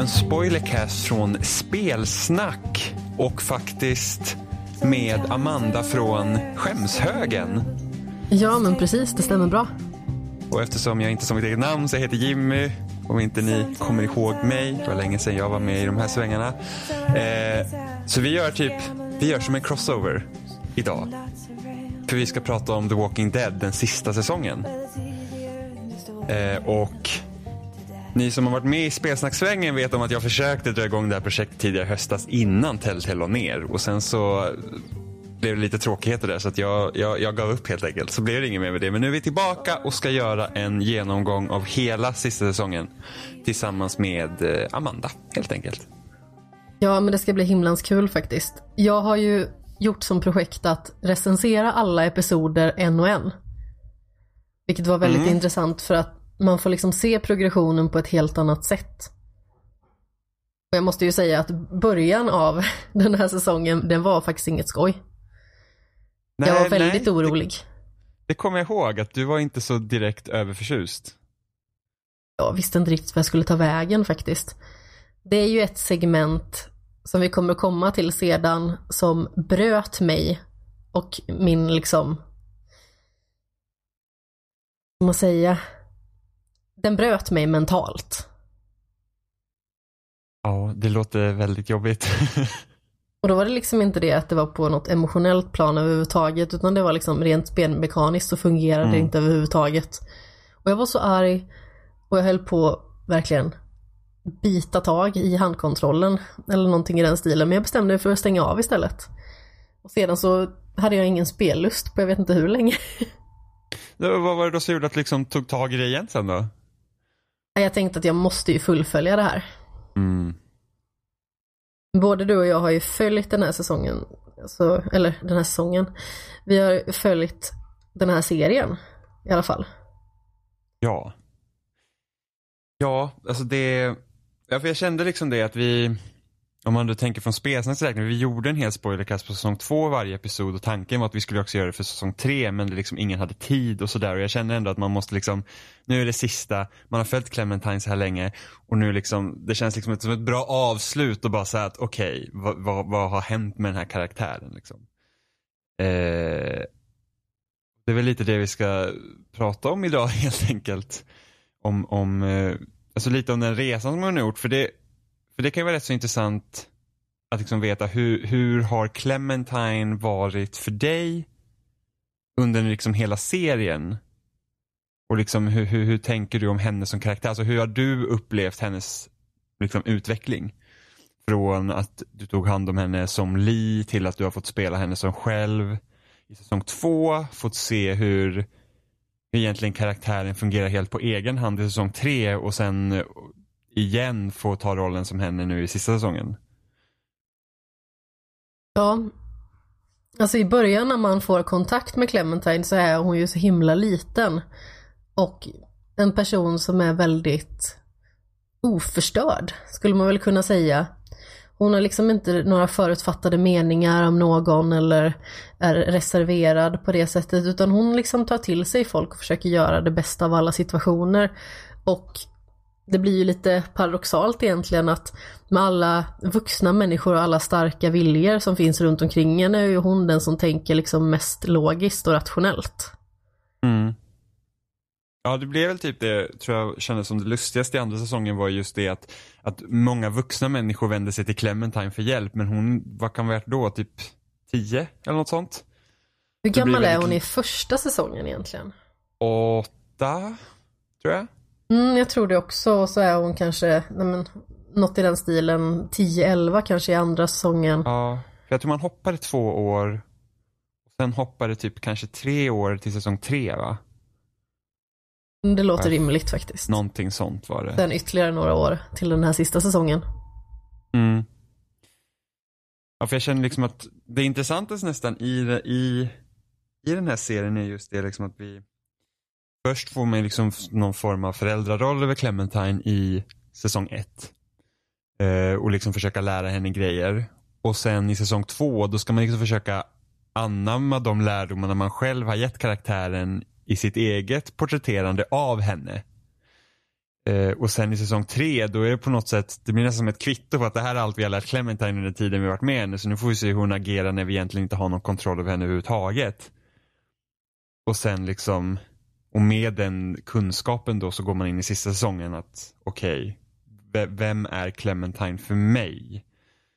En spoilercast från Spelsnack och faktiskt med Amanda från Skämshögen. Ja, men precis. Det stämmer bra. Och eftersom jag inte sa mitt eget namn så jag heter Jimmy. Om inte ni kommer ihåg mig, det var länge sedan jag var med i de här svängarna. Eh, så vi gör typ, vi gör som en crossover idag. För vi ska prata om The Walking Dead, den sista säsongen. Eh, och ni som har varit med i spelsnacksvängen vet om att jag försökte dra igång det här projektet tidigare höstas innan Telltale la ner. Och sen så blev det lite tråkigheter där så att jag, jag, jag gav upp helt enkelt. Så blev det inget mer med det. Men nu är vi tillbaka och ska göra en genomgång av hela sista säsongen. Tillsammans med eh, Amanda helt enkelt. Ja, men det ska bli himlans kul faktiskt. Jag har ju gjort som projekt att recensera alla episoder en och en. Vilket var väldigt Mm. intressant för att man får liksom se progressionen på ett helt annat sätt. Och jag måste ju säga att början av den här säsongen, den var faktiskt inget skoj. jag var väldigt nej, orolig. Det, det kommer jag ihåg att du var inte så direkt överförtjust. Jag visste inte riktigt vad jag skulle ta vägen faktiskt. Det är ju ett segment som vi kommer komma till sedan som bröt mig och min liksom, vad man säga, den bröt mig mentalt. Ja, det låter väldigt jobbigt. Och då var det liksom inte det att det var på något emotionellt plan överhuvudtaget utan det var liksom rent spelmekaniskt så fungerade det Mm. inte överhuvudtaget. Och jag var så arg och jag höll på verkligen bita tag i handkontrollen eller någonting i den stilen men jag bestämde mig för att stänga av istället. Och sedan så hade jag ingen spellust på jag vet inte hur länge. Vad var det då som gjorde att liksom tog tag i det igen sen då? Jag tänkte att jag måste ju fullfölja det här. Mm. Både du och jag har ju följt den här säsongen, alltså, eller den här säsongen. Vi har följt den här serien i alla fall. Ja. Ja, alltså det... Ja, för jag kände liksom det att vi, om man då tänker från Spelsnacks räkning, vi gjorde en hel spoilercast på säsong två varje episod och tanken var att vi skulle också göra det för säsong tre men det liksom ingen hade tid och sådär och jag känner ändå att man måste liksom, nu är det sista, man har följt Clementine så här länge och nu liksom, det känns liksom som ett bra avslut och bara säga att okej, vad, vad, vad har hänt med den här karaktären liksom? Eh, det är väl lite det vi ska prata om idag helt enkelt. Om, om eh, alltså lite om den resan som hon har gjort. För det, för det kan ju vara rätt så intressant att liksom veta hur, hur har Clementine varit för dig under liksom hela serien? Och liksom hur, hur, hur tänker du om henne som karaktär? Alltså hur har du upplevt hennes liksom, utveckling? Från att du tog hand om henne som Lee till att du har fått spela henne som själv i säsong två, fått se hur, hur egentligen karaktären fungerar helt på egen hand i säsong tre och sen igen får ta rollen som henne nu i sista säsongen. Ja. Alltså i början när man får kontakt med Clementine så är hon ju så himla liten. Och en person som är väldigt oförstörd, skulle man väl kunna säga. Hon har liksom inte några förutfattade meningar om någon eller är reserverad på det sättet utan hon liksom tar till sig folk och försöker göra det bästa av alla situationer. Och det blir ju lite paradoxalt egentligen att med alla vuxna människor och alla starka viljor som finns runt omkring henne är ju hon den som tänker liksom mest logiskt och rationellt. Mm. Ja, det blev väl typ det, tror jag kändes som det lustigaste i andra säsongen var just det att, att många vuxna människor vände sig till Clementine för hjälp, men hon, vad kan vara då, typ 10 eller något sånt? Hur gammal är väldigt hon i li- första säsongen egentligen? Åtta, tror jag. Mm, jag tror det också. Och så är hon kanske, nej men, något i den stilen, 10-11 kanske i andra säsongen. Ja, för jag tror man hoppade två år, och sen hoppade typ kanske tre år till säsong tre va? Det låter Ja. rimligt faktiskt. Någonting sånt var det. Sen ytterligare några år till den här sista säsongen. Mm. Ja, för jag känner liksom att det intressantaste nästan i, i, i den här serien är just det liksom att vi först får man liksom någon form av föräldraroll över Clementine i säsong ett. Eh, och liksom försöka lära henne grejer. Och sen i säsong två då ska man liksom försöka anamma de lärdomarna man själv har gett karaktären i sitt eget porträtterande av henne. Eh, och sen i säsong tre, då är det på något sätt, det blir nästan som ett kvitto på att det här är allt vi har lärt Clementine under tiden vi varit med henne. Så nu får vi se hur hon agerar när vi egentligen inte har någon kontroll över henne överhuvudtaget. Och sen liksom, och med den kunskapen då så går man in i sista säsongen att okej, okay, vem är Clementine för mig?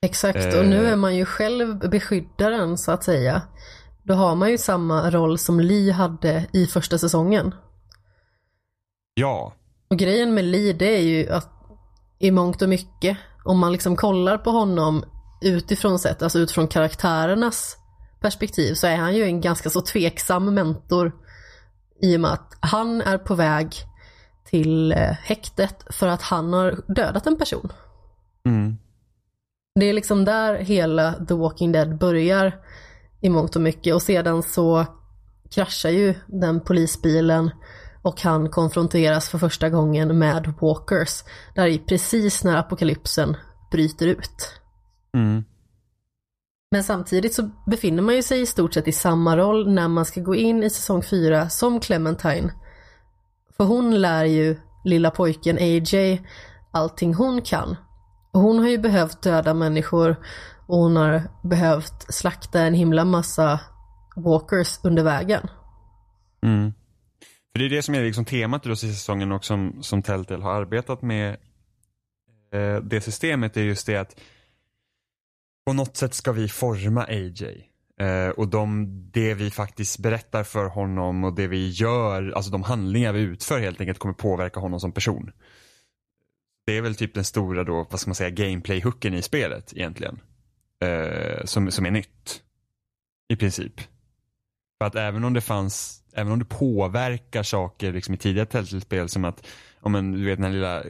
Exakt, och nu är man ju själv beskyddaren så att säga. Då har man ju samma roll som Lee hade i första säsongen. Ja. Och grejen med Lee det är ju att i mångt och mycket, om man liksom kollar på honom utifrån sett, alltså utifrån karaktärernas perspektiv så är han ju en ganska så tveksam mentor i och med att han är på väg till eh, häktet för att han har dödat en person. Mm. Det är liksom där hela The Walking Dead börjar i mångt och mycket och sedan så kraschar ju den polisbilen och han konfronteras för första gången med Walkers. Där är precis när apokalypsen bryter ut. Mm. Men samtidigt så befinner man ju sig i stort sett i samma roll när man ska gå in i säsong 4 som Clementine. För hon lär ju lilla pojken AJ allting hon kan. Och hon har ju behövt döda människor och hon har behövt slakta en himla massa walkers under vägen. Mm. För Det är det som är liksom temat i sista säsongen och som, som Telltale har arbetat med eh, det systemet är just det att på något sätt ska vi forma AJ. Eh, och de, det vi faktiskt berättar för honom och det vi gör, alltså de handlingar vi utför helt enkelt kommer påverka honom som person. Det är väl typ den stora då, vad ska man säga, gameplay-hooken i spelet egentligen. Eh, som, som är nytt. I princip. För att även om det fanns, även om det påverkar saker liksom i tidigare telltale som att, om en, du vet den här lilla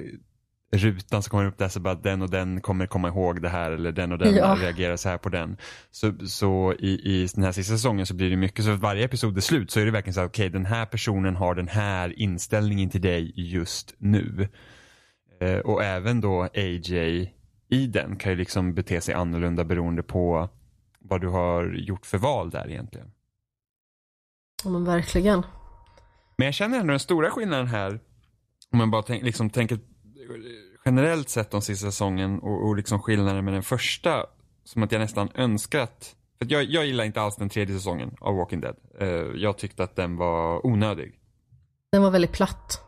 rutan som kommer upp där så bara den och den kommer komma ihåg det här eller den och den ja. reagerar så här på den. Så, så i, i den här sista säsongen så blir det mycket så att varje episod är slut så är det verkligen så att okej okay, den här personen har den här inställningen till dig just nu. Eh, och även då AJ i den kan ju liksom bete sig annorlunda beroende på vad du har gjort för val där egentligen. Ja men verkligen. Men jag känner ändå den stora skillnaden här, om man bara tänk, liksom tänker generellt sett de sista säsongen och, och liksom skillnaden med den första, som att jag nästan önskat, för jag, jag gillar inte alls den tredje säsongen av Walking Dead. Uh, jag tyckte att den var onödig. Den var väldigt platt.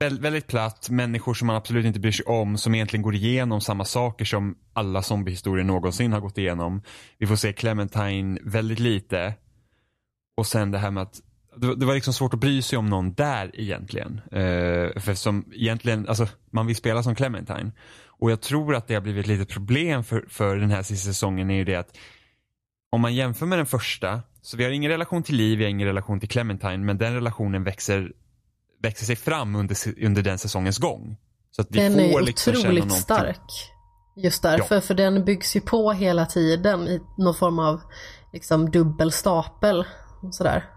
Vä väldigt platt, människor som man absolut inte bryr sig om, som egentligen går igenom samma saker som alla zombiehistorier någonsin har gått igenom. Vi får se Clementine väldigt lite. Och sen det här med att det, var liksom svårt att bry sig om någon där egentligen. Uh, för som egentligen, alltså man vill spela som Clementine. Och jag tror att det har blivit ett litet problem för, för den här sista säsongen är ju det att om man jämför med den första, så vi har ingen relation till Liv, vi har ingen relation till Clementine, men den relationen växer, växer sig fram under, under den säsongens gång. Så att vi den får är liksom otroligt stark. Just därför, ja. för den byggs ju på hela tiden i någon form av liksom dubbel stapel. Sådär.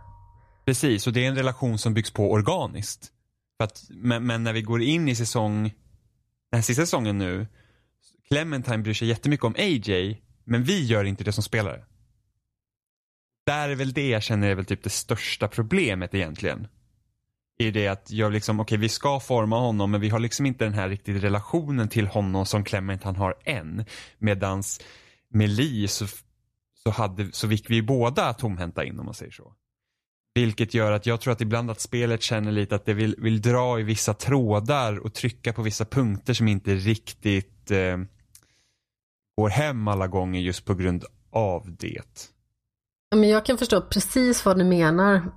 Precis, och det är en relation som byggs på organiskt. För att, men, men när vi går in i säsong, den här sista säsongen nu, Clementine bryr sig jättemycket om AJ, men vi gör inte det som spelare. Där är väl det jag känner är väl typ det största problemet egentligen. I det att jag liksom, okej okay, vi ska forma honom men vi har liksom inte den här riktigt relationen till honom som Clementine har än. Medans med Lee så, så, hade, så fick vi båda tomhänta in om man säger så. Vilket gör att jag tror att ibland att spelet känner lite att det vill, vill dra i vissa trådar och trycka på vissa punkter som inte riktigt eh, går hem alla gånger just på grund av det. Men jag kan förstå precis vad du menar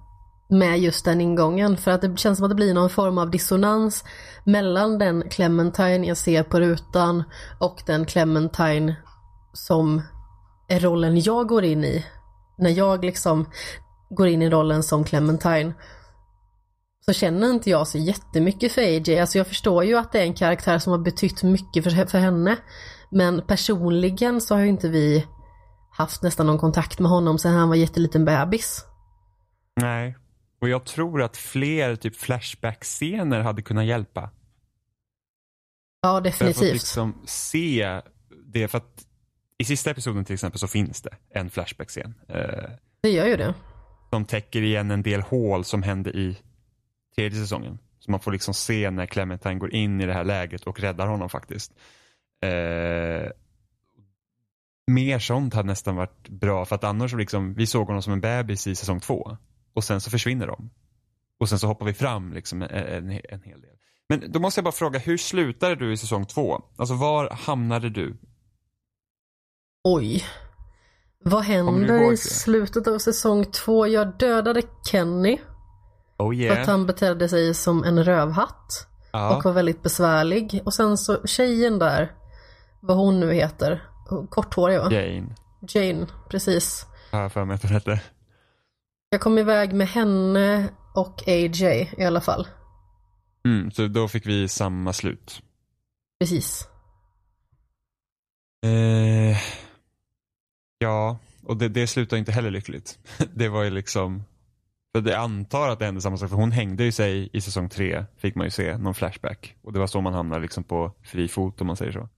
med just den ingången för att det känns som att det blir någon form av dissonans mellan den Clementine jag ser på rutan och den Clementine som är rollen jag går in i. När jag liksom går in i rollen som Clementine så känner inte jag så jättemycket för AJ. Alltså jag förstår ju att det är en karaktär som har betytt mycket för, för henne. Men personligen så har ju inte vi haft nästan någon kontakt med honom sedan han var jätteliten bebis. Nej, och jag tror att fler typ flashback-scener hade kunnat hjälpa. Ja, definitivt. För att liksom se det, för att i sista episoden till exempel så finns det en flashback-scen. Eh, det gör ju det som täcker igen en del hål som hände i tredje säsongen. Så man får liksom se när Clementine går in i det här läget och räddar honom faktiskt. Eh, mer sånt hade nästan varit bra för att annars liksom, vi såg honom som en bebis i säsong två. Och sen så försvinner de. Och sen så hoppar vi fram liksom en, en, en hel del. Men då måste jag bara fråga, hur slutade du i säsong två? Alltså var hamnade du? Oj. Vad händer i slutet av säsong två? Jag dödade Kenny Oh för yeah. att han betedde sig som en rövhatt. ja. och var väldigt besvärlig. Och sen så tjejen där, vad hon nu heter, korthårig va? Jane. Jane, precis. Har jag för mig att hon hette. Jag kom iväg med henne och AJ i alla fall. Mm, så då fick vi samma slut. Precis. Eh, ja, och det, det slutar inte heller lyckligt. Det var ju liksom, för det antar att det hände samma sak, för hon hängde ju sig i säsong tre, fick man ju se, någon flashback. Och det var så man hamnade liksom på fri fot om man säger så.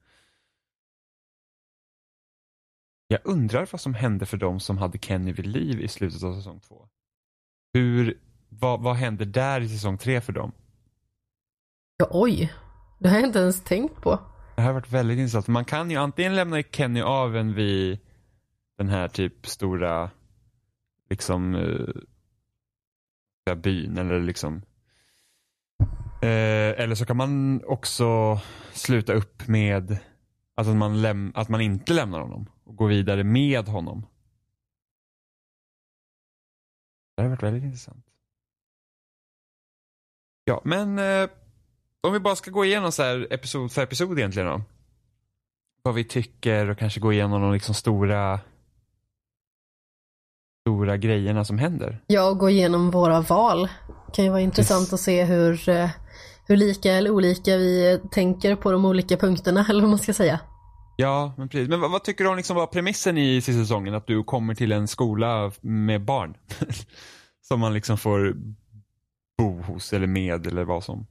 Jag undrar vad som hände för dem som hade Kenny vid liv i slutet av säsong två. Hur, vad, vad hände där i säsong tre för dem? Ja, oj. Det har jag inte ens tänkt på. Det här har varit väldigt intressant. Man kan ju antingen lämna Kenny av en vid den här typ stora liksom eh, byn eller liksom eh, eller så kan man också sluta upp med att man, läm- att man inte lämnar honom och gå vidare med honom. Det har varit väldigt intressant. Ja, men eh, om vi bara ska gå igenom så här episod för episod egentligen då. Vad vi tycker och kanske gå igenom de liksom stora stora grejerna som händer. Ja, och gå igenom våra val. kan ju vara intressant Yes. att se hur, eh, hur lika eller olika vi tänker på de olika punkterna, eller vad man ska säga. Ja, men precis. Men vad, vad tycker du om liksom var premissen i sista säsongen? Att du kommer till en skola med barn. som man liksom får bo hos eller med eller vad som.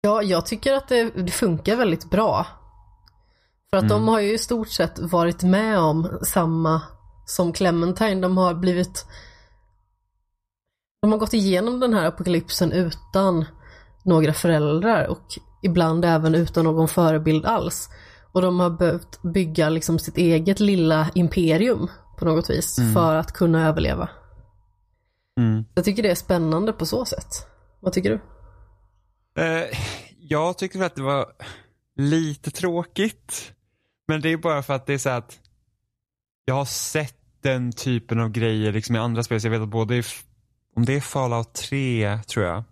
Ja, jag tycker att det, det funkar väldigt bra. För att Mm. de har ju i stort sett varit med om samma som Clementine. De har blivit... De har gått igenom den här apokalypsen utan några föräldrar och ibland även utan någon förebild alls. Och de har behövt bygga liksom sitt eget lilla imperium på något vis Mm. för att kunna överleva. Mm. Jag tycker det är spännande på så sätt. Vad tycker du? Eh, jag tyckte väl att det var lite tråkigt. Men det är bara för att det är så att jag har sett den typen av grejer liksom i andra spel. Så jag vet att både i, om det är Fallout 3 tror jag.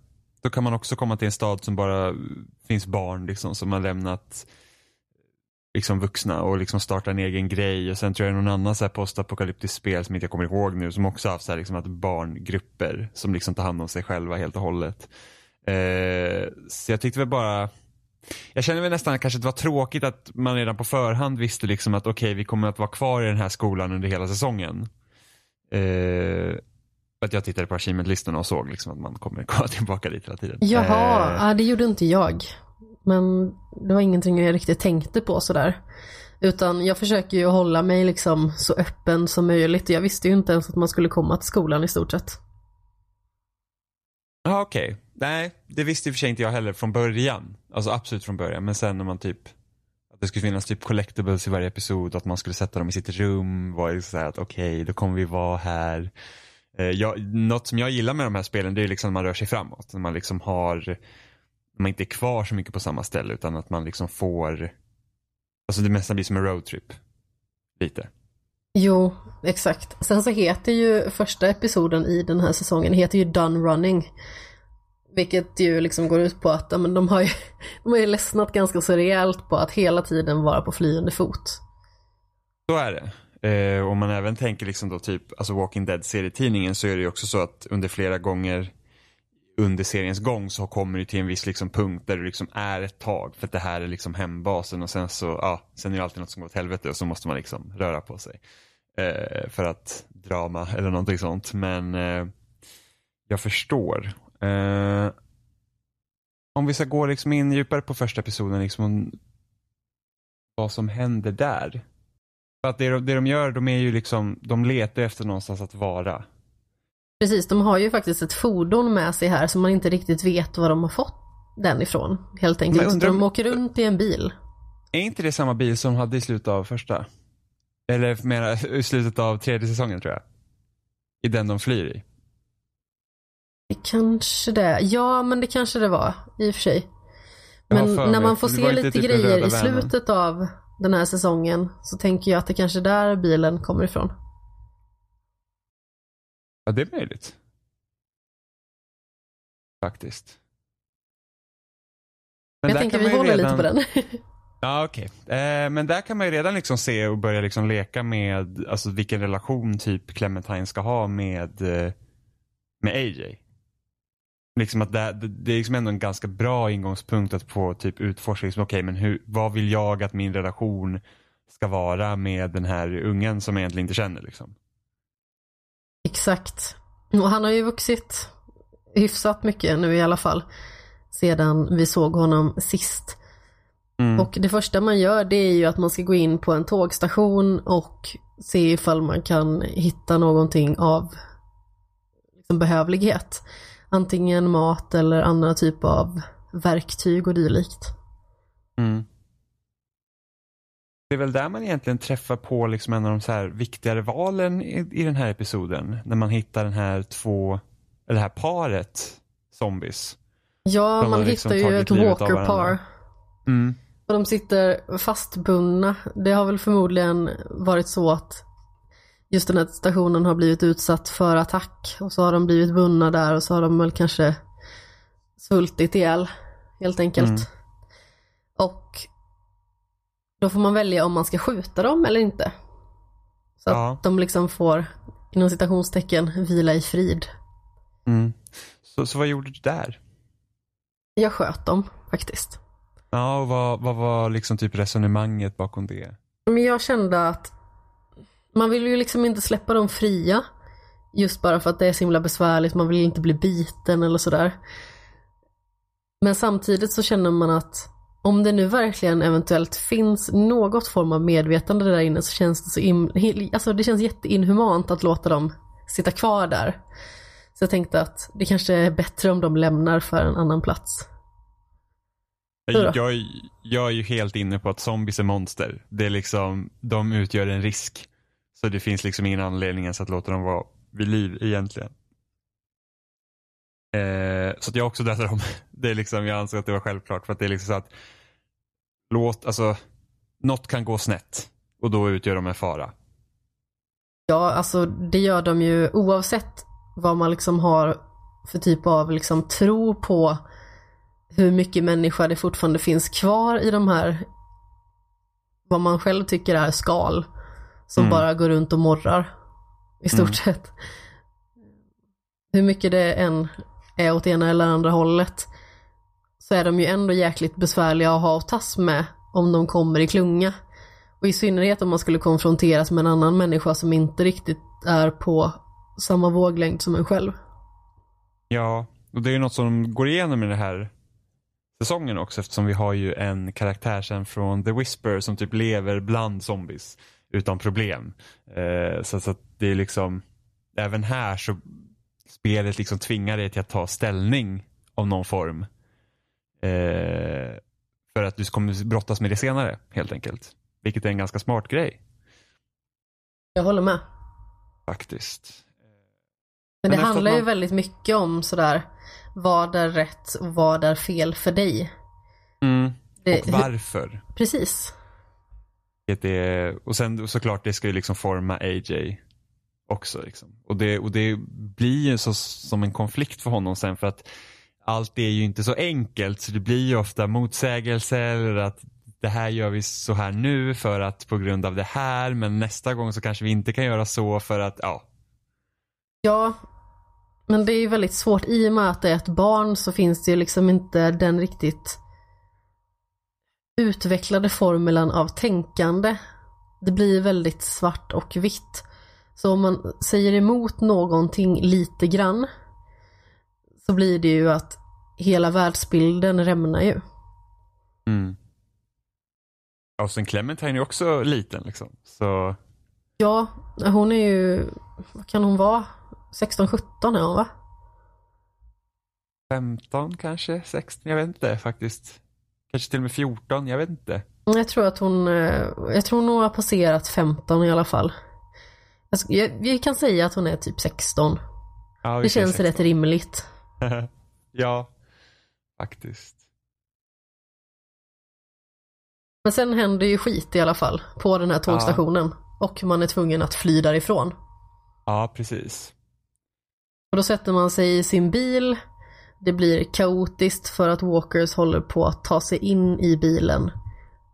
Då kan man också komma till en stad som bara finns barn liksom som har lämnat liksom vuxna och liksom starta en egen grej. Och sen tror jag någon annan så här postapokalyptisk spel som inte jag kommer ihåg nu som också har haft så här liksom att barngrupper som liksom tar hand om sig själva helt och hållet. Eh, så jag tyckte väl bara jag känner väl nästan kanske att det var tråkigt att man redan på förhand visste liksom att okej vi kommer att vara kvar i den här skolan under hela säsongen. Eh, att jag tittade på achievement-listorna och såg liksom att man kommer komma tillbaka dit hela tiden. Jaha, Eh, ja, det gjorde inte jag. Men det var ingenting jag riktigt tänkte på sådär. Utan jag försöker ju hålla mig liksom så öppen som möjligt. Jag visste ju inte ens att man skulle komma till skolan i stort sett. Ja okej. Nej, det visste i och för sig inte jag heller från början. Alltså absolut från början. Men sen när man typ att det skulle finnas typ collectibles i varje episod. Att man skulle sätta dem i sitt rum. Var ju så här att okej, då kommer vi vara här. Eh, jag, något som jag gillar med de här spelen det är liksom när man rör sig framåt. När man liksom har, man inte är kvar så mycket på samma ställe utan att man liksom får, alltså det mesta blir som en roadtrip. Lite. Jo, exakt. Sen så heter ju första episoden i den här säsongen heter ju Done Running. Vilket ju liksom går ut på att ja, men de, har ju, de har ju ledsnat ganska så rejält på att hela tiden vara på flyende fot. Så är det. Eh, om man även tänker liksom då typ, alltså Walking Dead serietidningen så är det ju också så att under flera gånger under seriens gång så kommer det till en viss liksom punkt där det liksom är ett tag för att det här är liksom hembasen och sen så, ja, sen är det alltid något som går åt helvete och så måste man liksom röra på sig. Eh, för att drama eller någonting sånt. Men eh, jag förstår. Eh, om vi ska gå liksom in djupare på första episoden, liksom om vad som händer där. För att det de, det de gör, de är ju liksom, de letar efter någonstans att vara. Precis, de har ju faktiskt ett fordon med sig här som man inte riktigt vet var de har fått den ifrån. Helt enkelt. undrar De åker runt i en bil. Är inte det samma bil som de hade i slutet av första? Eller mera i slutet av tredje säsongen tror jag. I den de flyr i. Det kanske det Ja, men det kanske det var i och för sig. Men för när man får se lite typ grejer i slutet av den här säsongen så tänker jag att det kanske är där bilen kommer ifrån. Ja, det är möjligt. Faktiskt. Men jag tänker vi håller redan- lite på den. Ja, okej. Eh, men där kan man ju redan liksom se och börja liksom leka med alltså, vilken relation typ Clementine ska ha med, eh, med AJ. Liksom att det, det, det är liksom ändå en ganska bra ingångspunkt att få typ utforska, liksom, okej men hur, vad vill jag att min relation ska vara med den här ungen som jag egentligen inte känner liksom. Exakt. Och han har ju vuxit hyfsat mycket nu i alla fall. Sedan vi såg honom sist. Mm. Och det första man gör det är ju att man ska gå in på en tågstation och se ifall man kan hitta någonting av liksom behövlighet. Antingen mat eller andra typer av verktyg och dylikt. Mm. Det är väl där man egentligen träffar på liksom en av de så här viktigare valen i, i den här episoden. När man hittar den här två, eller det här paret zombies. Ja, man har liksom hittar ju ett walker par. Mm. Och de sitter fastbundna. Det har väl förmodligen varit så att just den här stationen har blivit utsatt för attack och så har de blivit bundna där och så har de väl kanske svultit ihjäl helt enkelt. Mm. Och då får man välja om man ska skjuta dem eller inte. Så Ja. att de liksom får inom citationstecken vila i frid. Mm. Så, så vad gjorde du där? Jag sköt dem faktiskt. Ja, och vad, vad var liksom typ resonemanget bakom det? Men jag kände att man vill ju liksom inte släppa dem fria. Just bara för att det är så himla besvärligt, man vill inte bli biten eller sådär. Men samtidigt så känner man att om det nu verkligen eventuellt finns något form av medvetande där inne så känns det så in, alltså det känns jätteinhumant att låta dem sitta kvar där. Så jag tänkte att det kanske är bättre om de lämnar för en annan plats. Jag, jag är ju helt inne på att zombies är monster. Det är liksom, de utgör en risk. Så det finns liksom ingen anledning ens att låta dem vara vid liv egentligen. Eh, så att jag också dödade dem. Det är liksom, jag anser att det var självklart för att det är liksom så att låt, alltså, något kan gå snett och då utgör de en fara. Ja, alltså det gör de ju oavsett vad man liksom har för typ av liksom tro på hur mycket människa det fortfarande finns kvar i de här vad man själv tycker är skal som Mm. bara går runt och morrar i stort Mm. sett. Hur mycket det än är åt ena eller andra hållet så är de ju ändå jäkligt besvärliga att ha att tas med om de kommer i klunga. Och i synnerhet om man skulle konfronteras med en annan människa som inte riktigt är på samma våglängd som en själv. Ja, och det är ju något som går igenom i den här säsongen också eftersom vi har ju en karaktär sen från The Whisper som typ lever bland zombies utan problem. Eh, så, så att det är liksom, även här så spelet liksom tvingar dig till att ta ställning av någon form. Eh, för att du kommer brottas med det senare helt enkelt. Vilket är en ganska smart grej Jag håller med. faktiskt. Men Men det handlar ju man- väldigt mycket om sådär vad är rätt och vad är fel för dig. Det, Och varför. Precis. Vilket är, och sen såklart det ska ju liksom forma AJ också. Liksom. Och, det, och det blir ju så, som en konflikt för honom sen för att allt är ju inte så enkelt så det blir ju ofta motsägelser eller att det här gör vi så här nu för att på grund av det här men nästa gång så kanske vi inte kan göra så för att ja. Ja, men det är ju väldigt svårt. I och med att det är ett barn så finns det ju liksom inte den riktigt utvecklade formulan av tänkande. Det blir väldigt svart och vitt. Så om man säger emot någonting lite grann så blir det ju att hela världsbilden rämnar ju. Mm. Och sen Clementine är ju också liten liksom. Så Ja, hon är ju, vad kan hon vara? 16-17 är hon va? 15 kanske, 16, jag vet inte faktiskt. Kanske till och med 14, jag vet inte. Jag tror att hon, eh, jag tror hon har passerat 15 i alla fall. Alltså, jag, vi kan säga att hon är typ 16. Ja, Det känns 16. rätt rimligt. ja, faktiskt. Men sen händer ju skit i alla fall på den här tågstationen. Och man är tvungen att fly därifrån. Ja, precis. Och då sätter man sig i sin bil. Det blir kaotiskt för att Walkers håller på att ta sig in i bilen.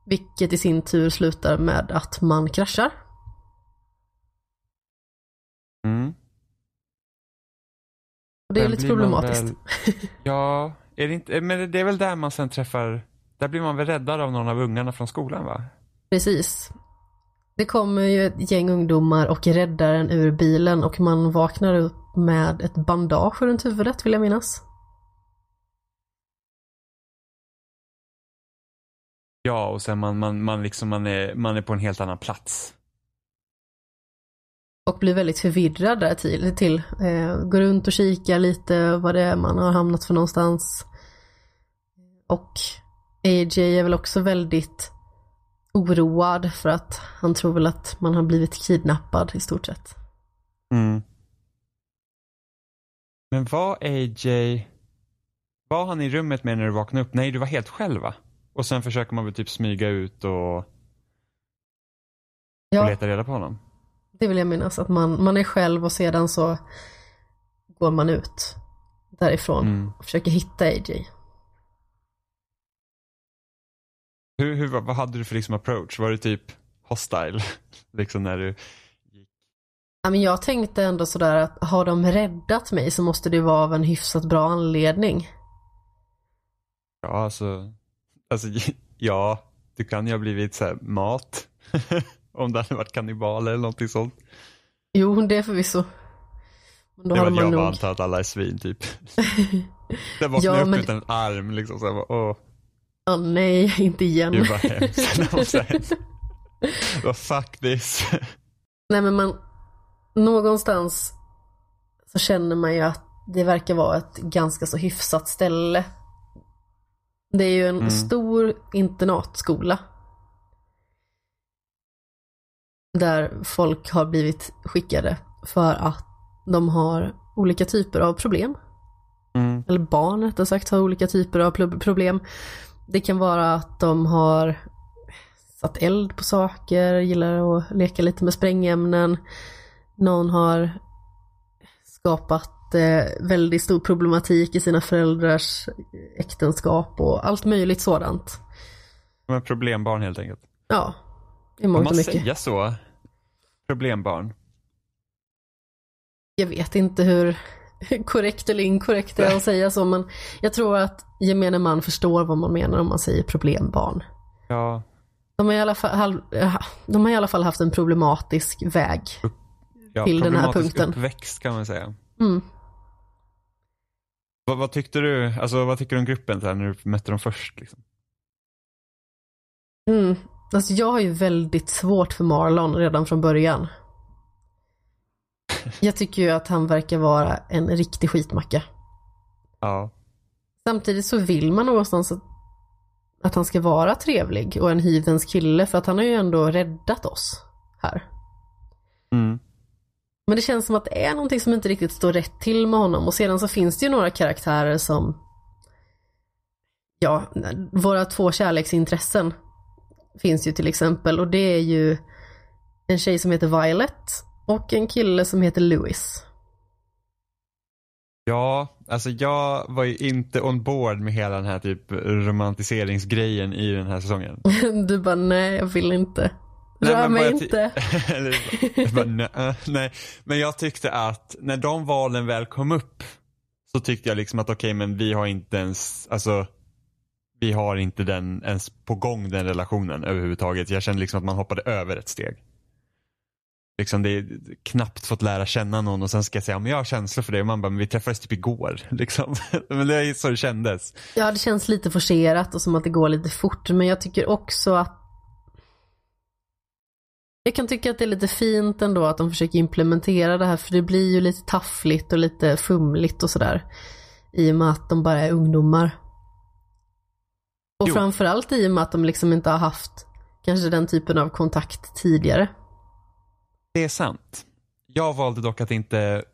Vilket i sin tur slutar med att man kraschar. Mm. Det är Sen lite problematiskt. Väl, ja, är det inte, men det är väl där man sen träffar, där blir man väl räddad av någon av ungarna från skolan va? Precis. Det kommer ju ett gäng ungdomar och räddar en ur bilen och man vaknar upp med ett bandage runt huvudet vill jag minnas. Ja, och sen man, man, man liksom, man är, man är på en helt annan plats. Och blir väldigt förvirrad där till. till. Eh, går runt och kikar lite vad det är man har hamnat för någonstans. Och AJ är väl också väldigt oroad för att han tror väl att man har blivit kidnappad i stort sett. Mm. Men var AJ, var han i rummet med när du vaknade upp? Nej, du var helt själv va? Och sen försöker man väl typ smyga ut och, och Ja, leta reda på honom? det vill jag minnas. Att man, man är själv och sedan så går man ut därifrån Mm. och försöker hitta AJ. Hur, hur, vad hade du för liksom approach? Var det typ hostile? liksom när du Ja, men jag tänkte ändå sådär att har de räddat mig så måste det vara av en hyfsat bra anledning. Ja, alltså, alltså ja, du kan ju ha blivit så här mat. Om det hade varit kannibaler eller någonting sånt. Jo, det är förvisso. Men då det var man jag nog... antar att alla är svin typ. Det vaknade Ja, upp men- utan en arm liksom. Så jag bara, åh, Ja, nej, inte igen. det var hemskt. Vad fuck this. Nej, men man... Någonstans så känner man ju att det verkar vara ett ganska så hyfsat ställe. Det är ju en Mm. stor internatskola. Där folk har blivit skickade för att de har olika typer av problem. Mm. eller barn rättare sagt, har olika typer av problem. Det kan vara att de har satt eld på saker, gillar att leka lite med sprängämnen. Någon har skapat eh, väldigt stor problematik i sina föräldrars äktenskap och allt möjligt sådant. De är problembarn helt enkelt. Ja, i Får mångt man och mycket. säga så? Problembarn. Jag vet inte hur korrekt eller inkorrekt det är att säga så, men jag tror att gemene man förstår vad man menar om man säger problembarn. Ja, De har, i alla fall, de har i alla fall haft en problematisk väg. ja Till den här problematisk punkten. uppväxt kan man säga. Mm. Vad, vad tyckte du, alltså vad tycker du om gruppen här, när du mötte dem först? Liksom? Mm. Alltså jag har ju väldigt svårt för Marlon redan från början. Jag tycker ju att han verkar vara en riktig skitmacka. Ja. Samtidigt så vill man någonstans att, att han ska vara trevlig och en hyvens kille för att han har ju ändå räddat oss här. Mm. Men det känns som att det är någonting som inte riktigt står rätt till med honom och sedan så finns det ju några karaktärer som Ja, våra två kärleksintressen finns ju till exempel och det är ju en tjej som heter Violet och en kille som heter Louis. Ja, alltså jag var ju inte on board med hela den här typ romantiseringsgrejen i den här säsongen. Du bara nej, jag vill inte. Nej, Rör men mig inte. Eller, bara, nej, äh, nej, men jag tyckte att när de valen väl kom upp så tyckte jag liksom att okej men vi har inte ens, alltså vi har inte den ens på gång den relationen överhuvudtaget. Jag kände liksom att man hoppade över ett steg. Liksom det är knappt fått lära känna någon och sen ska jag säga men jag har känslor för det och man bara men vi träffades typ igår. Liksom. men det är så det kändes. Ja, det känns lite forcerat och som att det går lite fort men jag tycker också att jag kan tycka att det är lite fint ändå att de försöker implementera det här för det blir ju lite taffligt och lite fumligt och sådär. I och med att de bara är ungdomar. Och Jo. framförallt i och med att de liksom inte har haft kanske den typen av kontakt tidigare. Det är sant. Jag valde dock att inte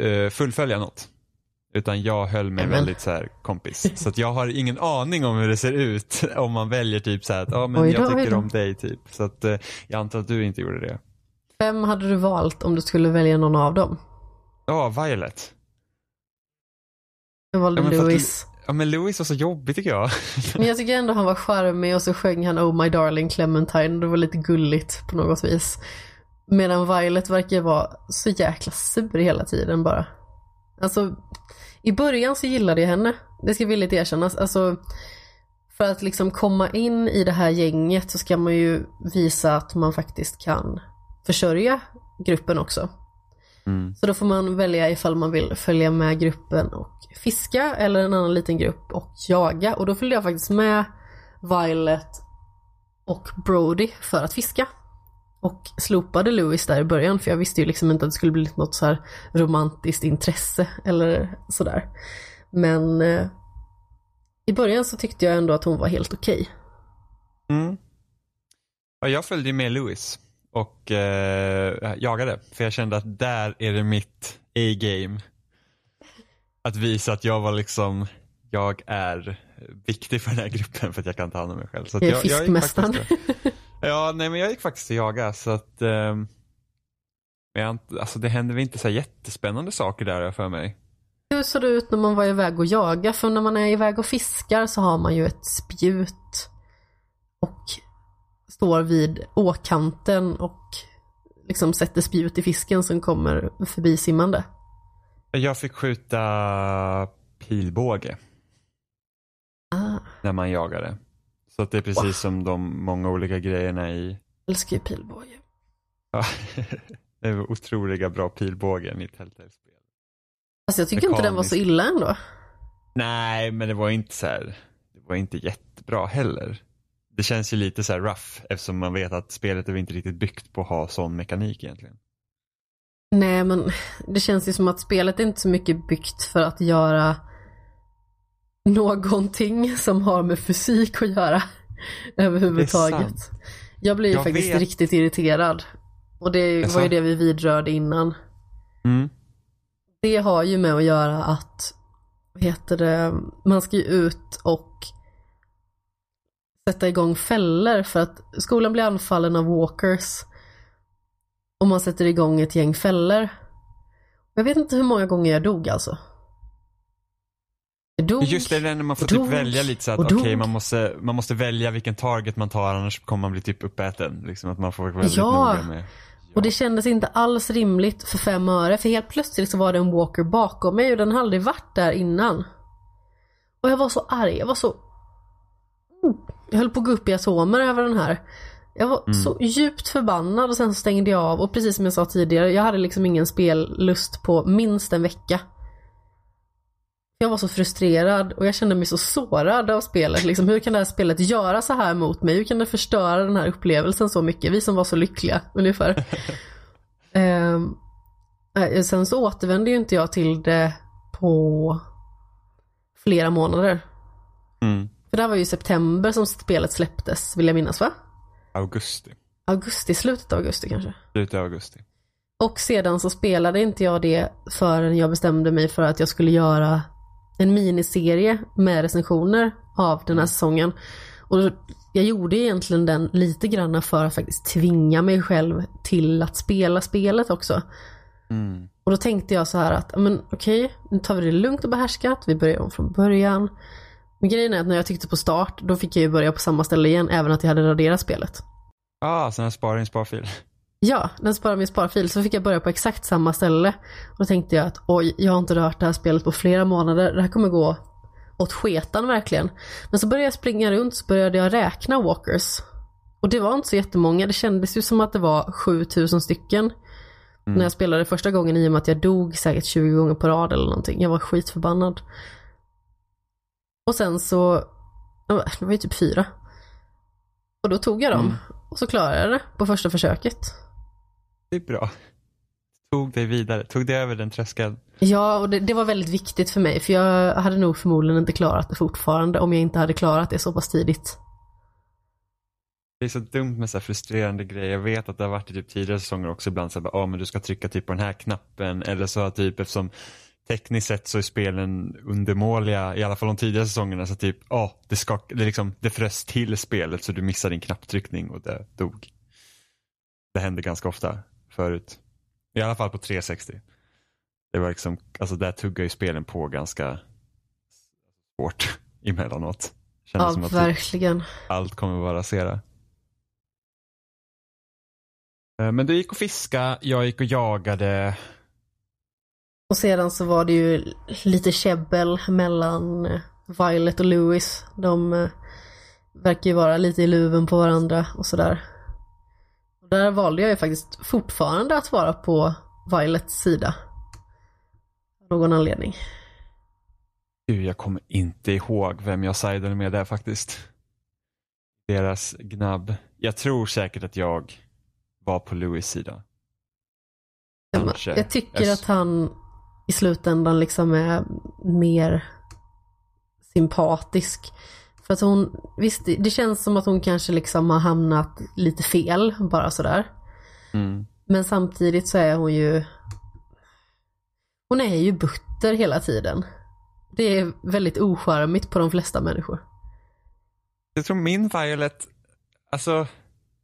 eh, fullfölja något. Utan jag höll mig Nämen. väldigt så här kompis. Så jag har ingen aning om hur det ser ut om man väljer typ så här att ja men Oj jag tycker om dig typ. Så att eh, jag antar att du inte gjorde det. Vem hade du valt om du skulle välja någon av dem? Ja, Violet. Jag valde Ja, att Louis. Ja men Louis var så jobbig tycker jag. Men jag tycker ändå han var charmig och så sjöng han Oh My Darling Clementine. Det var lite gulligt på något vis. Medan Violet verkar vara så jäkla sur hela tiden bara. Alltså, i början så gillade jag henne. Det ska villigt erkännas. Alltså, för att liksom komma in i det här gänget så ska man ju visa att man faktiskt kan försörja gruppen också. Mm. Så då får man välja ifall man vill följa med gruppen och fiska eller en annan liten grupp och jaga. Och då följde jag faktiskt med Violet och Brody för att fiska. Och slopade Louis där i början för jag visste ju liksom inte att det skulle bli något så här romantiskt intresse eller sådär. Men eh, i början så tyckte jag ändå att hon var helt okej. Mm. Ja, jag följde ju med Louis och eh, jagade. För jag kände att där är det mitt A-game. Att visa att jag var liksom, jag är viktig för den här gruppen för att jag kan ta hand om mig själv. Så Jag är jag, gick fiskmästaren. Ja, nej men jag gick faktiskt och jaga så att men jag, alltså det hände väl inte så jättespännande saker där för mig. Hur såg det ut när man var iväg och jaga? För när man är iväg och fiskar så har man ju ett spjut och står vid åkanten och liksom sätter spjut i fisken som kommer förbi simmande. Jag fick skjuta pilbåge Ah, när man jagade. Så att det är precis som de många olika grejerna i älskar ju pilbåge. Ja, det var otroliga bra pilbågen i Telltale-spel. Alltså jag tycker inte den var så illa ändå. Nej, men det var inte så här, det var inte jättebra heller. Det känns ju lite så här rough eftersom man vet att spelet är inte riktigt byggt på att ha sån mekanik egentligen. Nej men det känns ju som att spelet är inte så mycket byggt för att göra någonting som har med fysik att göra överhuvudtaget. Jag blir ju Jag faktiskt vet. riktigt irriterad. Och det Jaså? var ju det vi vidrörde innan. Mm. Det har ju med att göra att, vad heter det, man ska ju ut och sätta igång fällor för att skolan blir anfallen av walkers. Och man sätter igång ett gäng fällor. Jag vet inte hur många gånger jag dog alltså. Dog. Just det, det är när man får och typ välja lite så att okej dog. man, måste, man måste välja vilken target man tar annars kommer man bli typ uppäten. Liksom att man får vara väldigt Ja. noga med. Och det kändes inte alls rimligt för fem öre för helt plötsligt så var det en walker bakom mig och den hade aldrig varit där innan. Och jag var så arg, jag var så... Jag höll på att gå upp i atomer över den här. Jag var så djupt förbannad och sen så stängde jag av och precis som jag sa tidigare, jag hade liksom ingen spellust på minst en vecka. Jag var så frustrerad och jag kände mig så sårad av spelet. Liksom, hur kan det här spelet göra så här mot mig? Hur kan det förstöra den här upplevelsen så mycket? Vi som var så lyckliga, ungefär. Ehm, eh, sen så återvände ju inte jag till det på flera månader. Mm. För det här var ju i september som spelet släpptes, vill jag minnas va? Augusti. Augusti, slutet av augusti kanske. Slutet av augusti. Och sedan så spelade inte jag det förrän jag bestämde mig för att jag skulle göra en miniserie med recensioner av den här säsongen. Och jag gjorde egentligen den lite grann för att faktiskt tvinga mig själv till att spela spelet också. Mm. Och då tänkte jag så här att, men okej, nu tar vi det lugnt och behärskat, vi börjar om från början. Men grejen är att när jag tyckte på start, då fick jag ju börja på samma ställe igen, även att jag hade raderat spelet. Ah, i en sparfil. Ja, den sparar min sparfil så fick jag börja på exakt samma ställe. Och då tänkte jag att oj, jag har inte rört det här spelet på flera månader. Det här kommer gå åt sketan verkligen. Men så började jag springa runt så började jag räkna walkers. Och det var inte så jättemånga. Det kändes ju som att det var 7000 stycken. När jag spelade första gången i och med att jag dog säkert 20 gånger på rad eller någonting. Jag var skitförbannad. Och sen så, det var ju typ fyra. Och då tog jag dem. och så klarade jag det på första försöket. Det är bra. Tog dig vidare, tog dig över den tröskeln. Ja, och det, det, var väldigt viktigt för mig för jag hade nog förmodligen inte klarat det fortfarande om jag inte hade klarat det så pass tidigt. Det är så dumt med så frustrerande grejer. Jag vet att det har varit i typ tidigare säsonger också ibland så att ah, men du ska trycka typ på den här knappen eller så typ eftersom tekniskt sett så är spelen undermåliga, i alla fall de tidigare säsongerna, så typ, ja, oh, det, det, liksom, det frös till spelet så du missade din knapptryckning och det dog. Det hände ganska ofta förut. I alla fall på 360. Det var liksom, alltså där tuggar ju spelen på ganska svårt emellanåt. Kändes ja, som att verkligen. allt kommer vara rasera. Eh, men du gick och fiska, jag gick och jagade. Och sedan så var det ju lite käbbel mellan eh, Violet och Louis. De eh, verkar ju vara lite i luven på varandra och sådär. Där valde jag ju faktiskt fortfarande att vara på Violets sida. Av någon anledning. Gud, jag kommer inte ihåg vem jag sidade med där faktiskt. Deras gnabb. Jag tror säkert att jag var på Louis sida. Kanske. Jag tycker jag... att han i slutändan liksom är mer sympatisk. För att hon, visst det känns som att hon kanske liksom har hamnat lite fel bara sådär. Mm. Men samtidigt så är hon ju Hon är ju butter hela tiden. Det är väldigt ocharmigt på de flesta människor. Jag tror min Violet, alltså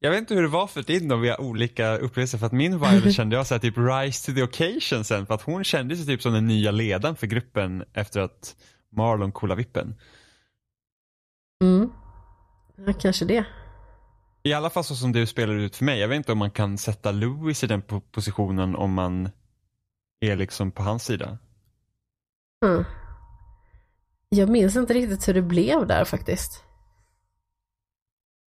jag vet inte hur det var för din om vi har olika upplevelser för att min Violet kände jag så här, typ rise to the occasion sen för att hon kände sig typ som den nya ledaren för gruppen efter att Marlon coolade vippen. Mm. Ja, kanske det. I alla fall så som du spelar ut för mig. Jag vet inte om man kan sätta Louis i den positionen om man är liksom på hans sida. Mm. Jag minns inte riktigt hur det blev där faktiskt.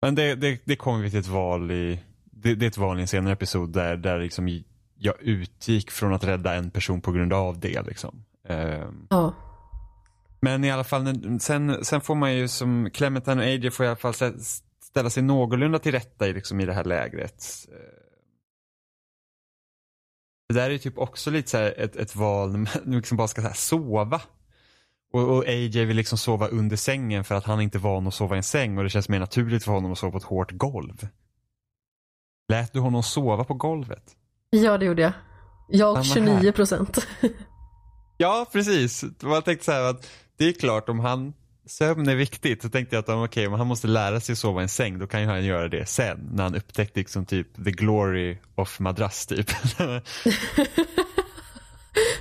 Men det, det, det kommer vi till ett val i, det, det, är ett val i en senare episod där, där liksom jag utgick från att rädda en person på grund av det. Liksom. Um, ja. Men i alla fall, sen, sen får man ju som Clementine och AJ får i alla fall ställa sig någorlunda till rätta i, liksom, i det här lägret. Det där är ju typ också lite så ett, ett val när man liksom bara ska så sova. Och, och, AJ vill liksom sova under sängen för att han inte är van att sova i en säng och det känns mer naturligt för honom att sova på ett hårt golv. Lät du honom sova på golvet? Ja, det gjorde jag. Jag och 29 procent. ja, precis. Man tänkte så här att det är klart om han sömn är viktigt så tänkte jag att okej, okay, om han måste lära sig sova i en säng då kan ju han göra det sen när han upptäckte liksom typ the glory of madrass typ.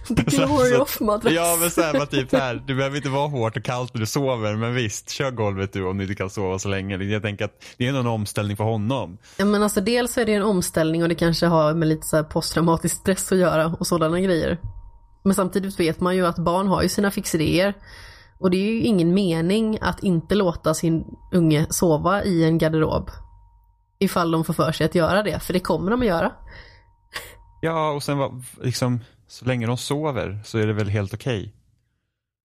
The glory så, of madrass. Ja men såhär var typ här, du behöver inte vara hårt och kallt när du sover men visst, kör golvet du om du inte kan sova så länge. Jag tänker att det är en omställning för honom. Ja men alltså dels är det en omställning och det kanske har med lite så posttraumatisk stress att göra och sådana grejer. Men samtidigt vet man ju att barn har ju sina fixidéer. Och det är ju ingen mening att inte låta sin unge sova i en garderob. Ifall de får för sig att göra det, för det kommer de att göra. Ja, och sen liksom så länge de sover så är det väl helt okej. Okay.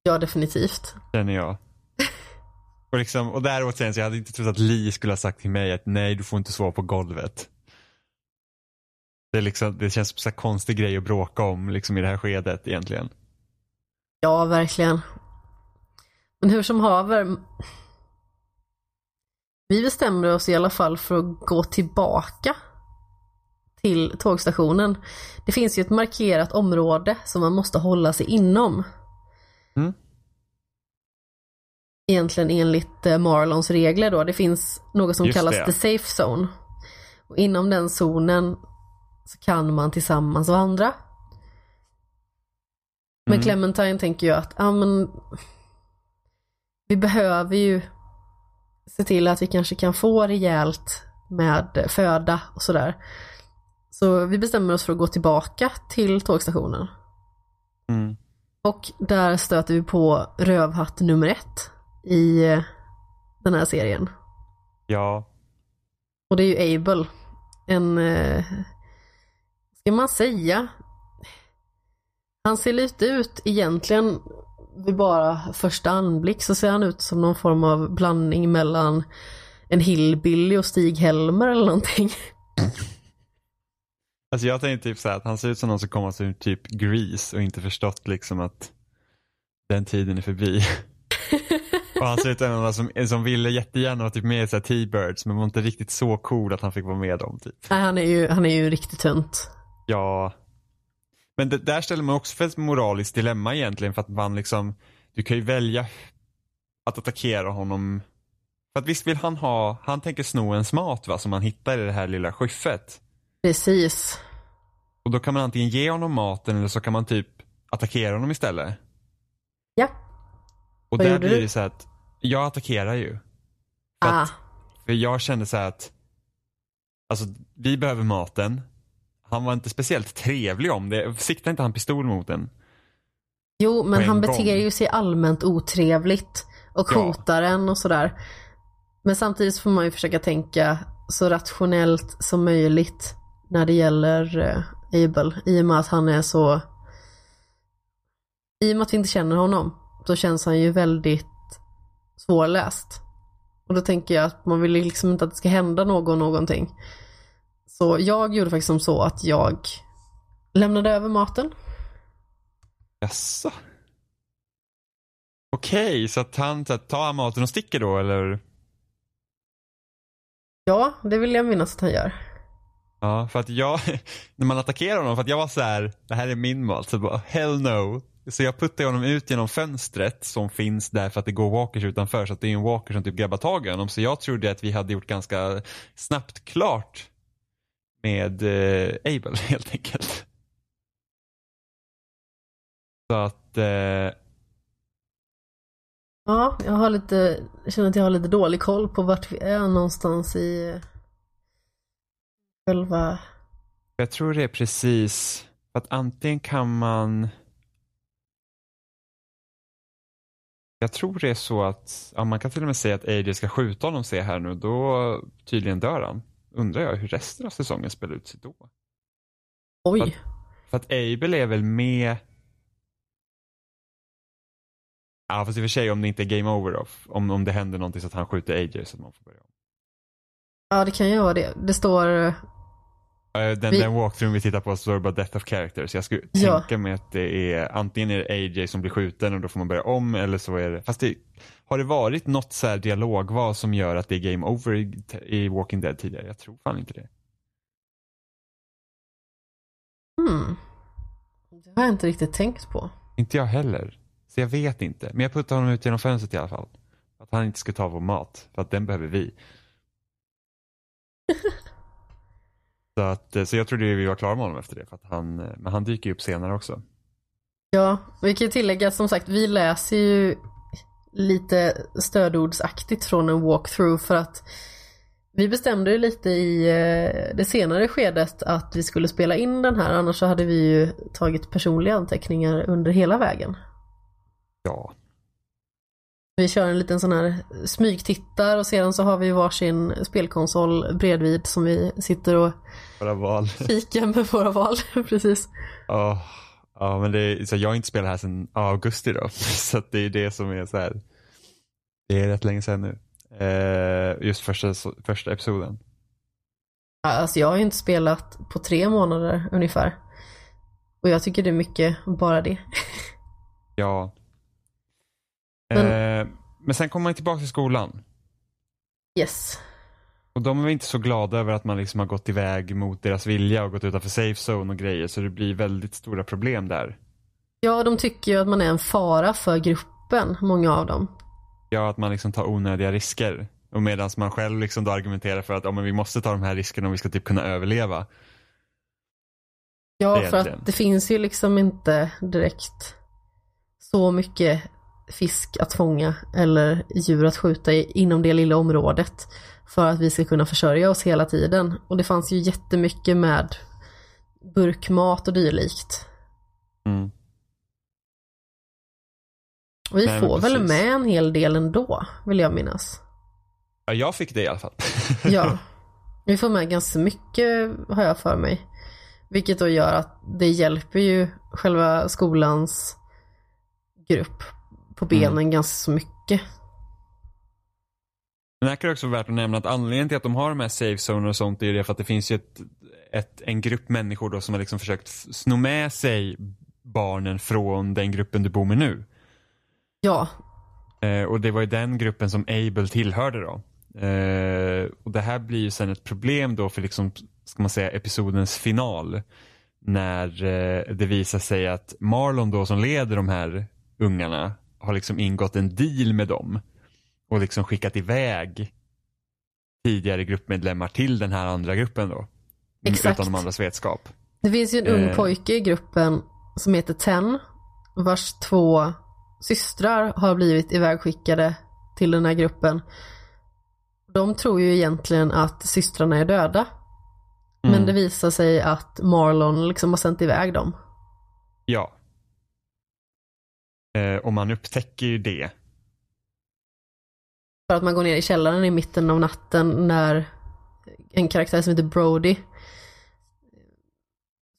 Ja, definitivt. Känner jag. Och, liksom, och där återigen, så jag hade inte trott att Li skulle ha sagt till mig att nej, du får inte sova på golvet. Det, liksom, det känns som en konstig grej att bråka om liksom, i det här skedet egentligen. Ja, verkligen. Men hur som haver. Vi bestämde oss i alla fall för att gå tillbaka till tågstationen. Det finns ju ett markerat område som man måste hålla sig inom. Mm. Egentligen enligt eh, Marlons regler då. Det finns något som Just kallas det. the safe zone. Och inom den zonen så kan man tillsammans vandra. Men mm. Clementine tänker ju att, ja men vi behöver ju se till att vi kanske kan få rejält med föda och sådär. Så vi bestämmer oss för att gå tillbaka till tågstationen. Mm. Och där stöter vi på rövhatt nummer ett i den här serien. Ja. Och det är ju Abel. En, eh, ska man säga, han ser lite ut egentligen vid bara första anblick så ser han ut som någon form av blandning mellan en hillbilly och Stig-Helmer eller någonting. Alltså jag tänkte typ så här att han ser ut som någon som kommer från typ Grease och inte förstått liksom att den tiden är förbi. och han ser ut som någon som, som ville jättegärna vara typ med i T-Birds men var inte riktigt så cool att han fick vara med dem typ. Nej, han är ju, han är ju riktigt tunt. Ja. Men det, där ställer man också för ett moraliskt dilemma egentligen för att man liksom, du kan ju välja att attackera honom. För att visst vill han ha, han tänker sno ens mat va som han hittar i det här lilla skyffet. Precis. Och då kan man antingen ge honom maten eller så kan man typ attackera honom istället. Ja. Och Vad där blir du? det så här att jag attackerar ju. För, Ah. att, för jag kände så att alltså vi behöver maten. Han var inte speciellt trevlig om det. Siktade inte han pistol mot den? Jo, men en han gång. beter ju sig allmänt otrevligt och Ja. hotar en och sådär. Men samtidigt får man ju försöka tänka så rationellt som möjligt när det gäller eh, Abel. I och med att han är så... I och med att vi inte känner honom så känns han ju väldigt svårläst. Och då tänker jag att man vill liksom inte att det ska hända någon någonting. Så jag gjorde faktiskt som så att jag lämnade över maten Jaså? Okej, så att han så att, tar maten och sticker då eller? Ja, det vill jag minnas att han gör. Ja, för att jag, när man attackerar honom, för att jag var så här, det här är min mat, så bara hell no. Så jag puttade honom ut genom fönstret som finns där för att det går walkers utanför. Så att det är en walker som typ grabbar tag i honom. Så jag trodde att vi hade gjort ganska snabbt klart med eh, Abel helt enkelt. Så att, eh, Ja, jag har lite, jag känner att jag har lite dålig koll på vart vi är någonstans i själva... jag tror det är precis, att antingen kan man Jag tror det är så att, ja, man kan till och med säga att AJ ska skjuta honom se här nu, då tydligen dör han. Undrar jag hur resten av säsongen spelar ut sig då? Oj, För att Abel är väl med Ja fast i och för sig om det inte är game over då. Om, om det händer någonting så att han skjuter AJ så att man får börja om. ja det kan ju vara det. Det står... Eh, Den, Vi- den walkthrough vi tittar på det bara Death of Characters. Jag skulle Ja. tänka mig att det är antingen är det AJ som blir skjuten och då får man börja om eller så är det, fast det, har det varit något så här dialogval som gör att det är game over i, i Walking Dead tidigare? Jag tror fan inte det. Hmm. Det har jag inte riktigt tänkt på. Inte jag heller. Så jag vet inte. Men jag puttar honom ut genom fönstret i alla fall. Att han inte ska ta vår mat. För att den behöver vi. så, att, eh, så jag trodde vi var klara med honom efter det. För att han, eh, men han dyker ju upp senare också. Ja, vi kan ju tillägga som sagt, vi läser ju lite stödordsaktigt från en walkthrough för att vi bestämde ju lite i eh, det senare skedet att vi skulle spela in den här, annars så hade vi ju tagit personliga anteckningar under hela vägen. Ja. Vi kör en liten sån här smygtittar och sedan så har vi varsin spelkonsol bredvid som vi sitter och Våra val. fikar med våra val. Precis. Ja, ja men det är, så jag har inte spelat här sedan augusti då. Så att det är det som är så här. Det är rätt länge sedan nu. Eh, just första, första episoden. Alltså jag har ju inte spelat på tre månader ungefär. Och jag tycker det är mycket, bara det. Ja. Men- Eh, men sen kommer man tillbaka till skolan. Yes. Och de är inte så glada över att man liksom har gått iväg mot deras vilja och gått utanför safe zone och grejer. Så det blir väldigt stora problem där. Ja, de tycker ju att man är en fara för gruppen, många av dem. Ja, att man liksom tar onödiga risker. Och medan man själv liksom då argumenterar för att ja, men vi måste ta de här riskerna om vi ska typ kunna överleva. Ja, är för egentligen. att det finns ju liksom inte direkt så mycket fisk att fånga eller djur att skjuta inom det lilla området för att vi ska kunna försörja oss hela tiden. Och det fanns ju jättemycket med burkmat och dylikt. Mm. Och vi Nej, får väl med en hel del ändå, vill jag minnas. Ja, jag fick det i alla fall. Ja, vi får med ganska mycket har jag för mig. Vilket då gör att det hjälper ju själva skolans grupp på benen ganska så mycket. Men här kan det också vara värt att nämna att anledningen till att de har de här safe zoner och sånt är det för att det finns ju ett, ett, en grupp människor då som har liksom försökt sno med sig barnen från den gruppen du bor med nu. Ja, Eh, och det var ju den gruppen som Abel tillhörde då. Eh, och det här blir ju sen ett problem då för liksom, ska man säga, episodens final. När eh, det visar sig att Marlon då som leder de här ungarna har liksom ingått en deal med dem. Och liksom skickat iväg tidigare gruppmedlemmar till den här andra gruppen då. Exakt. Utan de andras vetskap. det finns ju en ung Eh. pojke i gruppen som heter Ten. Vars två systrar har blivit ivägskickade till den här gruppen. De tror ju egentligen att systrarna är döda. Men Mm. det visar sig att Marlon liksom har sänt iväg dem. Ja. Eh, och man upptäcker ju det. För att man går ner i källaren i mitten av natten när en karaktär som heter Brody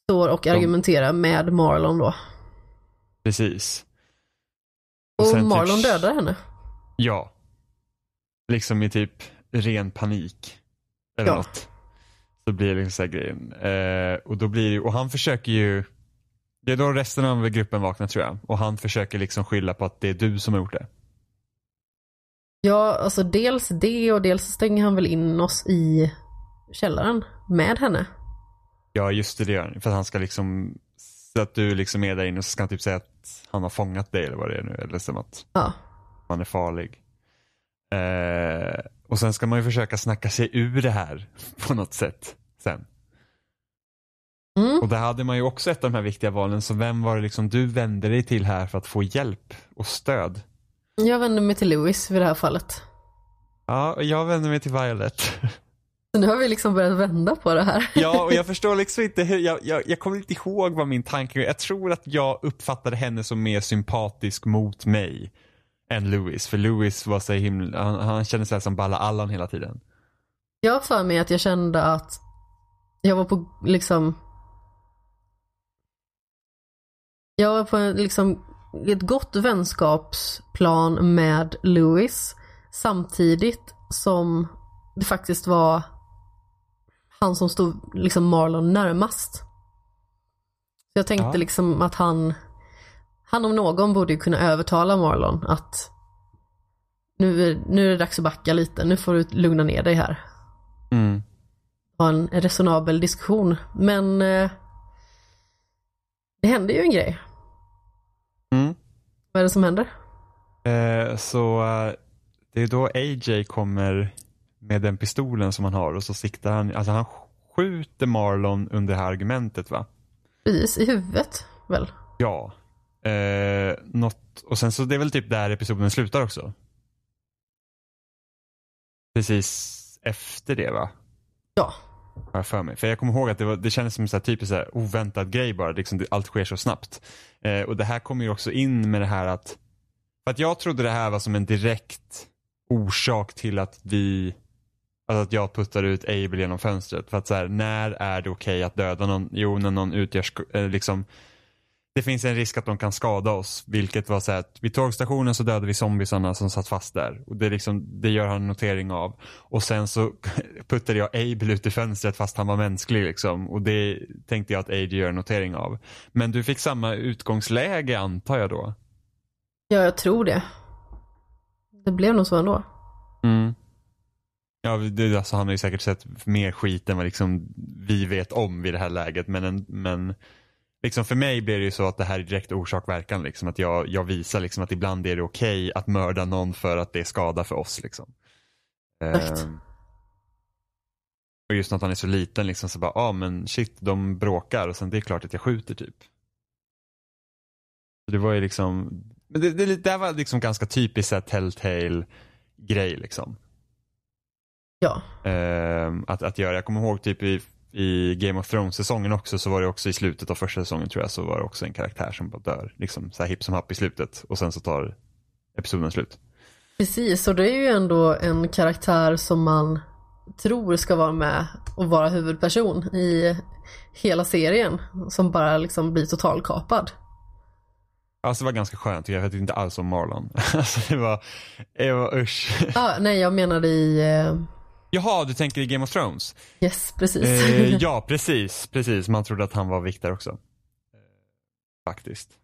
står och argumenterar med Marlon då. Precis. Och, sen typ- Marlon dödar henne. Ja. Liksom i typ ren panik. Eller Ja. något. Så blir det liksom så här grejen. Eh, och då blir och han försöker ju Det är då resten av gruppen vaknar tror jag. Och han försöker liksom skylla på att det är du som har gjort det. Ja, alltså dels det och dels stänger han väl in oss i källaren med henne. Ja just det, det gör han. För att han ska liksom Så att du liksom är där inne och så ska han typ säga att han har fångat dig eller vad det är nu. Eller som att Ja. man är farlig. Eh, och sen ska man ju försöka snacka sig ur det här på något sätt sen. Mm. Och där hade man ju också ett av de här viktiga valen. Så vem var det liksom du vände dig till här för att få hjälp och stöd? Jag vänder mig till Louis vid det här fallet. Ja, och jag vände mig till Violet. Så nu har vi liksom börjat vända på det här. Ja, och jag förstår liksom inte hur, jag, jag, jag kommer inte ihåg vad min tanke var. Jag tror att jag uppfattade henne som mer sympatisk mot mig än Louis. För Louis var så himla, han, han kände sig som Balla Allan hela tiden. Jag har för mig att jag kände att jag var på liksom Jag var på liksom ett gott vänskapsplan med Louis samtidigt som det faktiskt var han som stod liksom Marlon närmast. Jag tänkte Ja. liksom att han han om någon borde ju kunna övertala Marlon att nu, är- nu är det dags att backa lite, nu får du lugna ner dig här Mm. ha en resonabel diskussion. Men eh, det händer ju en grej. Mm. Vad är det som händer? Eh, så det är då AJ kommer med den pistolen som han har och så siktar han, alltså han skjuter Marlon under det här argumentet va? Precis i huvudet väl? Ja. Eh, något, och sen så det är väl typ där episoden slutar också. Precis efter det va? Ja. Har jag för mig. För jag kommer ihåg att det, var, det kändes som en så här typisk så här oväntad grej bara. Liksom det, allt sker så snabbt. Eh, och det här kommer ju också in med det här att för att jag trodde det här var som en direkt orsak till att vi Alltså att jag puttar ut Abel genom fönstret. För att så här, när är det okej att döda någon? Jo, när någon utgör eh, liksom det finns en risk att de kan skada oss. Vilket var så att vid tågstationen så dödade vi zombiesarna som satt fast där. Och det, liksom, det gör han en notering av. Och sen så puttade jag Abel ut i fönstret fast han var mänsklig liksom. Och det tänkte jag att AJ gör en notering av. Men du fick samma utgångsläge antar jag då? Ja, jag tror det. Det blev nog så ändå. Mm. Ja, det, alltså, han har ju säkert sett mer skit än vad liksom vi vet om vid det här läget. Men, en, men liksom för mig blir det ju så att det här är direkt orsak-verkan. Liksom, att jag, jag visar liksom att ibland är det okej att mörda någon för att det är skada för oss. Liksom. Ehm, och just att han är så liten, liksom, så bara, ja ah, men shit, de bråkar och sen det är klart att jag skjuter typ. Så det var ju liksom, men det, det, det här var liksom ganska typiskt telltale grej liksom. Ja. Ehm, att, att göra. Jag kommer ihåg typ i, i Game of Thrones-säsongen också så var det också i slutet av första säsongen tror jag så var det också en karaktär som bara dör. Liksom så här hipp som happ i slutet och sen så tar episoden slut. Precis, och det är ju ändå en karaktär som man tror ska vara med och vara huvudperson i hela serien. Som bara liksom blir totalkapad. Alltså det var ganska skönt, jag vet inte alls om Marlon. Alltså det var, det var usch. Ah, nej, jag menade i... eh, Jaha, du tänker i Game of Thrones? yes, precis. Eh, ja, precis, precis. Man trodde att han var Viktor också. Eh, Faktiskt.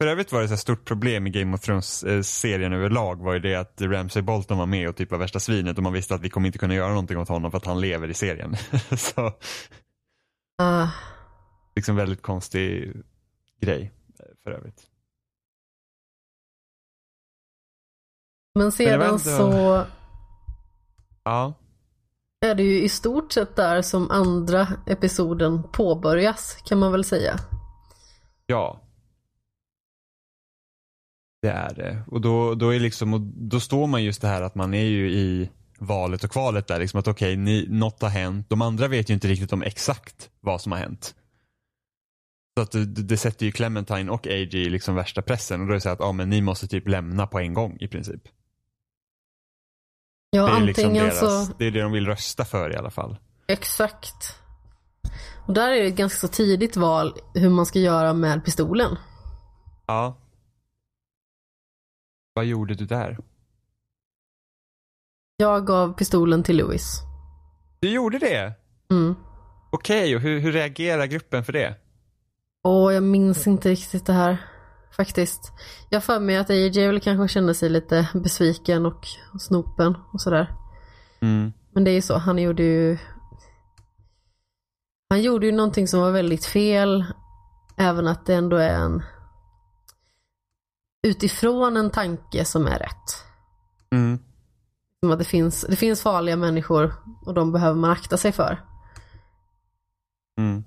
För övrigt var det ett stort problem i Game of Thrones-serien överlag var ju det att Ramsay Bolton var med och typ var värsta svinet och man visste att vi kommer inte kunna göra någonting åt honom för att han lever i serien. så Ah, liksom väldigt konstig grej eh, för övrigt. men sedan ändå- så Ja, är det ju i stort sett där som andra episoden påbörjas, kan man väl säga. ja. Det är det. Och då, då, är liksom, då står man just det här att man är ju i valet och kvalet där. Liksom att okej, ni något har hänt. De andra vet ju inte riktigt om exakt vad som har hänt. Så att det, det sätter ju Clementine och AJ i liksom värsta pressen. Och då är det så att ja, men ni måste typ lämna på en gång i princip. Ja, Det är liksom antingen deras, så... det är det de vill rösta för i alla fall. Exakt. Och där är det ett ganska så tidigt val hur man ska göra med pistolen. Ja. Vad gjorde du där? Jag gav pistolen till Louis. Du gjorde det? Mm. Okej, och hur, hur reagerar gruppen för det? Och jag minns inte riktigt det här. Faktiskt. Jag för mig att AJ väl kanske kände sig lite besviken och snopen och sådär. Mm. Men det är ju så, han gjorde ju Han gjorde ju någonting som var väldigt fel Även att det ändå är en Utifrån en tanke som är rätt Mm. Som att det finns, det finns farliga människor och de behöver man akta sig för Mm.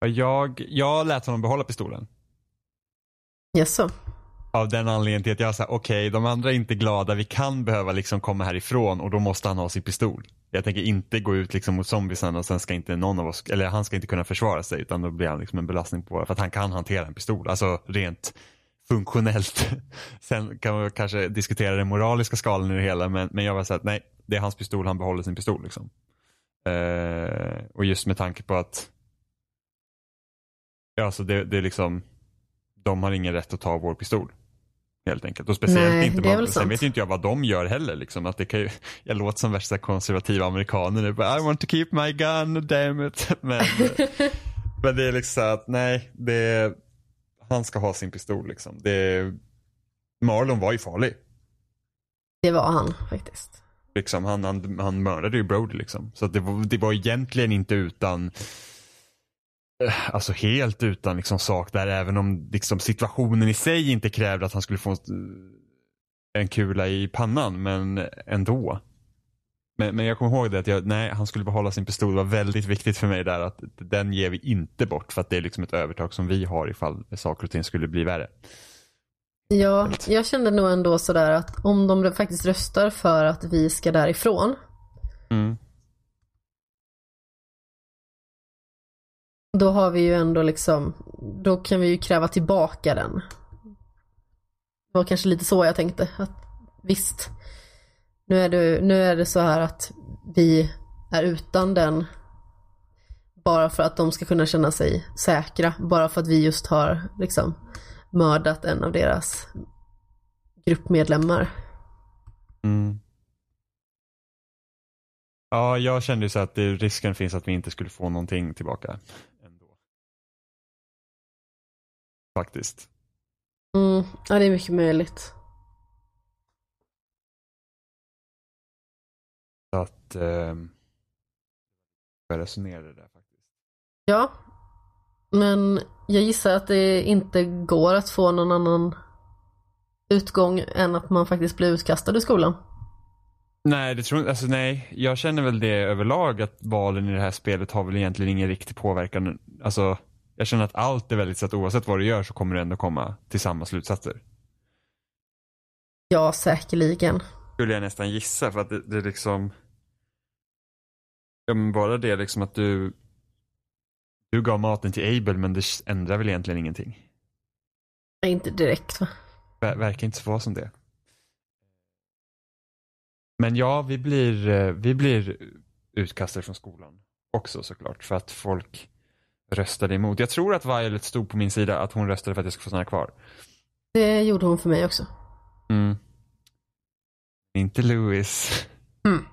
Ja, Jag, jag lät honom behålla pistolen. Jaså? Av den anledningen till att jag sa okej, de andra är inte glada, vi kan behöva liksom komma härifrån och då måste han ha sin pistol. Jag tänker inte gå ut liksom mot zombiesen och sen ska inte någon av oss, eller han ska inte kunna försvara sig utan då blir han liksom en belastning på, för att han kan hantera en pistol. Alltså rent funktionellt. Sen kan man kanske diskutera den moraliska skalan i det hela men, men jag var så att nej, det är hans pistol, han behåller sin pistol liksom. Eh, och just med tanke på att Ja, alltså det, det är liksom de har ingen rätt att ta vår pistol. Helt enkelt. Och speciellt Nej, inte väl sen vet ju inte jag vad de gör heller. Liksom. Att det kan ju, jag låter som värsta konservativa amerikaner nu. I want to keep my gun, damn it. Men, men det är liksom att nej, det han ska ha sin pistol liksom. Det Marlon var ju farlig. Det var han faktiskt Liksom, han, han, han mördade ju Brody liksom. Så det, var, det var egentligen inte utan eh, Alltså helt utan liksom sak där även om liksom situationen i sig inte krävde att han skulle få en, en kula i pannan men ändå. Men, men jag kommer ihåg det att jag, nej han skulle behålla sin pistol. Det var väldigt viktigt för mig där att den ger vi inte bort för att det är liksom ett övertag som vi har ifall saker och ting skulle bli värre. Ja, jag kände nog ändå sådär att om de faktiskt röstar för att vi ska därifrån Mm. Då har vi ju ändå liksom, då kan vi ju kräva tillbaka den. Det var kanske lite så jag tänkte, att visst, nu är det, nu är det så här att vi är utan den bara för att de ska kunna känna sig säkra, bara för att vi just har liksom mördat en av deras gruppmedlemmar. Mm. Ja, jag kände ju så att det, risken finns att vi inte skulle få någonting tillbaka. Faktiskt. Mm, ja, det är mycket möjligt. Så att eh, jag resonerade där faktiskt. Ja, men jag gissar att det inte går att få någon annan utgång än att man faktiskt blir utkastad ur skolan. Nej, det tror alltså nej. Jag känner väl det överlag att valen i det här spelet har väl egentligen ingen riktig påverkan. Alltså, jag känner att allt är väldigt så att oavsett vad du gör så kommer du ändå komma till samma slutsatser. Ja, säkerligen. skulle jag nästan gissa för att det, det är liksom Ja men bara det liksom att du Du gav maten till Abel men det ändrar väl egentligen ingenting. Inte direkt va? Ver, verkar inte så vara som det. Men ja, vi blir, eh, vi blir utkastade från skolan också såklart för att folk röstade emot. Jag tror att Violet stod på min sida, att hon röstade för att jag skulle få stanna kvar. Det gjorde hon för mig också. Mm. Inte Louis. Mm.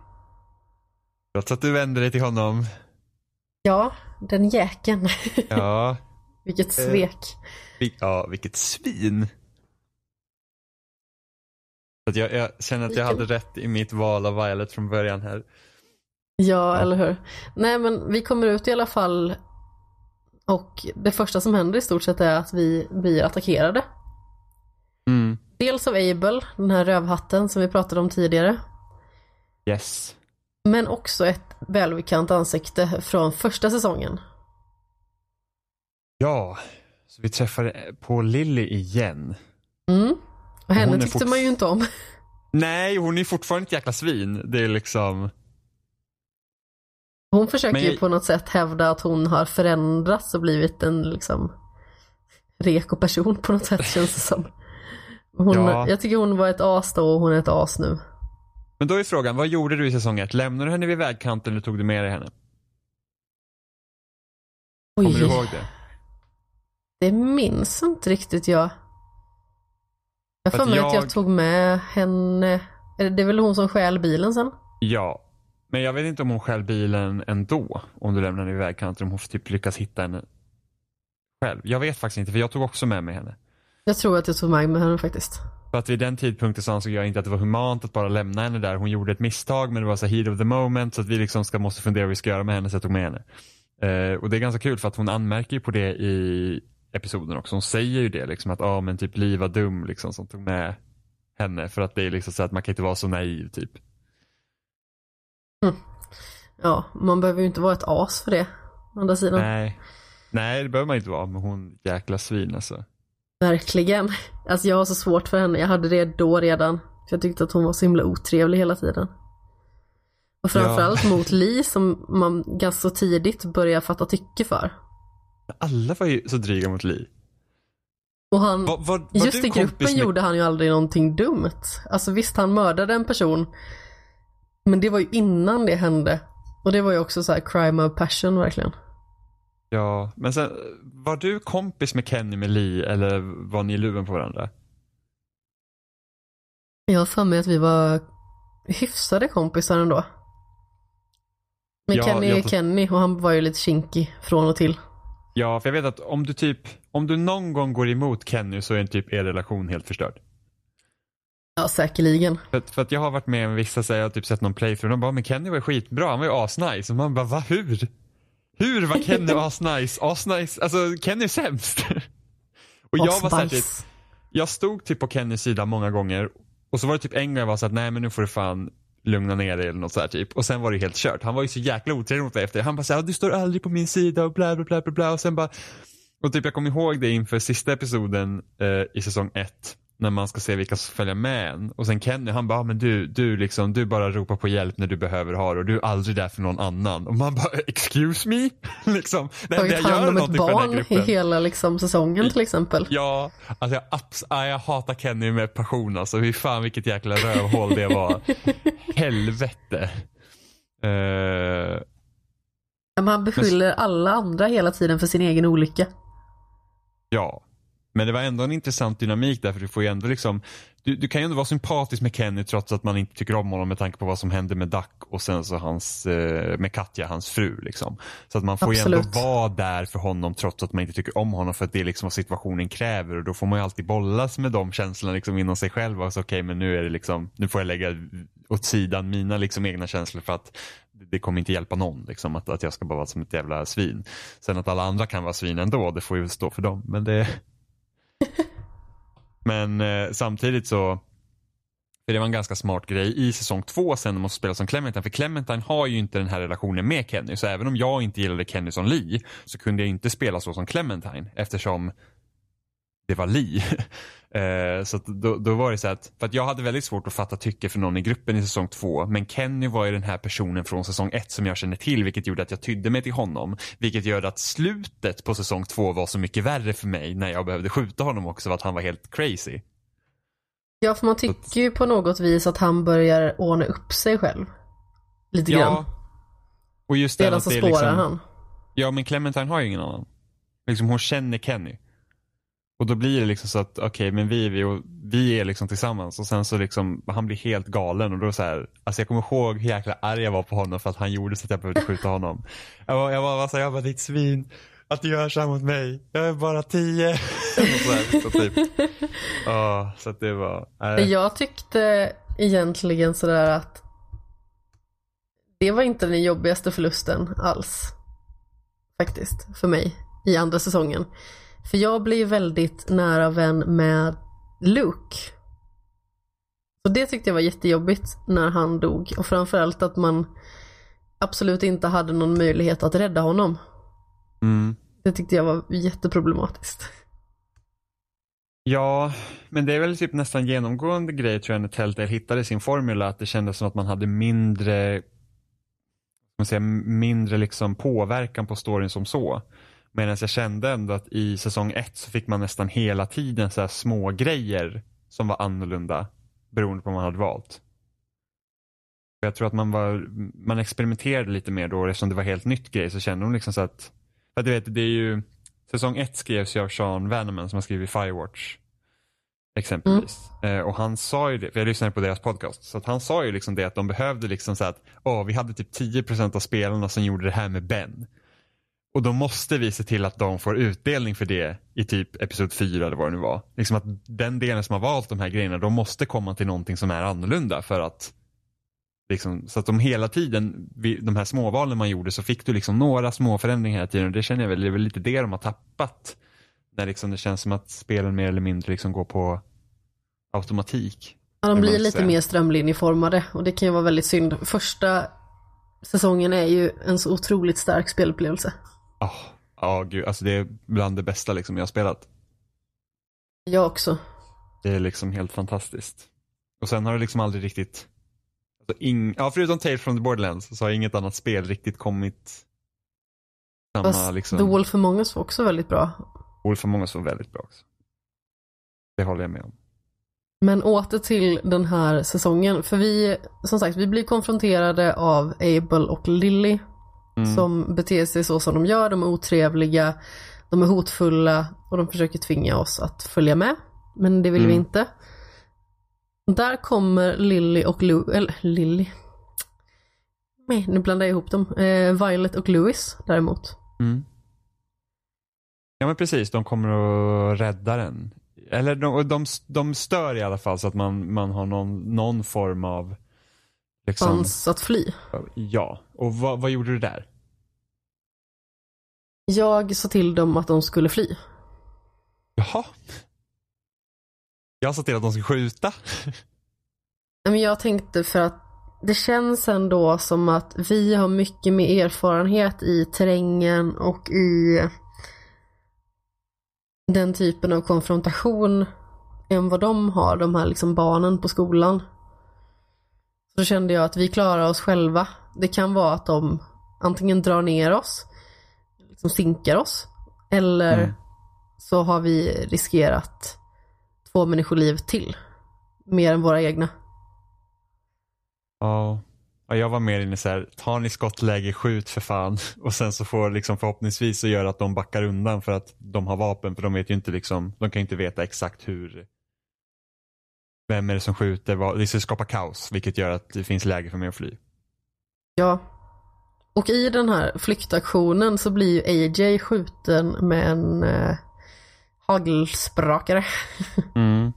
Trots att du vände dig till honom. Ja, den jäkeln. Ja. Vilket svek. Vil- Ja, vilket svin. Att jag, jag känner att jag hade rätt i mitt val av Violet från början här. Ja, eller hur. Nej, men vi kommer ut i alla fall och det första som händer i stort sett är att vi blir attackerade. Mm. Dels av Abel, den här rövhatten som vi pratade om tidigare. Yes. Men också ett välbekant ansikte från första säsongen. Ja, så vi träffade på Lily igen. Mm. Och henne Hon tyckte man ju inte om. Nej, hon är fortfarande ett jäkla svin. Det är liksom... Hon försöker Men ju jag- på något sätt hävda att hon har förändrats och blivit en liksom reko person på något sätt känns det som. Hon, Ja. Jag tycker hon var ett as då och hon är ett as nu. Men då är frågan, vad gjorde du i säsong ett? Lämnade du henne vid vägkanten eller tog du med dig henne? Kommer du ihåg det? Det minns inte riktigt jag. Jag För mig att jag jag- tog med henne. Det är väl hon som stjäl bilen sen? Ja. Men jag vet inte om hon stjäl bilen ändå. Om du lämnar henne vid vägkanten. Om hon typ lyckas hitta henne själv. Jag vet faktiskt inte för jag tog också med mig henne. Jag tror att jag tog med mig henne faktiskt. För att vid den tidpunkten så ansåg jag inte att det var humant att bara lämna henne där. Hon gjorde ett misstag men det var så heat of the moment så att vi liksom ska, måste fundera vad vi ska göra med henne så jag tog med henne. Eh, och det är ganska kul för att hon anmärker ju på det i episoden också. Hon säger ju det liksom att ja men typ Liv var dum liksom som tog med henne för att det är liksom så att man kan inte vara så naiv typ. Ja, man behöver ju inte vara ett as för det. Å andra sidan. Nej. Nej det behöver man inte vara men hon jäkla svin alltså. Verkligen. Alltså jag har så svårt för henne. Jag hade det då redan. För jag tyckte att hon var så himla otrevlig hela tiden. Och framförallt mot Li som man ganska tidigt börjar fatta tycke för. Alla var ju så dryga mot Li. Och han, Var, var, var just i gruppen med- gjorde han ju aldrig någonting dumt. Alltså visst, han mördade en person. Men det var ju innan det hände. Och det var ju också så här crime of passion verkligen. Ja, men sen var du kompis med Kenny med Li eller var ni luven på varandra? Jag har för mig att vi var hyfsade kompisar ändå. Men Ja, Kenny är Kenny och han var ju lite kinkig från och till. Ja, för jag vet att om du typ, om du någon gång går emot Kenny så är typ er relation helt förstörd. Ja, säkerligen. För, för att jag har varit med om vissa, så jag har typ sett någon playthrough, de bara, men Kenny var skitbra, han var ju asnice. Och man bara, va, hur? Hur var Kenny asnice? Asnice, alltså Kenny är sämst. Och jag var såhär typ, jag stod typ på Kennys sida många gånger och så var det typ en gång jag var såhär, nej men nu får du fan lugna ner dig eller något sådär typ. Och sen var det helt kört. Han var ju så jäkla otrevlig mot mig efter. Han bara såhär, du står aldrig på min sida och bla bla bla bla bla. Och sen bara, och typ jag kommer ihåg det inför sista episoden eh, i säsong ett. När man ska se vilka som följer med en. Och sen Kenny han bara, "Ah, men du, du liksom, du bara ropar på hjälp när du behöver ha det och du är aldrig där för någon annan. Och man bara, excuse me? liksom, det enda Tagit hand om ett barn i hela liksom, säsongen till exempel. Ja, alltså jag, abs- ja, jag hatar Kenny med passion alltså. Fy fan vilket jäkla rövhål det var. Helvete. Eh, Men han beskyller alla andra hela tiden för sin egen olycka. ja. Men det var ändå en intressant dynamik där för du får ju ändå liksom du, du kan ju ändå vara sympatisk med Kenny trots att man inte tycker om honom med tanke på vad som hände med Duck och sen så hans, eh, med Katja, hans fru liksom. Så att man får ju Absolut. ändå vara där för honom trots att man inte tycker om honom för att det är liksom vad situationen kräver och då får man ju alltid bollas med de känslorna liksom inom sig själv. Alltså, Okej men nu är det liksom, nu får jag lägga åt sidan mina liksom egna känslor för att det kommer inte hjälpa någon liksom att, att jag ska bara vara som ett jävla svin. Sen att alla andra kan vara svin ändå, det får ju stå för dem. Men det Men eh, samtidigt så för det var en ganska smart grej i säsong två sen när man spelar som Clementine. För Clementine har ju inte den här relationen med Kenny. Så även om jag inte gillade Kenny som Lee så kunde jag inte spela så som Clementine eftersom det var Lee. Eh, så då, då var det så att, för att jag hade väldigt svårt att fatta tycke för någon i gruppen i säsong två. Men Kenny var ju den här personen från säsong ett som jag kände till vilket gjorde att jag tydde mig till honom. Vilket gör att slutet på säsong två var så mycket värre för mig när jag behövde skjuta honom också för att han var helt crazy. Ja, för man tycker ju på något vis att han börjar ordna upp sig själv. Lite Ja. grann. Och just det Redan så det är spårar liksom, han. Ja, men Clementine har ju ingen annan. Liksom hon känner Kenny. Och då blir det liksom så att, okej, okay, men vi är vi och vi är liksom tillsammans och sen så liksom, han blir helt galen och då så här, alltså jag kommer ihåg hur jäkla arg jag var på honom för att han gjorde så att jag behövde skjuta honom. Jag var, jag var, alltså, jag var ditt svin, att du gör så här mot mig, jag är bara tio. så, här, så, typ. oh, så att det var, äh. Jag tyckte egentligen sådär att det var inte den jobbigaste förlusten alls. Faktiskt, för mig i andra säsongen. För jag blev väldigt nära vän med Luke. Och det tyckte jag var jättejobbigt när han dog och framförallt att man absolut inte hade någon möjlighet att rädda honom. Mm. Det tyckte jag var jätteproblematiskt. Ja, men det är väl typ nästan genomgående grej tror jag när Telltale hittade sin formula att det kändes som att man hade mindre man säga, mindre liksom påverkan på storyn som så. Medan jag kände ändå att i säsong ett så fick man nästan hela tiden så här små grejer som var annorlunda beroende på vad man hade valt. Jag tror att man var, man experimenterade lite mer då eftersom det var helt nytt grej så kände de liksom så att, för att du vet det är ju, säsong ett skrevs ju av Sean Vanneman som har skrivit Firewatch. Exempelvis. Mm. Eh, och han sa ju det, för jag lyssnade på deras podcast, så att han sa ju liksom det att de behövde liksom så att, åh vi hade typ 10% av spelarna som gjorde det här med Ben. Och då måste vi se till att de får utdelning för det i typ episod 4 eller vad det nu var. Liksom att den delen som har valt de här grejerna, de måste komma till någonting som är annorlunda för att liksom, så att de hela tiden, de här småvalen man gjorde så fick du liksom några små förändringar hela tiden och det känner jag väl, det är väl lite det de har tappat. När liksom det känns som att spelen mer eller mindre liksom går på automatik. Ja, de blir lite mer strömlinjeformade och det kan ju vara väldigt synd. Första säsongen är ju en så otroligt stark spelupplevelse. Ja, oh, oh, gud, alltså det är bland det bästa liksom jag har spelat. Jag också. Det är liksom helt fantastiskt. Och sen har det liksom aldrig riktigt, alltså ing, ja förutom Tales from the Borderlands så har inget annat spel riktigt kommit samma Fast liksom. The Wolf Among Us var också väldigt bra. Wolf Among Us var väldigt bra också. Det håller jag med om. Men åter till den här säsongen, för vi, som sagt, vi blir konfronterade av Abel och Lily mm. som beter sig så som de gör. De är otrevliga, de är hotfulla och de försöker tvinga oss att följa med. Men det vill mm. vi inte. Där kommer Lily och Lou, eller Lily. Nej, nu blandar jag ihop dem. Eh, Violet och Louis däremot. Mm. Ja men precis, de kommer att rädda den. Eller de, de, de stör i alla fall så att man, man har någon, någon form av liksom, chans att fly. Ja, och vad, vad gjorde du där? Jag sa till dem att de skulle fly. Jaha. Jag sa till att de skulle skjuta. Men jag tänkte för att det känns ändå som att vi har mycket mer erfarenhet i terrängen och i den typen av konfrontation än vad de har, de här liksom barnen på skolan. Så kände jag att vi klarar oss själva. Det kan vara att de antingen drar ner oss, liksom sinkar oss, eller mm. så har vi riskerat två människoliv till. Mer än våra egna. Ja. Ja, jag var mer inne i så här, tar ni skottläge, skjut för fan. Och sen så får liksom förhoppningsvis så göra att de backar undan för att de har vapen. För de vet ju inte liksom, de kan inte veta exakt hur, vem är det som skjuter, vad, det ska skapa kaos. Vilket gör att det finns läge för mig att fly. Ja. Och i den här flyktaktionen så blir ju AJ skjuten med en eh, hagelsprakare. Mm.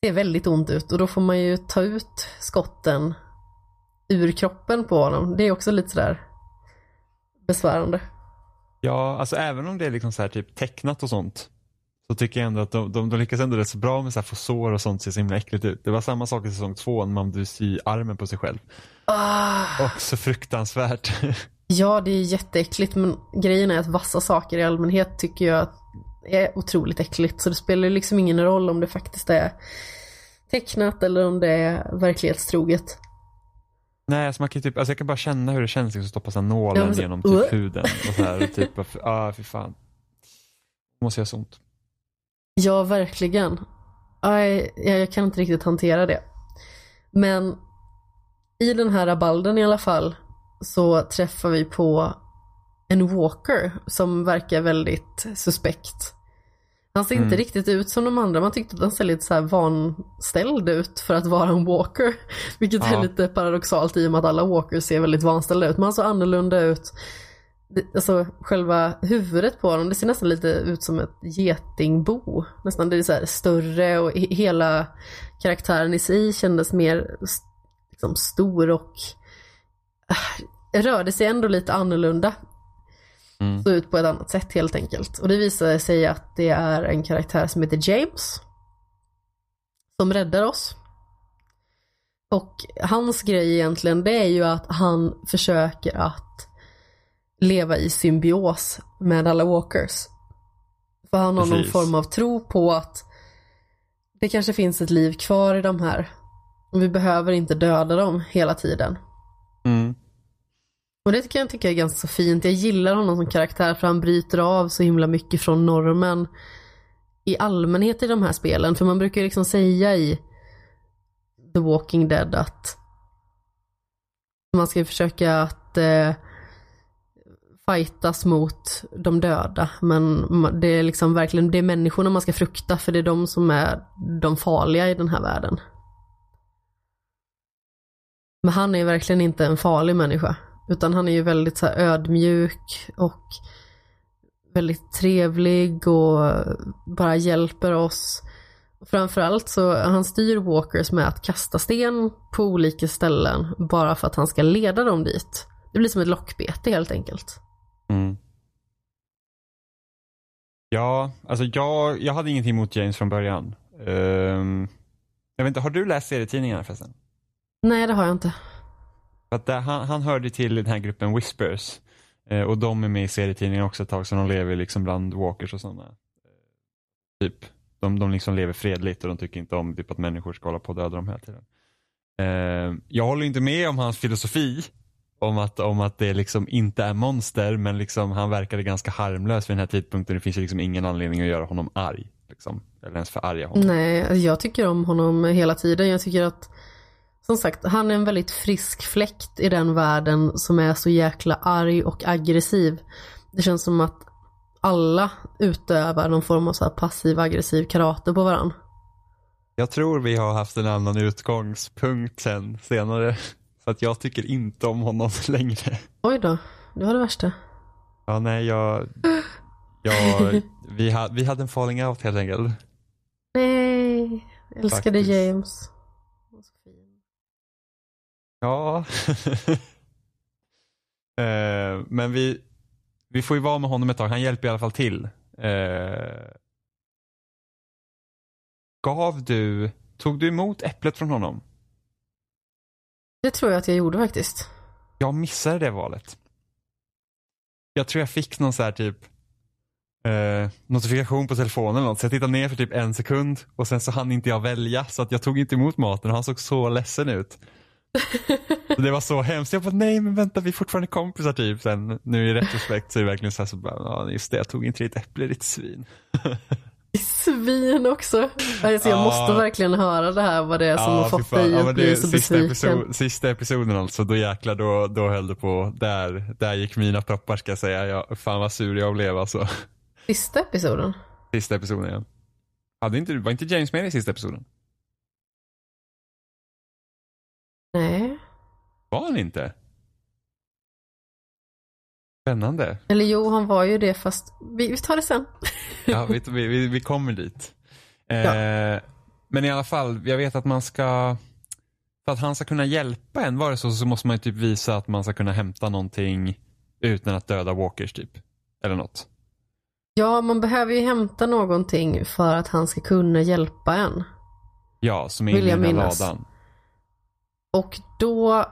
Det ser väldigt ont ut och då får man ju ta ut skotten ur kroppen på honom. Det är också lite sådär besvärande. Ja, alltså även om det är liksom så här typ tecknat och sånt så tycker jag ändå att de, de, de lyckas ändå rätt så bra med så här fosår och sånt ser så himla äckligt ut. Det var samma sak i säsong två när man behövde sy armen på sig själv. Ah. Också fruktansvärt. ja, det är jätteäckligt men grejen är att vassa saker i allmänhet tycker jag är otroligt äckligt. Så det spelar liksom ingen roll om det faktiskt är tecknat eller om det är verklighetstroget. Nej, alltså man kan typ, alltså jag kan bara känna hur det känns att stoppa en nålen ja, så, genom typ uh. huden. Och så här, och typ, ah, fy fan. Det måste göra så ont. Ja, verkligen. Aj, jag kan inte riktigt hantera det. Men i den här rabalden i alla fall så träffar vi på en walker som verkar väldigt suspekt. Han ser inte Mm. riktigt ut som de andra, man tyckte att han ser lite så här vanställd ut för att vara en walker. Vilket är Ja. lite paradoxalt i och med att alla walkers ser väldigt vanställda ut. Men han såg annorlunda ut. Alltså själva huvudet på honom, det ser nästan lite ut som ett getingbo. Nästan det är så här större och he- hela karaktären i sig kändes mer liksom, stor och äh, rörde sig ändå lite annorlunda. Mm. Såg ut på ett annat sätt helt enkelt. Och det visade sig att det är en karaktär som heter James. Som räddar oss. Och hans grej egentligen det är ju att han försöker att leva i symbios med alla walkers. För han har någon form av tro på att det kanske finns ett liv kvar i de här. Och vi behöver inte döda dem hela tiden. Mm. Och det kan jag tycka är ganska fint. Jag gillar honom som karaktär för han bryter av så himla mycket från normen i allmänhet i de här spelen. För man brukar ju liksom säga i The Walking Dead att man ska försöka att eh, fightas mot de döda. Men det är liksom verkligen det är människorna man ska frukta för det är de som är de farliga i den här världen. Men han är verkligen inte en farlig människa. Utan han är ju väldigt så här ödmjuk och väldigt trevlig och bara hjälper oss. Framförallt så han styr Walkers med att kasta sten på olika ställen bara för att han ska leda dem dit. Det blir som ett lockbete helt enkelt. Mm. Ja, alltså jag, jag hade ingenting emot James från början. Ehm, jag vet inte, har du läst serietidningarna förresten? Nej, det har jag inte. För att där, han, han hörde till den här gruppen Whispers. Eh, och de är med i serietidningarna också ett tag, så de lever liksom bland walkers och sådana. Eh, typ, de, de liksom lever fredligt och de tycker inte om typ, att människor ska hålla på och döda dem hela tiden. Eh, jag håller inte med om hans filosofi. Om att, om att det liksom inte är monster, men liksom han verkade ganska harmlös vid den här tidpunkten. Det finns ju liksom ingen anledning att göra honom arg. Liksom, eller ens förarga honom. Nej, alltså jag tycker om honom hela tiden. Jag tycker att, som sagt, han är en väldigt frisk fläkt i den världen som är så jäkla arg och aggressiv. Det känns som att alla utövar någon form av så passiv aggressiv karate på varandra. Jag tror vi har haft en annan utgångspunkt sen senare. Så att jag tycker inte om honom längre. Oj då, det var det värsta. Ja, nej, jag... jag vi, ha, vi hade en falling out helt enkelt. Nej, jag älskade Faktiskt. James. Ja. eh, men vi, vi får ju vara med honom ett tag. Han hjälper i alla fall till. Eh, gav du, tog du emot äpplet från honom? Det tror jag att jag gjorde faktiskt. Jag missade det valet. Jag tror jag fick någon så här typ eh, notifikation på telefonen eller något. Så jag tittade ner för typ en sekund och sen så hann inte jag välja så att jag tog inte emot maten och han såg så ledsen ut. Det var så hemskt. Jag bara nej men vänta vi är fortfarande kompisar typ. Sen nu i retrospekt så är det verkligen så här så bara, ja just det jag tog inte ditt äpple ditt svin. Svin också. Alltså jag Ja. måste verkligen höra det här vad det är som har fy fått fan. dig att bli så sista, besviken. episod, sista episoden alltså, då jäklar då, då höll det på. Där, där gick mina proppar ska jag säga. Jag, fan vad sur jag blev alltså. Sista episoden? Sista episoden ja. Hade inte, var inte James med i sista episoden? Nej. Var han inte? Spännande. Eller jo, han var ju det fast vi, vi tar det sen. Ja, vi, vi, vi, kommer dit. Eh, Ja. Men i alla fall, jag vet att man ska, för att han ska kunna hjälpa en, var det så, så måste man ju typ visa att man ska kunna hämta någonting utan att döda walkers typ. Eller något. Ja, man behöver ju hämta någonting för att han ska kunna hjälpa en. Ja, som är inne i ladan. Och då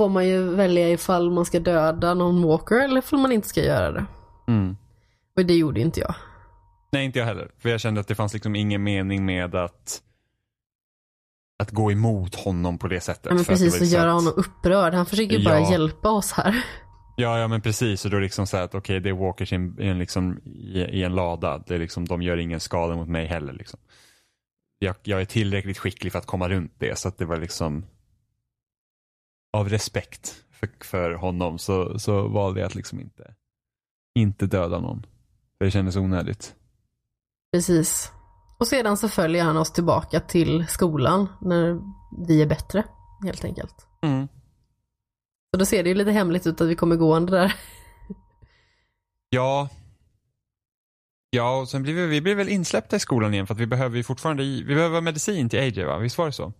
får man ju välja ifall man ska döda någon walker eller ifall man inte ska göra det. Mm. Och det gjorde inte jag. Nej, inte jag heller. För jag kände att det fanns liksom ingen mening med att att gå emot honom på det sättet. Ja, men precis, liksom göra att- honom upprörd. Han försöker ju bara Ja. hjälpa oss här. Ja, ja men precis. Och då liksom så att okej, det är walkers i, en liksom, i, i en lada. Det är liksom, de gör ingen skada mot mig heller. Liksom. Jag, jag är tillräckligt skicklig för att komma runt det. Så att det var liksom av respekt för, för honom så, så valde jag att liksom inte, inte döda någon. För det kändes onödigt. Precis. Och sedan så följer han oss tillbaka till skolan när vi är bättre, helt enkelt. Mm. Så då ser det ju lite hemligt ut att vi kommer gående där. Ja. Ja, och sen blir vi, vi blir väl insläppta i skolan igen för att vi behöver ju fortfarande, vi behöver medicin till AJ va? Visst var det så?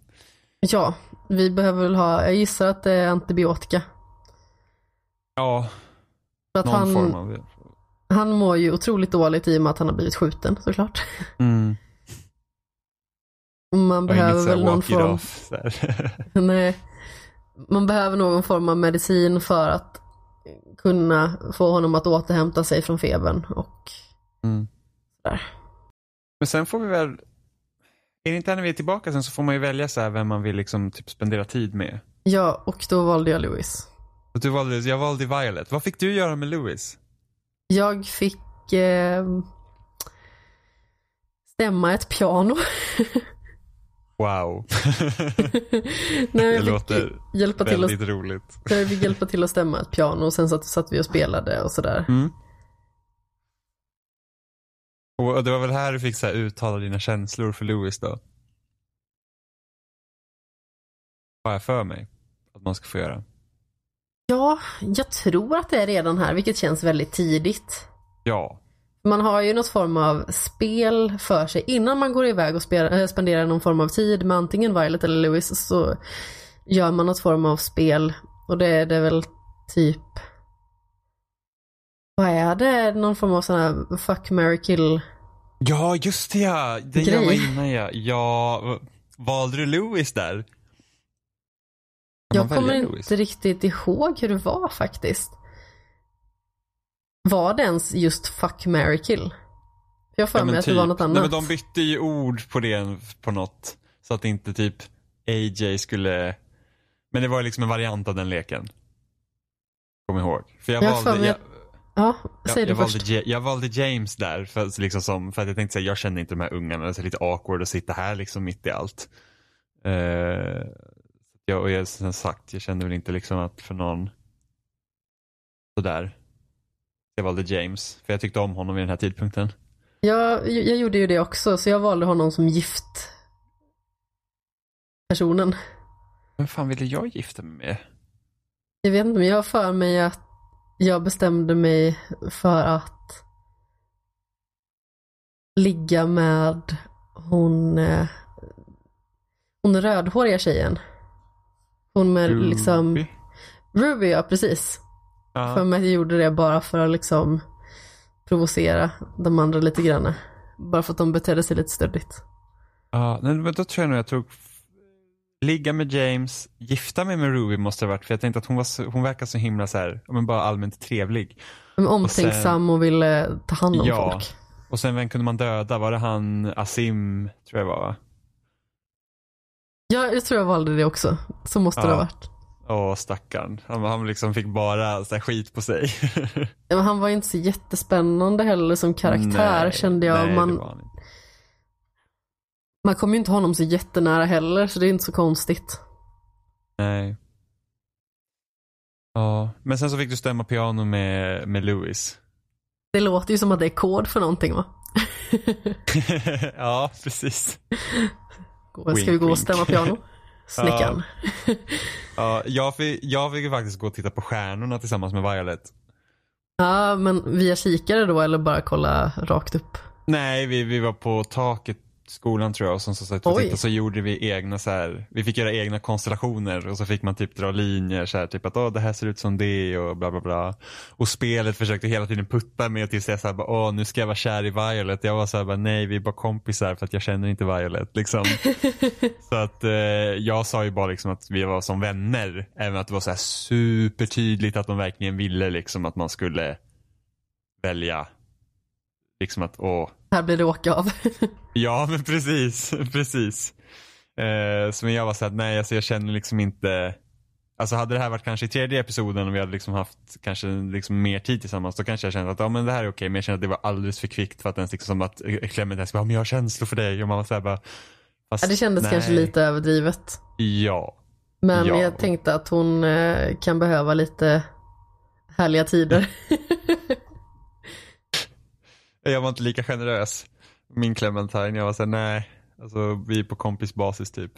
Ja, vi behöver väl ha, jag gissar att det är antibiotika. Ja, För att någon han, form av... han mår ju otroligt dåligt i och med att han har blivit skjuten såklart. Mm. Man behöver väl någon form, off, nej, man behöver någon form av medicin för att kunna få honom att återhämta sig från febern och Mm. Men sen får vi väl, är det inte när vi är tillbaka sen så får man ju välja så vem man vill liksom typ spendera tid med. Ja, och då valde jag Louis. Och du valde, jag valde Violet. Vad fick du göra med Louis? Jag fick eh, stämma ett piano. Wow. Nej, det jag fick låter hjälpa till, att, väldigt roligt. jag fick hjälpa till att stämma ett piano och sen satt, satt vi och spelade och sådär. Mm. Och det var väl här du fick så här uttala dina känslor för Louis då? Har jag för mig att man ska få göra. Ja, jag tror att det är redan här, vilket känns väldigt tidigt. Ja. Man har ju något form av spel för sig innan man går iväg och spela, äh, spenderar någon form av tid med antingen Violet eller Louis så gör man något form av spel och det är det väl typ vad är det? Någon form av sån här fuck, marry, kill Ja, just det ja. Det gör man Grej. innan ja. Ja, valde du Louis där? Jag kommer inte riktigt ihåg hur det var faktiskt. Var det ens just fuck, marry, kill? Jag har för Ja, mig men att det var typ. något Nej, annat. men de bytte ju ord på det på något. Så att inte typ AJ skulle... Men det var liksom en variant av den leken. Kom ihåg. För jag Jag har för valde... mig Jag, Ja, jag, säg det jag, valde först. Ja- jag valde James där för, liksom som, för att jag tänkte säga jag känner inte de här ungarna. Det är lite awkward att sitta här liksom mitt i allt. Uh, jag, och jag, som sagt, jag kände väl inte liksom att för någon sådär. Jag valde James, för jag tyckte om honom vid den här tidpunkten. Jag, jag gjorde ju det också, så jag valde honom som gift personen. Vem fan ville jag gifta mig med? Jag vet inte, men jag har för mig att jag bestämde mig för att ligga med hon, eh, hon rödhåriga tjejen. Hon med liksom, Ruby? Ruby ja, precis. Ja. För mig gjorde det bara för att liksom provocera de andra lite grann. Bara för att de betedde sig lite stöddigt. Ja, men då tror jag nog jag tog ligga med James, gifta mig med Ruby måste det ha varit för jag tänkte att hon, var så, hon verkar så himla så här, men bara allmänt trevlig. Men omtänksam och ville ta hand om Ja. folk. Och sen vem kunde man döda? Var det han Asim, tror jag var va? Ja, jag tror jag valde det också. Så måste det Ja. ha varit. Åh stackarn. Han, han liksom fick bara så skit på sig. Men han var inte så jättespännande heller som karaktär Nej, kände jag. Nej, det man. Man kom ju inte honom så jättenära heller så det är inte så konstigt. Nej. Ja, men sen så fick du stämma piano med, med Louis. Det låter ju som att det är kod för någonting va? ja, precis. Ska Wink, vi gå och stämma piano? Snickaren. Ja, jag, fick, jag fick ju faktiskt gå och titta på stjärnorna tillsammans med Violet. Ja, men via kikare då eller bara kolla rakt upp? Nej, vi, vi var på taket skolan tror jag och sen så, satt vi och så gjorde vi egna så här, vi fick göra egna konstellationer och så fick man typ dra linjer så här, typ att åh det här ser ut som det och bla bla bla. Och spelet försökte hela tiden putta med tills jag så här, bara, åh nu ska jag vara kär i Violet. Jag var så här, bara, nej vi är bara kompisar för att jag känner inte Violet liksom. så att eh, jag sa ju bara liksom att vi var som vänner. Även att det var så här supertydligt att de verkligen ville liksom att man skulle välja liksom att åh Här blir det åka av. Ja, men precis. precis. Eh, så men jag var så här, nej alltså jag känner liksom inte Alltså hade det här varit kanske i tredje episoden och vi hade liksom haft kanske liksom mer tid tillsammans då kanske jag kände att ja men det här är okej men jag kände att det var alldeles för kvickt för att ens liksom som att eh, Clementine skulle bara, men jag har känslor för dig och man var så här bara fast, Ja, det kändes nej. kanske lite överdrivet. Ja. Men Ja. jag tänkte att hon eh, kan behöva lite härliga tider. Jag var inte lika generös. Min Clementine, jag var såhär nej. Alltså vi är på kompisbasis typ.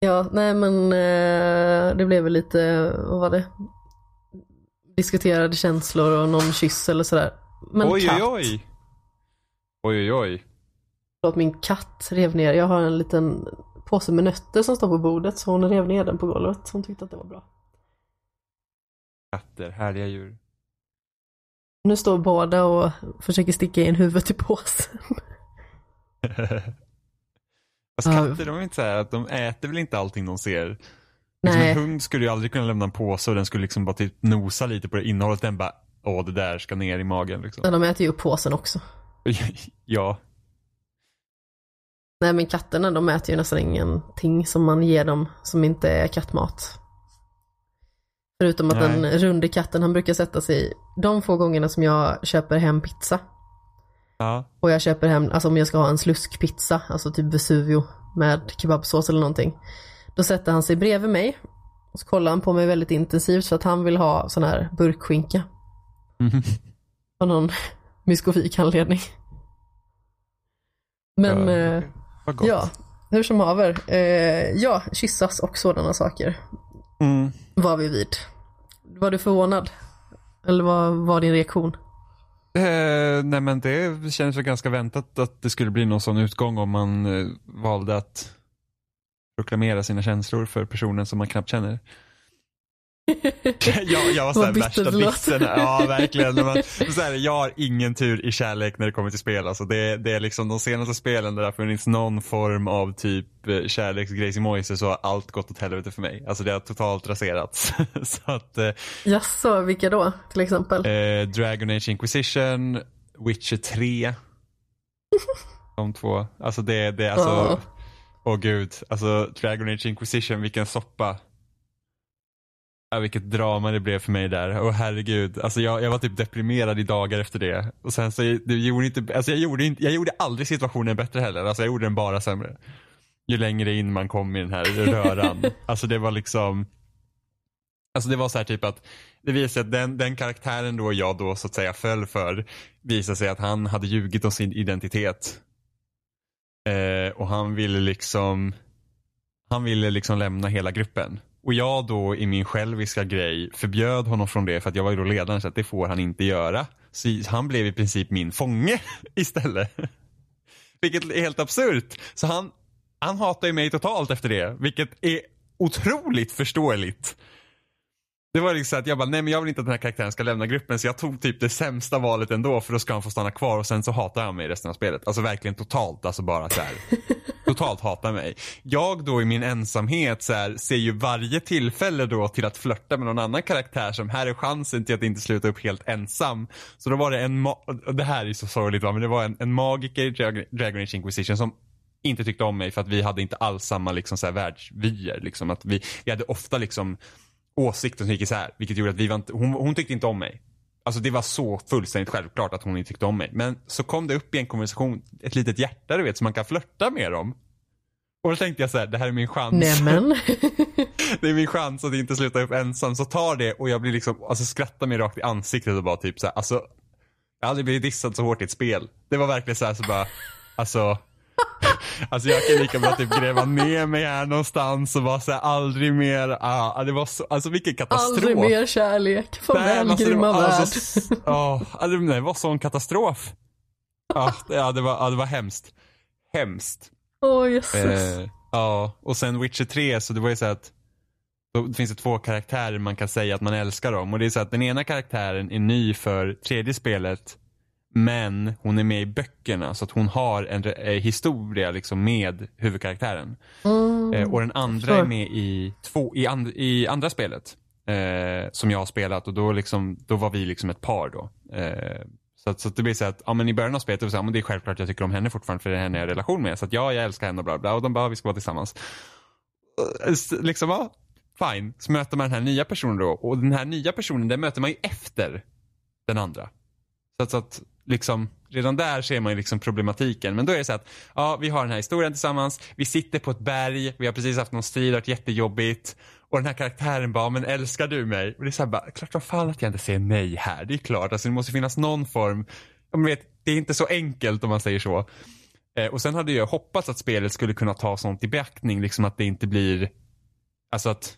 ja, nej men eh, det blev väl lite, vad var det? Diskuterade känslor och någon kyss eller sådär. Men oj katt. oj oj. Oj oj oj. Förlåt, min katt rev ner. Jag har en liten påse med nötter som står på bordet så hon rev ner den på golvet. Hon tyckte att det var bra. Katter, härliga djur. Nu står båda och försöker sticka in huvudet i påsen. Fast katter de är inte så här att de äter väl inte allting de ser. Liksom en hund skulle ju aldrig kunna lämna en påse och den skulle liksom bara typ nosa lite på det innehållet. Den bara, åh det där ska ner i magen liksom. Ja, de äter ju upp påsen också. ja, Nej men katterna de äter ju nästan ingenting som man ger dem som inte är kattmat. Förutom att Nej. den runde katten han brukar sätta sig de få gångerna som jag köper hem pizza. ja. Och jag köper hem, alltså om jag ska ha en sluskpizza, alltså typ Vesuvio med kebabsås eller någonting. Då sätter han sig bredvid mig. Och så kollar han på mig väldigt intensivt för att han vill ha sån här burkskinka. Av någon myskofik anledning. Men Ja, eh, ja, hur som haver. Eh, ja, kyssas och sådana saker Mm. var vi vid. Var du förvånad? Eller vad var din reaktion? Eh, nej men det känns väl ganska väntat att det skulle bli någon sån utgång om man eh, valde att proklamera sina känslor för personen som man knappt känner. jag, jag var såhär värsta bitsen. Ja verkligen. Man, så här, jag har ingen tur i kärlek när det kommer till spel. Alltså, det, det är liksom de senaste spelen där det har funnits någon form av typ eh, kärleksgrejsimojse så har allt gått åt helvete för mig. Alltså det har totalt raserats. så att eh, Jaså, vilka då till exempel? Eh, Dragon Age Inquisition, Witcher 3. De två. Alltså det, det är alltså, åh gud. Alltså Dragon Age Inquisition, vilken soppa. Ja, vilket drama det blev för mig där. Och herregud, alltså jag, jag var typ deprimerad i dagar efter det. Och sen så, det gjorde inte, alltså jag gjorde inte, jag gjorde aldrig situationen bättre heller. Alltså jag gjorde den bara sämre. Ju längre in man kom i den här röran. alltså det var liksom, alltså det var så här typ att det visade sig att den, den karaktären då jag då så att säga föll för visade sig att han hade ljugit om sin identitet. Eh, och han ville liksom han ville liksom lämna hela gruppen. Och jag då i min själviska grej förbjöd honom från det för att jag var ju då ledaren så att det får han inte göra. Så han blev i princip min fånge istället. Vilket är helt absurt. Så han, han hatar ju mig totalt efter det. Vilket är otroligt förståeligt. Det var liksom att jag bara, nej men jag vill inte att den här karaktären ska lämna gruppen så jag tog typ det sämsta valet ändå för då ska han få stanna kvar och sen så hatar han mig resten av spelet. Alltså verkligen totalt, alltså bara så här. totalt hatar mig. Jag då i min ensamhet så här, ser ju varje tillfälle då till att flörta med någon annan karaktär som här är chansen till att inte sluta upp helt ensam. Så då var det en, det här är så sorgligt va, men det var en, en magiker i Dragon, Dragon Age Inquisition som inte tyckte om mig för att vi hade inte alls samma liksom så här världsvyer. Liksom, att vi, vi hade ofta liksom åsikter som gick isär. Vilket gjorde att vi var inte, hon, hon tyckte inte om mig. Alltså det var så fullständigt självklart att hon inte tyckte om mig. Men så kom det upp i en konversation ett litet hjärta du vet så man kan flörta med dem. Och då tänkte jag så här, det här är min chans. Nämen. det är min chans att inte sluta upp ensam. Så tar det och jag blir liksom, alltså skrattar mig rakt i ansiktet och bara typ så här, alltså. Jag har aldrig blivit dissad så hårt i ett spel. Det var verkligen så här så bara, alltså. Alltså jag kan lika bra typ gräva ner mig här någonstans och bara säga aldrig mer, ah, det var så, alltså vilken katastrof. Aldrig mer kärlek. Farväl alltså, det grymma var- värld. alltså, alltså, det var sån katastrof. Det- ja, det var, ja, det var hemskt. Hemskt. Åh jösses. Eh, ja, och sen Witcher 3, så det var ju så att då finns det två karaktärer man kan säga att man älskar dem. Och det är så att den ena karaktären är ny för tredje spelet. Men hon är med i böckerna så att hon har en eh, historia liksom med huvudkaraktären. Mm, Eh, och den andra är med i, två, i, and, i andra spelet. Eh, som jag har spelat och då, liksom, då var vi liksom ett par då. Eh, så, att, så att det blir så att, ja men i början av spelet, det så här, men det är självklart jag tycker om henne fortfarande för det är henne jag har relation med. Så att ja, jag älskar henne och bla bla. Och de bara, vi ska vara tillsammans. Eh, Liksom, ja, fine. Så möter man den här nya personen då. Och den här nya personen, den möter man ju efter den andra. Så att, så att liksom, redan där ser man ju liksom problematiken. Men då är det så att, ja vi har den här historien tillsammans, vi sitter på ett berg, vi har precis haft någon strid, det har varit jättejobbigt. Och den här karaktären bara, men älskar du mig? Och det är så här bara, klart som fan att jag inte säger nej här. Det är klart, alltså det måste finnas någon form, jag vet, det är inte så enkelt om man säger så. Eh, och sen hade jag hoppats att spelet skulle kunna ta sånt i beaktning, liksom att det inte blir, alltså att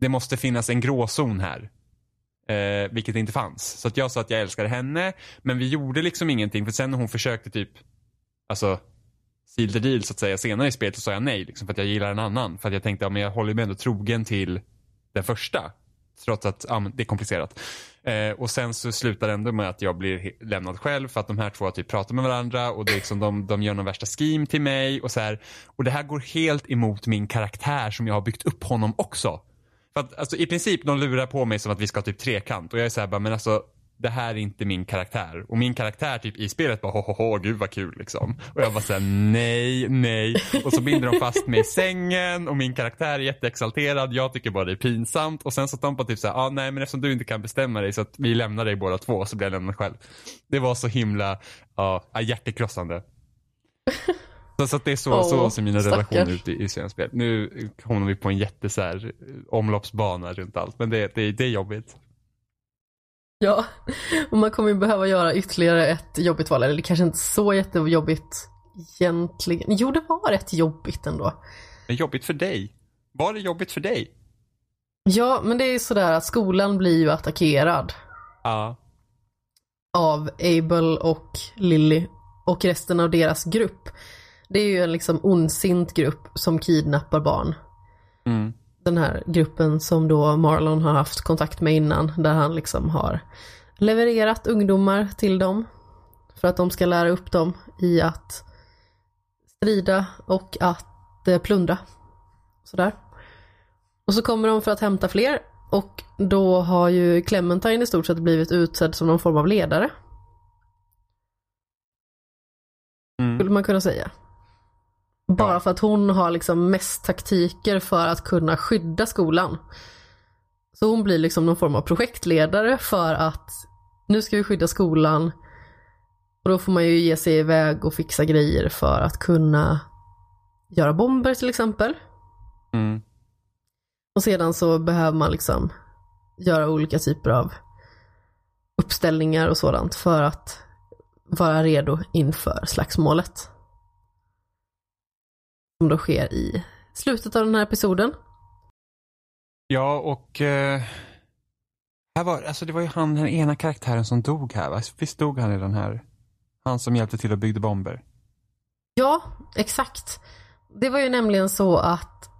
det måste finnas en gråzon här. Eh, vilket inte fanns. Så att jag sa att jag älskade henne, men vi gjorde liksom ingenting. För sen när hon försökte typ, alltså, seal the deal så att säga senare i spelet så sa jag nej. Liksom, för att jag gillar en annan. För att jag tänkte, ja men jag håller mig ändå trogen till den första. Trots att ja, men det är komplicerat. Eh, och sen så slutar det ändå med att jag blir lämnad själv för att de här två typ pratar med varandra och det är liksom, de, de gör någon värsta scheme till mig och så här. Och det här går helt emot min karaktär som jag har byggt upp honom också. För att alltså, i princip de lurar på mig som att vi ska ha typ trekant och jag är såhär bara, men alltså det här är inte min karaktär. Och min karaktär typ i spelet bara, hohoho, gud vad kul liksom. Och jag bara såhär, nej, nej. Och så binder de fast mig i sängen och min karaktär är jätteexalterad. Jag tycker bara det är pinsamt. Och sen så de på typ såhär, ah, nej men eftersom du inte kan bestämma dig så att vi lämnar dig båda två så blir jag lämnad själv. Det var så himla, ja, hjärtekrossande. Så, så att det är så, Åh, så ser mina stackars. relationer ut i, i spel. Nu kommer vi på en jätte så här, omloppsbana runt allt. Men det, det, det är jobbigt. Ja, och man kommer ju behöva göra ytterligare ett jobbigt val. Eller kanske inte så jättejobbigt egentligen. Jo, det var rätt jobbigt ändå. Det är jobbigt för dig. Var det jobbigt för dig? Ja, men det är ju sådär att skolan blir ju attackerad Ja. av Abel och Lily och resten av deras grupp. Det är ju en liksom ondsint grupp som kidnappar barn. Mm. Den här gruppen som då Marlon har haft kontakt med innan, där han liksom har levererat ungdomar till dem för att de ska lära upp dem i att strida och att eh, plundra. Sådär. Och så kommer de för att hämta fler och då har ju Clementine i stort sett blivit utsedd som någon form av ledare, Mm. skulle man kunna säga. Bara Ja. för att hon har liksom mest taktiker för att kunna skydda skolan. Så hon blir liksom någon form av projektledare för att nu ska vi skydda skolan. Och då får man ju ge sig iväg och fixa grejer för att kunna göra bomber till exempel. Mm. Och sedan så behöver man liksom göra olika typer av uppställningar och sådant för att vara redo inför slagsmålet. Som då sker i slutet av den här episoden. Ja, och eh, här var, alltså det var ju han, den ena karaktären som dog här va? Visst dog han i den här? Han som hjälpte till att bygga bomber. Ja, exakt. Det var ju nämligen så att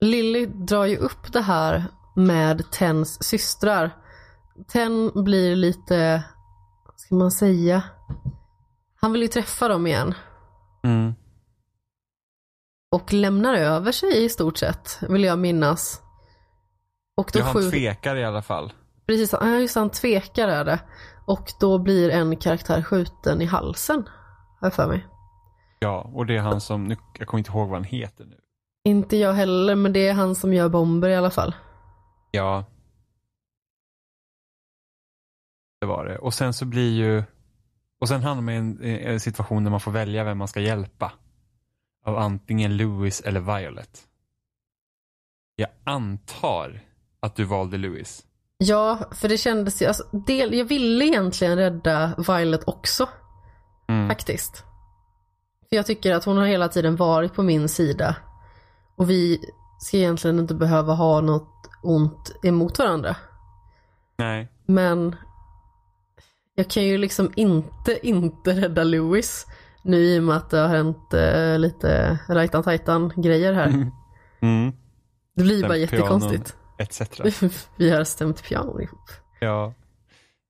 Lily drar ju upp det här med Tens systrar. Ten blir lite, vad ska man säga, han vill ju träffa dem igen. Mm. Och lämnar över sig i stort sett, vill jag minnas. Och då Ja, han tvekar i alla fall. Precis, ja just han tvekar är det. Och då blir en karaktär skjuten i halsen, har jag för mig. Ja, och det är han som, nu, jag kommer inte ihåg vad han heter nu. Inte jag heller, men det är han som gör bomber i alla fall. Ja. Det var det. Och sen så blir ju, och sen hamnar man i en, en situation där man får välja vem man ska hjälpa. Av antingen Louis eller Violet. Jag antar att du valde Louis. Ja, för det kändes ju, alltså, del, jag ville egentligen rädda Violet också, Mm. faktiskt. För jag tycker att hon har hela tiden varit på min sida. Och vi ska egentligen inte behöva ha något ont emot varandra. Nej. Men jag kan ju liksom inte, inte rädda Lewis. Nu i och med att det har hänt eh, lite rajtan tajtan grejer här. Mm. Det blir bara Stämt pianon. jättekonstigt. Etc. Vi har stämt piano ihop. Ja.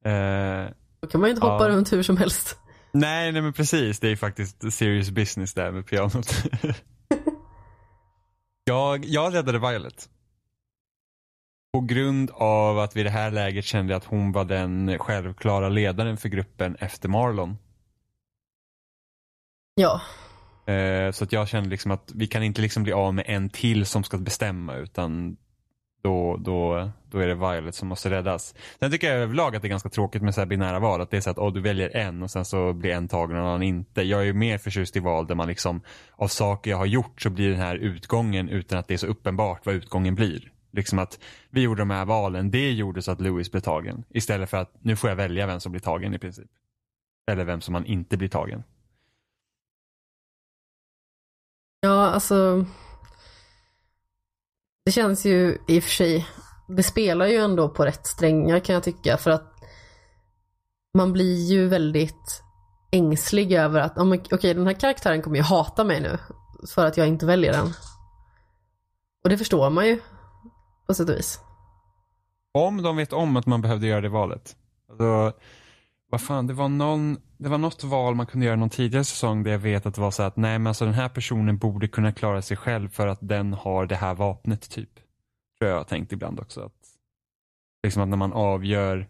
Eh, Då kan man ju inte hoppa Ja. runt hur som helst. nej, nej men precis. Det är faktiskt serious business där med pianot. jag, jag räddade Violet. På grund av att vid det här läget kände jag att hon var den självklara ledaren för gruppen efter Marlon. Ja, Eh, så att jag känner liksom att vi kan inte liksom bli av med en till som ska bestämma utan då, då, då är det Violet som måste räddas. Sen tycker jag överlag att det är ganska tråkigt med så här binära val. Att det är så att oh, du väljer en och sen så blir en tagen och en annan inte. Jag är ju mer förtjust i val där man liksom av saker jag har gjort så blir den här utgången utan att det är så uppenbart vad utgången blir. Liksom att vi gjorde de här valen, det gjorde så att Louis blev tagen. Istället för att nu får jag välja vem som blir tagen i princip. Eller vem som man inte blir tagen. Alltså. Det känns ju i och för sig. Det spelar ju ändå på rätt strängar kan jag tycka för att man blir ju väldigt ängslig över att oh, okej okay, den här karaktären kommer ju hata mig nu för att jag inte väljer den. Och det förstår man ju på sätt och vis. Om de vet om att man behövde göra det valet. Alltså, vad fan, det var någon, det var något val man kunde göra någon tidigare säsong där jag vet att det var så att nej men alltså den här personen borde kunna klara sig själv för att den har det här vapnet typ. Tror jag har tänkt ibland också. Att, liksom att när man avgör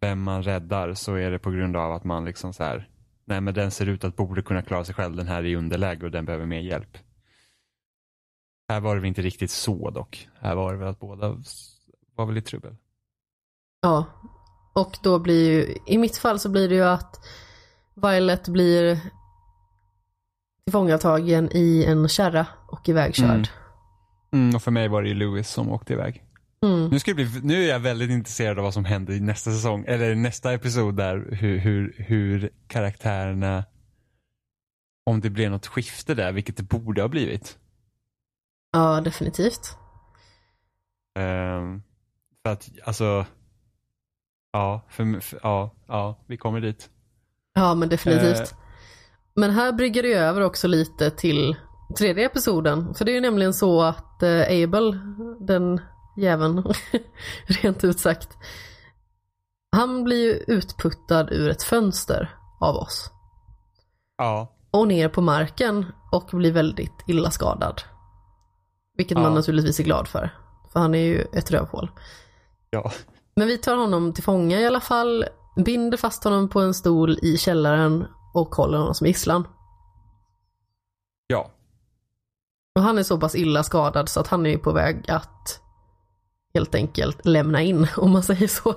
vem man räddar så är det på grund av att man liksom så här, nej men den ser ut att borde kunna klara sig själv, den här är i underläge och den behöver mer hjälp. Här var det väl inte riktigt så dock. Här var det väl att båda var väl i trubbel. Ja, och då blir ju, i mitt fall så blir det ju att Violet blir tillfångatagen i en kärra och ivägkörd. Mm. Mm, och för mig var det ju Louis som åkte iväg. Mm. Nu, ska bli, nu är jag väldigt intresserad av vad som händer i nästa säsong, eller nästa episod där, hur, hur, hur karaktärerna, om det blir något skifte där, vilket det borde ha blivit. Ja, definitivt. Um, för att, alltså, ja, för, för, ja, ja, vi kommer dit. Ja, men definitivt. Uh, men här brygger det över också lite till tredje episoden. För det är ju nämligen så att uh, Abel, den jäveln, rent ut sagt, han blir ju utputtad ur ett fönster av oss. Ja. Och ner på marken och blir väldigt illa skadad. Vilket ja. man naturligtvis är glad för. För han är ju ett rövhål. Ja. Men vi tar honom till fånga i alla fall. Binder fast honom på en stol i källaren och håller honom som gisslan. Ja. Och han är så pass illa skadad så att han är på väg att helt enkelt lämna in om man säger så.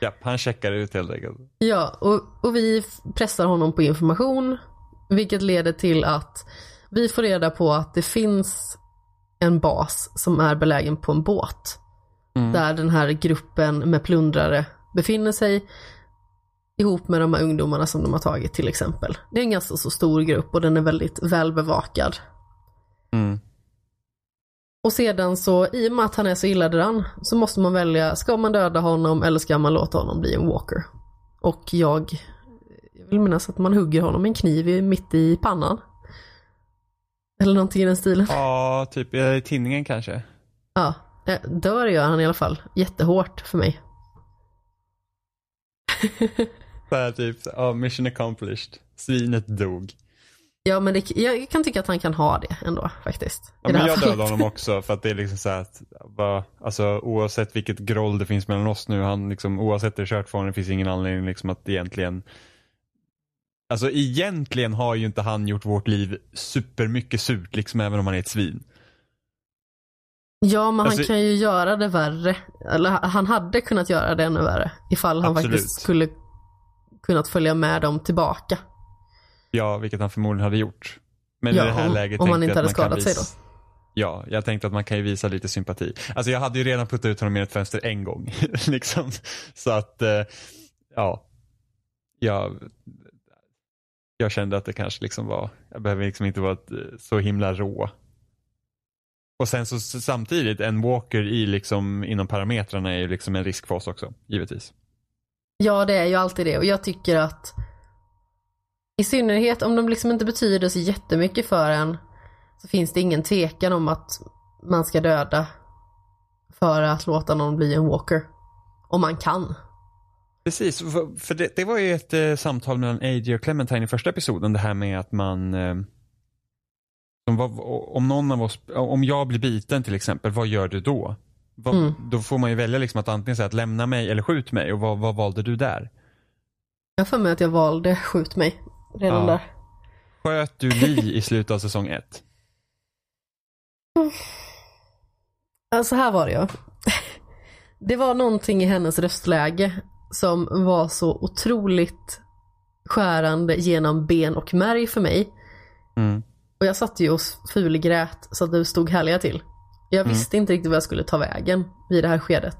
Ja, han checkar ut helt enkelt. Ja, och, och vi pressar honom på information. Vilket leder till att vi får reda på att det finns en bas som är belägen på en båt. Mm. Där den här gruppen med plundrare befinner sig ihop med de här ungdomarna som de har tagit till exempel. Det är en ganska så stor grupp och den är väldigt välbevakad. Mm. Och sedan så, i och med att han är så illa däran, så måste man välja, ska man döda honom eller ska man låta honom bli en walker? Och jag, jag vill minnas att man hugger honom med en kniv mitt i pannan. Eller någonting i den stilen. Ja, typ i tinningen kanske. Ja, dör gör han i alla fall. Jättehårt för mig. Såhär typ, ja, mission accomplished. Svinet dog. Ja men det, jag kan tycka att han kan ha det ändå faktiskt. Ja, men jag dödar honom också för att det är liksom så att, bara, alltså, oavsett vilket groll det finns mellan oss nu, han liksom, oavsett det är kört för honom, det finns ingen anledning liksom att egentligen Alltså egentligen har ju inte han gjort vårt liv supermycket surt liksom även om han är ett svin. Ja men alltså, han kan ju göra det värre. Eller han hade kunnat göra det ännu värre. Ifall han absolut. faktiskt skulle kunnat följa med dem tillbaka. Ja, vilket han förmodligen hade gjort. Men ja, i det här om, läget om han inte hade skadat sig då. Ja, jag tänkte att man kan ju visa lite sympati. Alltså jag hade ju redan puttat ut honom i ett fönster en gång. liksom. Så att, eh, ja. Jag jag kände att det kanske liksom var, jag behöver liksom inte vara så himla rå. Och sen så samtidigt, en walker i liksom inom parametrarna är ju liksom en risk för oss också, givetvis. Ja, det är ju alltid det och jag tycker att i synnerhet om de liksom inte betyder så jättemycket för en så finns det ingen tvekan om att man ska döda för att låta någon bli en walker. Om man kan. Precis, för, det, det, var ju ett eh, samtal mellan AJ och Clementine i första episoden. Det här med att man eh, var, om någon av oss, om jag blir biten till exempel, vad gör du då? Vad, mm. Då får man ju välja liksom att antingen säga att lämna mig eller skjut mig och vad, vad valde du där? Jag får med att jag valde skjut mig redan ja. där. Sköt du Li i slutet av säsong ett? Alltså här var det ja. Det var någonting i hennes röstläge som var så otroligt skärande genom ben och märg för mig. Mm. Och jag satt ju och fulgrät så att det stod härliga till. Jag Mm. visste inte riktigt vad jag skulle ta vägen vid det här skedet.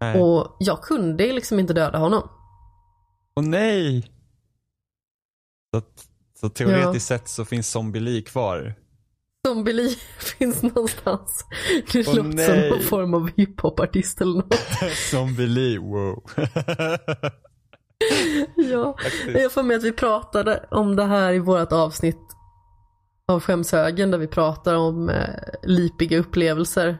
Nej. Och jag kunde liksom inte döda honom. Åh nej! Så, så teoretiskt sett så finns Zombie kvar. Zombie finns någonstans. Det Åh, låter som nej. någon form av hiphopartist eller något. Zombie wow. Ja, jag får med att vi pratade om det här i vårt avsnitt av Skämshögen där vi pratar om eh, lipiga upplevelser.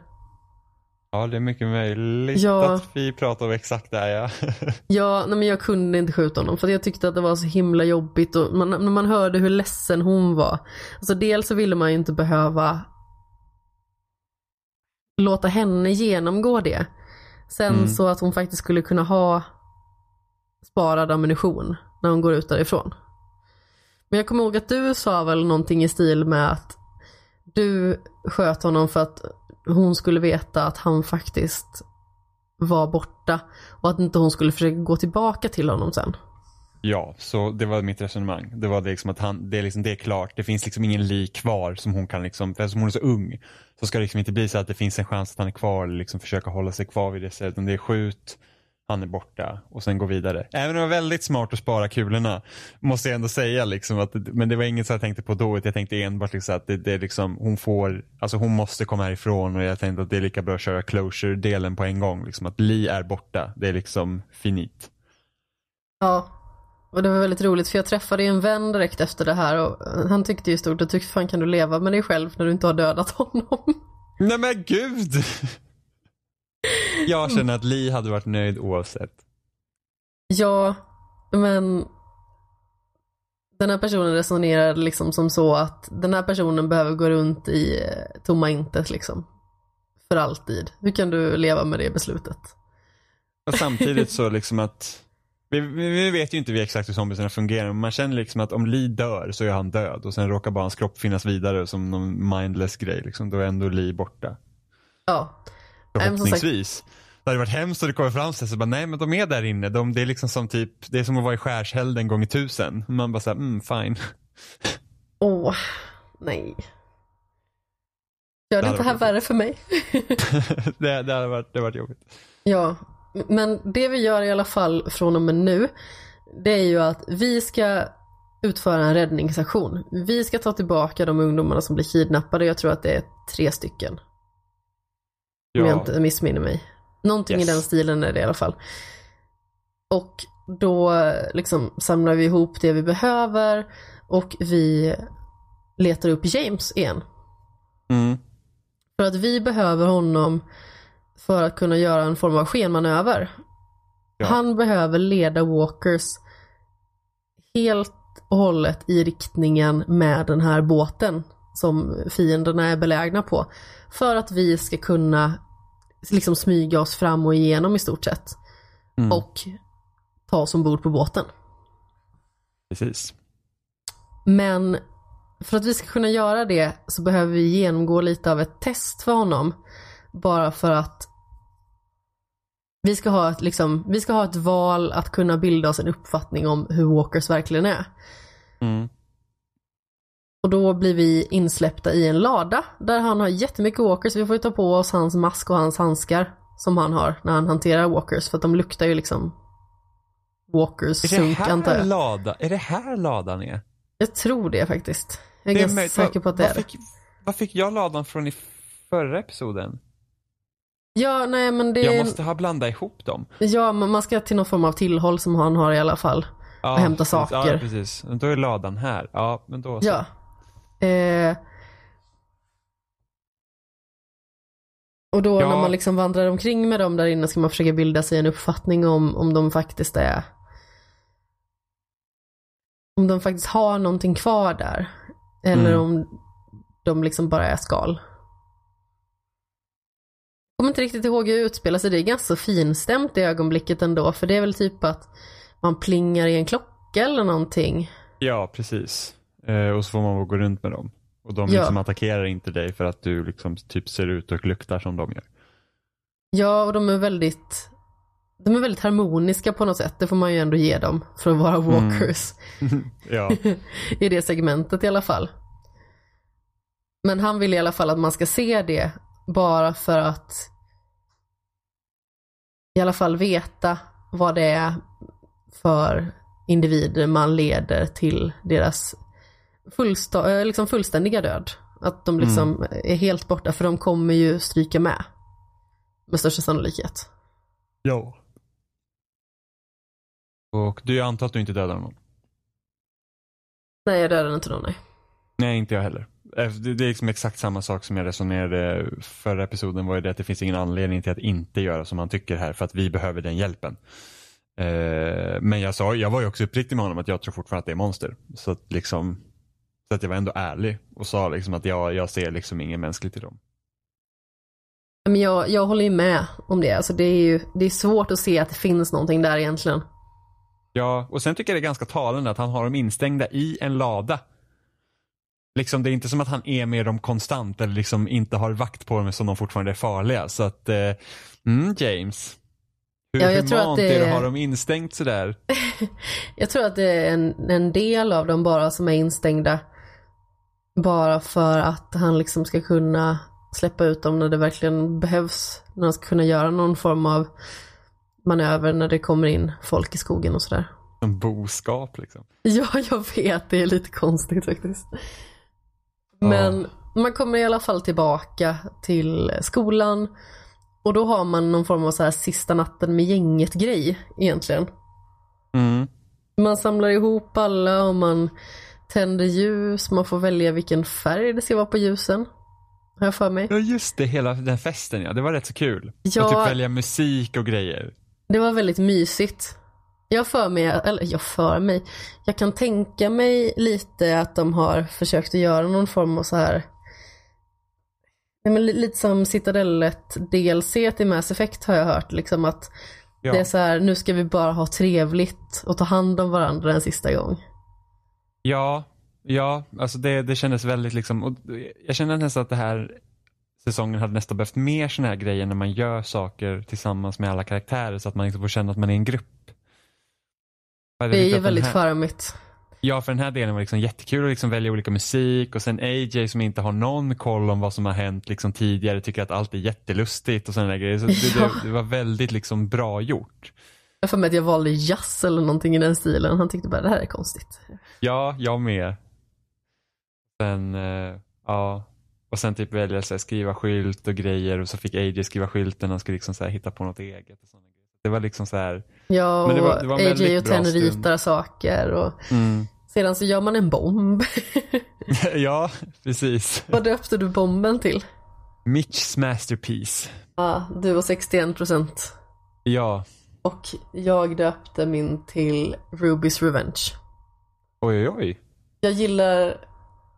Ja, det är mycket möjligt Ja. att vi pratar om exakt det här ja. Ja, nej, men jag kunde inte skjuta honom för jag tyckte att det var så himla jobbigt och man, när man hörde hur ledsen hon var. Alltså dels så ville man ju inte behöva låta henne genomgå det. Sen Mm. så att hon faktiskt skulle kunna ha sparad ammunition när hon går ut därifrån. Men jag kommer ihåg att du sa väl någonting i stil med att du sköt honom för att hon skulle veta att han faktiskt var borta och att inte hon skulle försöka gå tillbaka till honom sen. Ja, så det var mitt resonemang. Det var det liksom att han, det är liksom, det är klart. Det finns liksom ingen lik kvar som hon kan liksom, för eftersom hon är så ung. Så ska det liksom inte bli så att det finns en chans att han är kvar eller liksom försöka hålla sig kvar vid det stället. Utan det är skjut, han är borta och sen gå vidare. Även om det var väldigt smart att spara kulorna. Måste jag ändå säga liksom att, men det var inget som jag tänkte på då. Jag tänkte enbart liksom att det, det liksom, hon får, alltså hon måste komma härifrån och jag tänkte att det är lika bra att köra closure-delen på en gång. Liksom att Lee är borta. Det är liksom finit. Ja, och det var väldigt roligt för jag träffade en vän direkt efter det här och han tyckte ju stort att fan kan du leva med dig själv när du inte har dödat honom? Nej men gud! Jag känner att Lee hade varit nöjd oavsett. Ja, men den här personen resonerade liksom som så att den här personen behöver gå runt i eh, tomma intet liksom. För alltid. Hur kan du leva med det beslutet? Och samtidigt så liksom att vi, vi vi vet ju inte vi exakt hur zombiesarna fungerar men man känner liksom att om Lee dör så är han död och sen råkar bara hans kropp finnas vidare som någon mindless grej liksom. Då är ändå Lee borta. Ja. Nej, Förhoppningsvis. Det hade varit hemskt om det kommer fram sig så bara nej men de är där inne. De, det är liksom som typ, det är som att vara i skärshälden en gång i tusen. Man bara såhär, mm fine. Åh, nej. Gör det Det inte här värre för mig? det, det hade varit, det hade varit jobbigt. Ja, men det vi gör i alla fall från och med nu, det är ju att vi ska utföra en räddningsaktion. Vi ska ta tillbaka de ungdomarna som blir kidnappade. Jag tror att det är tre stycken. Om jag inte missminner mig. Någonting Yes. i den stilen är det i alla fall. Och då liksom samlar vi ihop det vi behöver och vi letar upp James igen. Mm. För att vi behöver honom för att kunna göra en form av skenmanöver. Ja. Han behöver leda Walkers helt och hållet i riktningen med den här båten som fienderna är belägna på. För att vi ska kunna liksom smyga oss fram och igenom i stort sett. Mm. Och ta oss ombord på båten. Precis. Men för att vi ska kunna göra det så behöver vi genomgå lite av ett test för honom. Bara för att vi ska ha ett, liksom, vi ska ha ett val att kunna bilda oss en uppfattning om hur Walkers verkligen är. Mm. Och då blir vi insläppta i en lada där han har jättemycket Walkers. Vi får ju ta på oss hans mask och hans handskar som han har när han hanterar Walkers. För att de luktar ju liksom Walkers Är sunk antar jag. lada, är det här ladan är? Jag tror det faktiskt. Jag är, Det är ganska säker på att det Vad är fick, vad fick jag ladan från i förra episoden? Ja, nej men det... Jag måste ha blandat ihop dem. Ja, men man ska till någon form av tillhåll som han har i alla fall. Ja, Och hämta saker. Ja, precis. Då är ladan här. Ja, men då så. Ja. Eh... Och då Ja. när man liksom vandrar omkring med dem där inne ska man försöka bilda sig en uppfattning om, om de faktiskt är om de faktiskt har någonting kvar där. Eller Mm. om de liksom bara är skal. Jag kommer inte riktigt ihåg hur det utspelar sig. Det är ganska finstämt i ögonblicket ändå. För det är väl typ att man plingar i en klocka eller någonting. Ja, precis. Eh, och så får man gå runt med dem. Och de Ja. liksom attackerar inte dig för att du liksom typ ser ut och luktar som de gör. Ja, och de är väldigt de är väldigt harmoniska på något sätt, det får man ju ändå ge dem för att vara walkers. ja. I det segmentet i alla fall. Men han vill i alla fall att man ska se det bara för att i alla fall veta vad det är för individer man leder till deras fullsta- eh, liksom fullständiga död. Att de liksom är helt borta för de kommer ju stryka med. Med största sannolikhet. ja. Och du antar att du inte dödar någon? Nej jag dödade inte någon nej. Nej, inte jag heller. Eh, Det är liksom exakt samma sak som jag resonerade förra episoden var ju det att det finns ingen anledning till att inte göra som han tycker här för att vi behöver den hjälpen. Eh, Men jag sa, jag var ju också uppriktig med honom att jag tror fortfarande att det är monster. Så att liksom, så att jag var ändå ärlig och sa liksom att jag, jag ser liksom inget mänskligt i dem. Men jag, jag håller ju med om det. Alltså det är ju det är svårt att se att det finns någonting där egentligen. Ja, och sen tycker jag det är ganska talande att han har dem instängda i en lada. Liksom det är inte som att han är med dem konstant eller liksom inte har vakt på dem som de fortfarande är farliga. Så att, eh, mm, James. Hur Ja, jag tror att humant det är det är- att ha dem instängt sådär? Jag tror att det är en, en del av dem bara som är instängda. Bara för att han liksom ska kunna släppa ut dem när det verkligen behövs. När han ska kunna göra någon form av manöver när det kommer in folk i skogen och sådär. Som boskap liksom. Ja, jag vet. Det är lite konstigt faktiskt. Men man kommer i alla fall tillbaka till skolan. Och då har man någon form av så här sista natten med gänget grej egentligen. Mm. Man samlar ihop alla och man tänder ljus. Man får välja vilken färg det ska vara på ljusen. Har jag för mig. Ja just det, hela den festen ja. Det var rätt så kul. Ja. Och typ välja musik och grejer. Det var väldigt mysigt. Jag för mig, eller jag för mig, jag kan tänka mig lite att de har försökt att göra någon form av så här Nej, men li- lite som Citadellet DLC till Mass Effect har jag hört liksom att Ja. det är så här, nu ska vi bara ha trevligt och ta hand om varandra en sista gång. Ja, ja, alltså det, det kändes väldigt liksom, och jag kände nästan att det här säsongen hade nästan behövt mer sådana här grejer när man gör saker tillsammans med alla karaktärer så att man liksom får känna att man är en grupp. Det är ju väldigt här, charmigt. Ja, för den här delen var liksom jättekul att liksom välja olika musik och sen AJ som inte har någon koll om vad som har hänt liksom tidigare tycker att allt är jättelustigt och sådana där grejer. Så det, Ja. det, det var väldigt liksom bra gjort. Jag får med att jag valde jazz eller någonting i den stilen. Han tyckte bara det här är konstigt. Ja, jag med. Sen, eh, ja. Och sen typ välja här, skriva skylt och grejer och så fick AJ skriva skylten och skulle liksom så här, hitta på något eget. Och såna grejer. Det var liksom så här, Ja, Men det var- och det var AJ och Ten ritar saker och mm. sedan så gör man en bomb. ja, precis. Vad döpte du bomben till? Mitchs masterpiece. Ja, du var 61 procent. Ja, Och jag döpte min till Ruby's Revenge. Oj oj oj. Jag gillar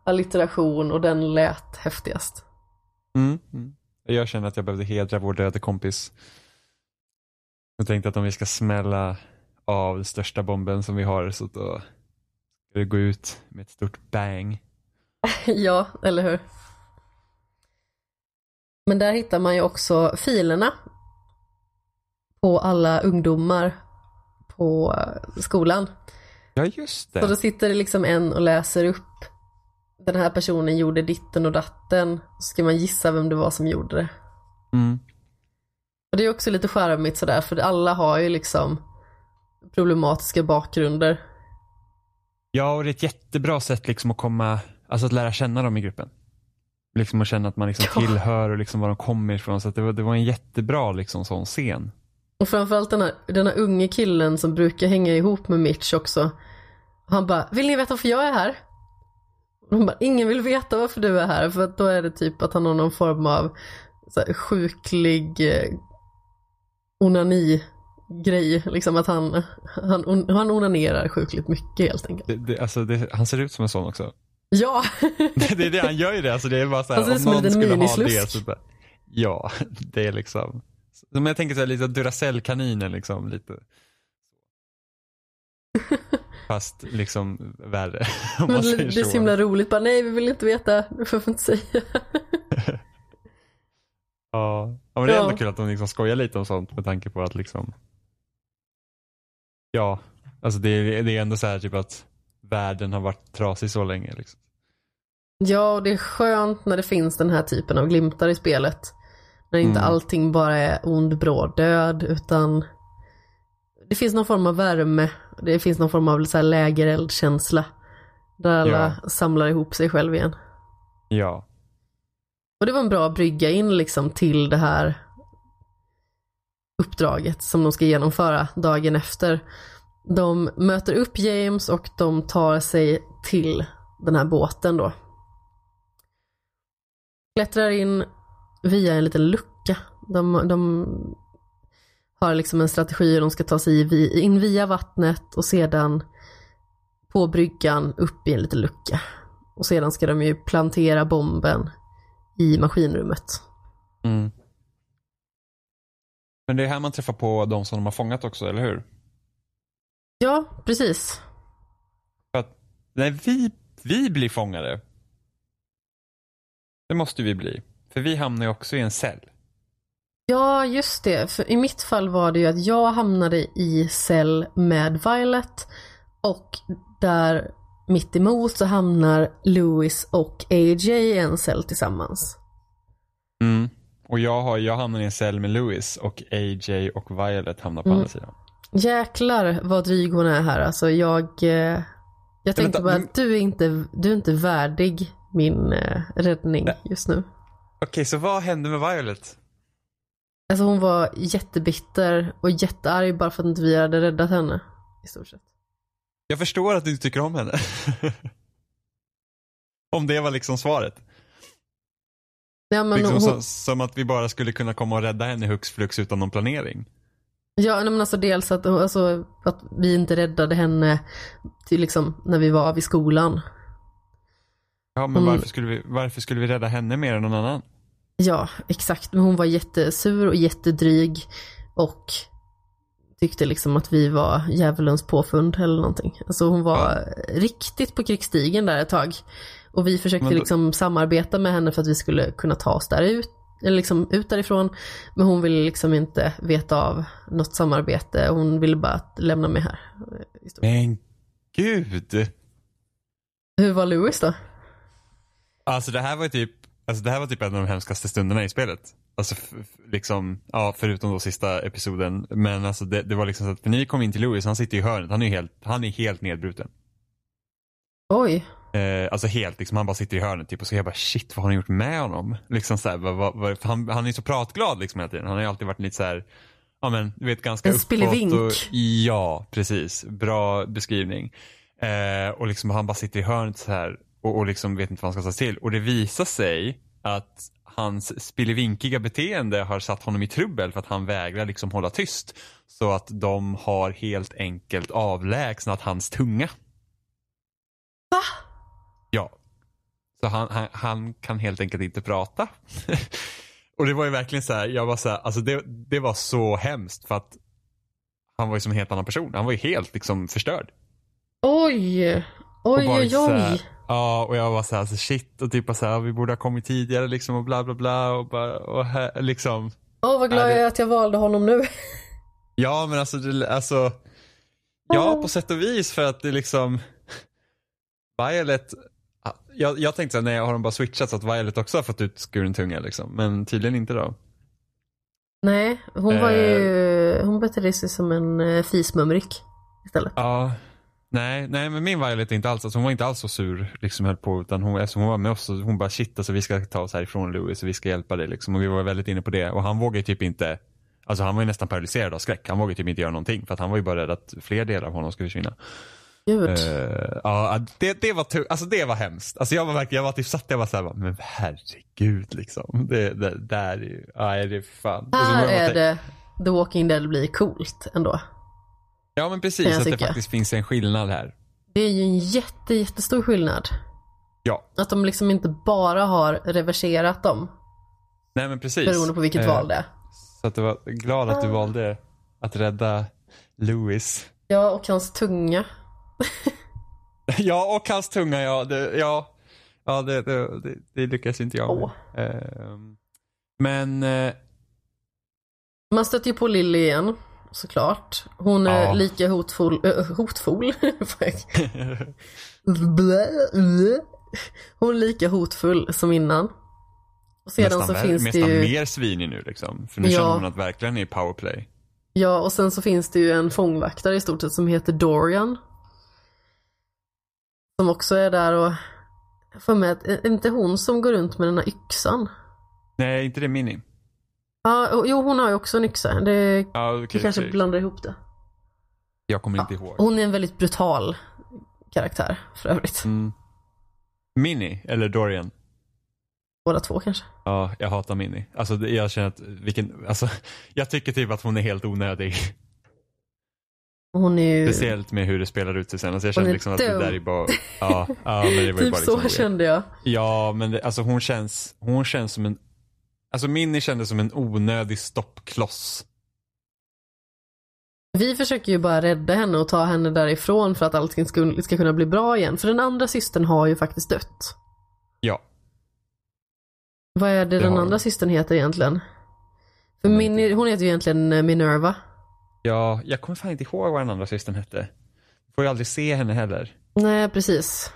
allitteration och den lät häftigast. Mm. Mm. Jag känner att jag behövde hedra vår döde kompis. Jag tänkte att om vi ska smälla av den största bomben som vi har så då ska det gå ut med ett stort bang. ja, eller hur? Men där hittar man ju också filerna på alla ungdomar på skolan. Ja just Så då det. sitter det liksom en och läser upp den här personen gjorde ditten och datten. Så ska man gissa vem det var som gjorde det. Mm. Och det är också lite charmigt sådär för alla har ju liksom problematiska bakgrunder. Ja, och det är ett jättebra sätt liksom att komma, alltså att lära känna dem i gruppen. Liksom att känna att man liksom Ja. tillhör och liksom var de kommer ifrån. Så att det, var, det var en jättebra liksom sån scen. Och framförallt den här, den här unge killen som brukar hänga ihop med Mitch också. Han bara, vill ni veta varför jag är här? Och de bara, ingen vill veta varför du är här. För att då är det typ att han har någon form av så sjuklig eh, onani-grej. Liksom att han, han, on- han onanerar sjukligt mycket helt enkelt. Det, det, alltså det, han ser ut som en sån också. Ja, det, är det, han gör ju det. Alltså det är bara så här, ut om någon skulle ha det så bara, ja, det är liksom. Men jag tänker så här lite Duracell-kaninen liksom lite. Fast liksom värre. Om Men man det, säger det är så himla roligt. Bara, nej, vi vill inte veta. Det får inte säga. Ja. ja, men det är ändå Ja. kul att de liksom skojar lite om sånt med tanke på att liksom Ja, alltså det är, det är ändå så här typ att världen har varit trasig så länge liksom. Ja, och det är skönt när det finns den här typen av glimtar i spelet. När inte Mm. allting bara är ond, bråd död, utan det finns någon form av värme. Det finns någon form av så lägereldkänsla. Där alla samlar ihop sig själv igen. Ja. Och det var en bra brygga in liksom till det här uppdraget som de ska genomföra dagen efter. De möter upp James och de tar sig till den här båten då. Klättrar in via en liten lucka. De, de har liksom en strategi hur de ska ta sig in via vattnet och sedan på bryggan upp i en liten lucka. Och sedan ska de ju plantera bomben i maskinrummet. Mm. Men det är här man träffar på de som de har fångat också, eller hur? Ja, precis. För att när vi, vi blir fångade. Det måste vi bli. För vi hamnar ju också i en cell. Ja, just det. För i mitt fall var det ju att jag hamnade i cell med Violet och där mitt emot så hamnar Louis och AJ i en cell tillsammans. Mm. Och jag, har, jag hamnar i en cell med Louis och AJ och Violet hamnar på Mm. andra sidan. Jäklar vad dryg hon är här. Alltså jag... Eh, jag tänkte vänta, bara att du är inte, du är inte värdig min eh, räddning just nu. Okej, så vad hände med Violet? Alltså hon var jättebitter och jättearg bara för att inte vi hade räddat henne. I stort sett. Jag förstår att du inte tycker om henne. om det var liksom svaret. Ja, men Liksom hon, så, som att vi bara skulle kunna komma och rädda henne hux flux utan någon planering. Ja, men alltså dels att, alltså, att vi inte räddade henne till liksom när vi var vid skolan. Ja, men Mm. varför, skulle vi, varför skulle vi rädda henne mer än någon annan? Ja, exakt. Men hon var jättesur och jättedryg och tyckte liksom att vi var djävulens påfund eller någonting. Alltså hon var riktigt på krigsstigen där ett tag. Och vi försökte då- liksom samarbeta med henne för att vi skulle kunna ta oss där ut, eller liksom ut därifrån. Men hon ville liksom inte veta av något samarbete. Hon ville bara lämna mig här. Men gud! Hur var Louis då? Alltså det här var typ, alltså det här var typ en av de hemskaste stunderna i spelet. Alltså liksom, ja förutom då sista episoden. Men alltså det, det var liksom så att, för ni kom in till Louis, han sitter i hörnet, han är helt, han är helt nedbruten. Oj. Eh, alltså helt liksom, han bara sitter i hörnet typ och så jag bara shit vad har ni gjort med honom? Liksom så här, vad, vad, vad, han, han är så pratglad liksom hela tiden. Han har ju alltid varit lite så här, ja men du vet ganska En uppåt och, Ja, precis. Bra beskrivning. Eh, och liksom han bara sitter i hörnet så här och, och liksom vet inte vad han ska sig till. Och det visar sig att hans spillevinkiga beteende har satt honom i trubbel för att han vägrar liksom hålla tyst. Så att de har helt enkelt avlägsnat hans tunga. Va? Ja. Så han, han, han kan helt enkelt inte prata. och det var ju verkligen så här, jag var så här, alltså det, det var så hemskt för att han var ju som en helt annan person. Han var ju helt liksom förstörd. Oj. Oj, Och oj, oj. Ja, och jag var så här, så shit och typ så här, vi borde ha kommit tidigare liksom och bla bla bla och bara, och här, liksom. Åh, vad glad jag är att jag valde honom nu. Ja, men alltså, det, alltså, ja på sätt och vis för att det liksom, Violet, jag, jag tänkte så här, nej, har de bara switchat så att Violet också har fått ut skuren tunga liksom, men tydligen inte då. Nej, hon var Eh. ju, hon betedde sig som en eh, fismumrik istället. Ja, nej, nej men min Violet är inte alls, alltså hon var inte alls så sur liksom höll på utan hon, eftersom hon var med oss så hon bara shit alltså vi ska ta oss härifrån Louis och vi ska hjälpa dig liksom och vi var väldigt inne på det och han vågade typ inte, alltså han var ju nästan paralyserad av skräck, han vågade typ inte göra någonting för att han var ju bara rädd att fler delar av honom skulle försvinna. Gud. Eh, ja, det, det var tu- alltså det var hemskt. Alltså jag var verkligen, jag var typ satt jag var såhär, men herregud liksom. Det, det där är ju, nej det är fan. Och Här man är det The Walking Dead blir coolt ändå. Ja men precis, att det faktiskt finns en skillnad här. Det är ju en jätte, jättestor skillnad. Ja, Att de liksom inte bara har reverserat dem nej men precis. beroende på vilket Eh, val det är. Så att det var glad att du valde att rädda Louis. Ja, och hans tunga. ja, och hans tunga ja. Det, ja, ja det, det, det, det lyckas inte jag med. Åh. Ehm, men eh, Man stöter ju på Lily igen, såklart. Hon är Ja. lika hotfull, äh, hotfull? Hon är lika hotfull som innan. Och sedan nästan, så vär- finns det ju, mer svinig nu liksom. För nu Ja. känner hon att verkligen är powerplay. ja och sen så finns det ju en fångvaktare i stort sett som heter Dorian. Som också är där och, för mig att, är inte hon som går runt med den här yxan? Nej, inte det Mini. Ja, jo hon har ju också en yxa. Det, Ja, vi okej, kanske okej. blandar ihop det. Jag kommer inte ihåg. Hon är en väldigt brutal karaktär för övrigt. Mm. Mini, eller Dorian. Båda två kanske. Ja, jag hatar Mini. Alltså jag känner att, vilken, alltså, jag tycker typ att hon är helt onödig. Hon är ju... Speciellt med hur det spelar ut sig sen. Alltså jag är liksom att det där är bara, ja, ja men det var ju Typ bara så liksom kände jag. Ja, men det, alltså hon känns, hon känns som en, alltså Minnie kändes som en onödig stoppkloss. Vi försöker ju bara rädda henne och ta henne därifrån för att allting ska, ska kunna bli bra igen. För den andra systern har ju faktiskt dött. Ja, Vad är det, Det den andra hon. systern heter egentligen? För Minnie, hon heter ju egentligen eh, Minerva. ja, jag kommer fan inte ihåg vad den andra systern hette. Får ju aldrig se henne heller. Nej, precis.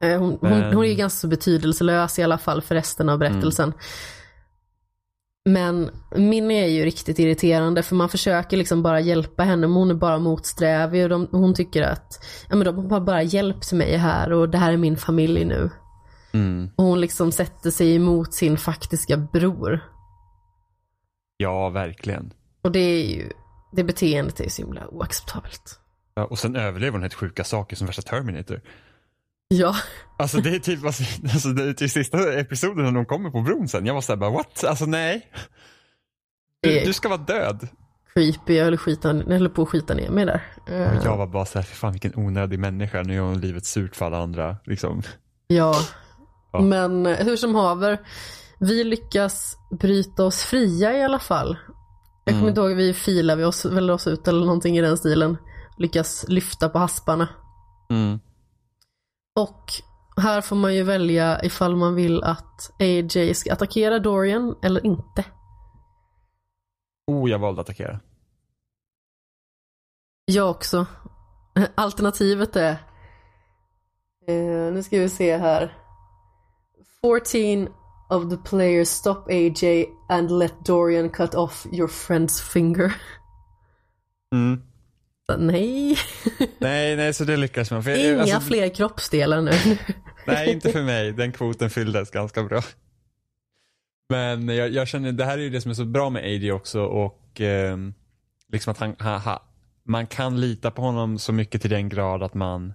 Eh, Hon, hon, Men- hon är ju ganska betydelselös i alla fall för resten av berättelsen. Men Minnie är ju riktigt irriterande för man försöker liksom bara hjälpa henne men hon är bara motsträvig och de, hon tycker att ja, men de har bara hjälpt mig här och det här är min familj nu. Mm. Och hon liksom sätter sig emot sin faktiska bror. Ja, verkligen. Och det är ju, det beteendet är ju så himla oacceptabelt. Ja, och sen överlever hon helt sjuka saker som värsta Terminator. Ja, Alltså det är typ, alltså, alltså det är typ sista episoden när de kommer på bron sen. Jag var såhär bara what? Alltså nej. Du, du ska vara död. creepy, jag höll, skita, jag höll på att skita ner mig där. Och jag var bara såhär, för fan vilken onödig människa. Nu gör hon livet surt för alla andra. Liksom. Ja. Ja. Men eh, hur som haver, vi lyckas bryta oss fria i alla fall. Jag kommer Mm. inte ihåg, vi filar vi oss, väl oss ut eller någonting i den stilen. Lyckas lyfta på hasparna. Mm. Och här får man ju välja ifall man vill att AJ ska attackera Dorian eller inte. Oh, jag valde att attackera. Jag också. Alternativet är, eh, nu ska vi se här. 14 of the players stop AJ and let Dorian cut off your friend's finger. Mm. Nej, Nej, nej, så det lyckas man. För inga alltså, fler kroppsdelar nu. Nej, inte för mig. Den kvoten fylldes ganska bra. Men jag, jag känner, det här är ju det som är så bra med AJ också och ehm, liksom att han, ha, ha, man kan lita på honom så mycket till den grad att man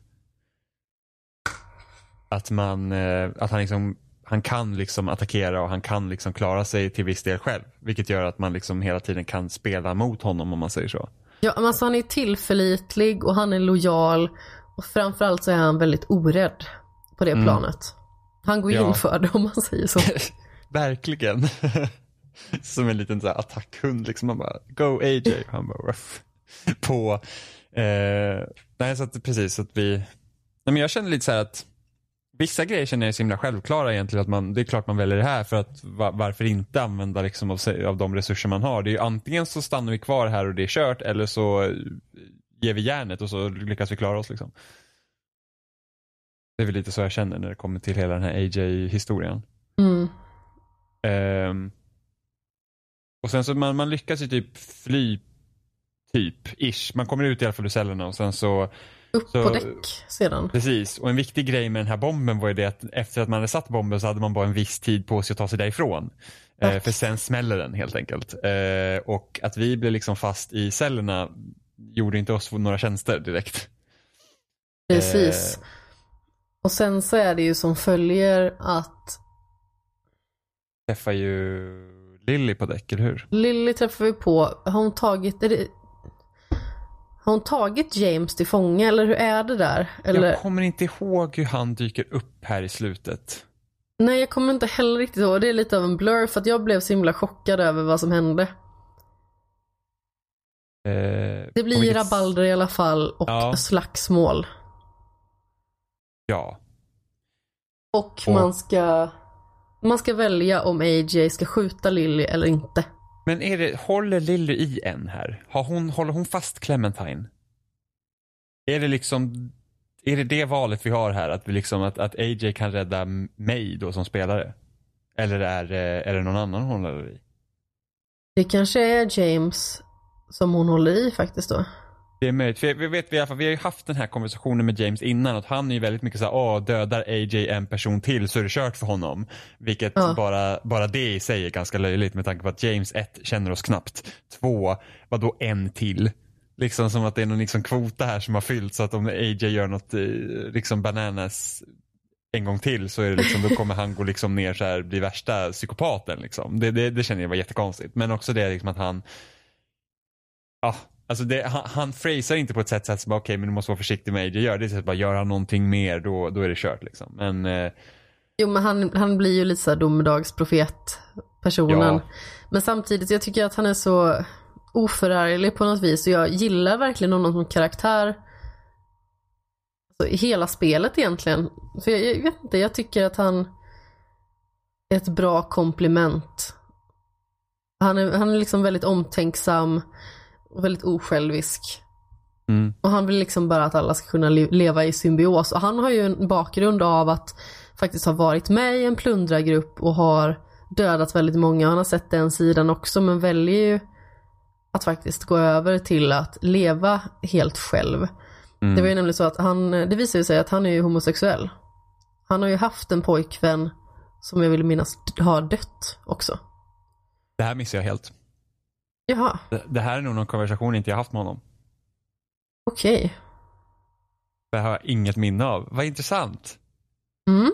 att man, eh, att han liksom han kan liksom attackera och han kan liksom klara sig till viss del själv. Vilket gör att man liksom hela tiden kan spela mot honom om man säger så. Ja, men alltså han är tillförlitlig och han är lojal och framförallt så är han väldigt orädd på det planet. Han går Mm. Ja. in för det om man säger så. Verkligen. Som en liten så här attackhund liksom. Man bara, go AJ. Han bara, ruff. På, eh, nej så att precis så att vi, nej men jag känner lite så här att vissa grejer känner jag är så himla självklara egentligen. Att man, det är klart man väljer det här för att va, varför inte använda liksom av, av de resurser man har. Det är ju antingen så stannar vi kvar här och det är kört eller så ger vi järnet och så lyckas vi klara oss liksom. Det är väl lite så jag känner när det kommer till hela den här AJ-historien. Mm. Ehm, och sen så man, man lyckas ju typ fly typ, ish. Man kommer ut i alla fall ur cellerna och sen så, Upp Så- på däck sedan. precis. Och en viktig grej med den här bomben var ju det att efter att man hade satt bomben så hade man bara en viss tid på sig att ta sig därifrån. Eh, för sen smäller den helt enkelt. Eh, och att vi blev liksom fast i cellerna gjorde inte oss några tjänster direkt. Precis. Eh, Och sen så är det ju som följer att träffar ju Lilly på däck, eller hur? Lily träffar vi på, har hon tagit, är det, har hon tagit James till fånga eller hur är det där? Eller, Jag kommer inte ihåg hur han dyker upp här i slutet. nej jag kommer inte heller riktigt ihåg, det är lite av en blur för att jag blev så himla chockad över vad som hände. Eh, Det blir vilket- rabalder i alla fall och Ja. slagsmål. Ja. Och, Och- man ska man ska välja om AJ ska skjuta Lily eller inte. Men är det, håller Lily i en här? Har hon, håller hon fast Clementine? Är det liksom, är det det valet vi har här? Att, vi liksom, att, att AJ kan rädda mig då som spelare? Eller är, eh, är det någon annan hon håller i? Det kanske är James som hon håller i faktiskt då. Det är möjligt, för vi vet vi, i alla fall, vi har ju haft den här konversationen med James innan att han är ju väldigt mycket såhär, åh dödar AJ en person till så är det kört för honom. Vilket Ja. bara, bara det i sig är ganska löjligt med tanke på att James ett känner oss knappt. Två, vadå en till? Liksom som att det är någon liksom kvota här som har fyllt så att om AJ gör något eh, liksom bananas en gång till så är det liksom, då kommer han gå liksom ner så här, bli värsta psykopaten liksom. Det, det, det känner jag var jättekonstigt. Men också det liksom att han, ja, alltså det, han, han phrasar inte på ett sätt så att okej men du måste vara försiktig med AJ gör. Det är så att bara gör han någonting mer då, då är det kört liksom. Men eh, Jo men han, han blir ju lite såhär domedagsprofet personen. Ja. Men samtidigt, jag tycker att han är så oförarglig på något vis och jag gillar verkligen honom som karaktär. Alltså, hela spelet egentligen. För jag, jag vet inte, jag tycker att han är ett bra komplement. Han är, han är liksom väldigt omtänksam och väldigt osjälvisk. mm, Och han vill liksom bara att alla ska kunna le- leva i symbios. Och han har ju en bakgrund av att faktiskt ha varit med i en plundrargrupp och har dödat väldigt många. Han har sett den sidan också men väljer ju att faktiskt gå över till att leva helt själv. mm. Det var ju nämligen så att han, det visar ju sig att han är ju homosexuell. Han har ju haft en pojkvän som jag vill minnas har dött också. Det här missar jag helt. Jaha, Det, det här är nog någon konversation inte jag haft med honom. okej. Det har jag inget minne av. Vad intressant. Mm.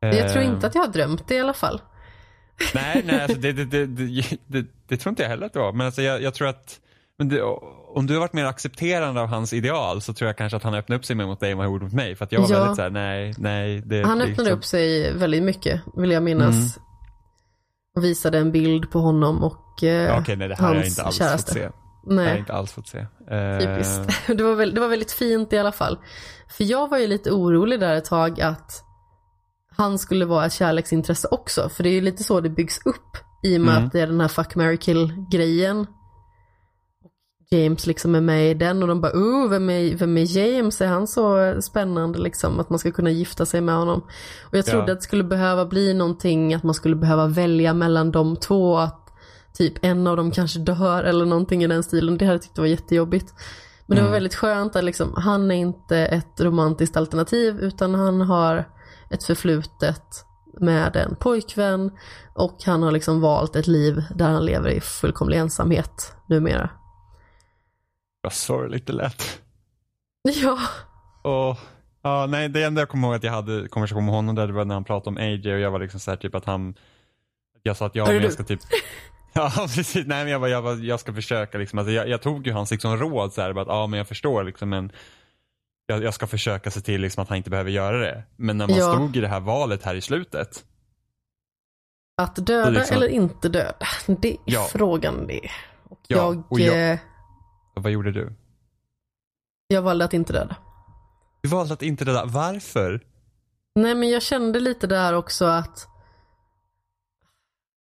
Jag tror Eh, inte att jag har drömt det i alla fall. Nej, nej alltså det, det, det, det, tror inte jag heller att det var. Men alltså jag, jag tror att men om du har varit mer accepterande av hans ideal så tror jag kanske att han öppnade upp sig mer mot dig än vad han gjorde mot mig. För att jag var Ja. väldigt såhär, nej, nej. Han öppnade liksom- upp sig väldigt mycket, vill jag minnas. Och visade en bild på honom och eh, Ja, Okej, nej det här har jag hans inte alls käraste. fått se. Det har jag Nej, inte alls fått se. Eh, typiskt. Det var, väl, det var väldigt fint i alla fall. För jag var ju lite orolig där ett tag att han skulle vara ett kärleksintresse också. För det är ju lite så det byggs upp i och med Mm. att det är den här fuck, marry, kill grejen. James liksom är med i den och de bara oh, vem är, vem är James? Är han så spännande liksom att man ska kunna gifta sig med honom? Och jag trodde Ja. att det skulle behöva bli någonting att man skulle behöva välja mellan de två att typ en av dem kanske dör eller någonting i den stilen. Det hade jag tyckt var jättejobbigt. Men det var Mm. väldigt skönt att liksom, han är inte ett romantiskt alternativ utan han har ett förflutet med en pojkvän och han har liksom valt ett liv där han lever i fullkomlig ensamhet numera. Vad sorgligt det lät. Ja, Och, ja, nej, det enda jag kommer ihåg att jag hade konversation med honom där det var när han pratade om AJ och jag var liksom såhär typ att han Jag sa att ja, Hörru men jag ska typ Ja precis, nej men jag, bara, jag, bara, jag ska försöka liksom, alltså, jag, jag tog ju hans liksom råd så här, bara att ja men jag förstår liksom men jag, jag ska försöka se till liksom att han inte behöver göra det. Men när man Ja. stod i det här valet här i slutet. att döda Så liksom- eller inte döda, det är Ja. frågan det. Och Ja, jag, och jag- eh, Vad gjorde du? jag valde att inte döda. Du valde att inte döda, varför? Nej men jag kände lite där också att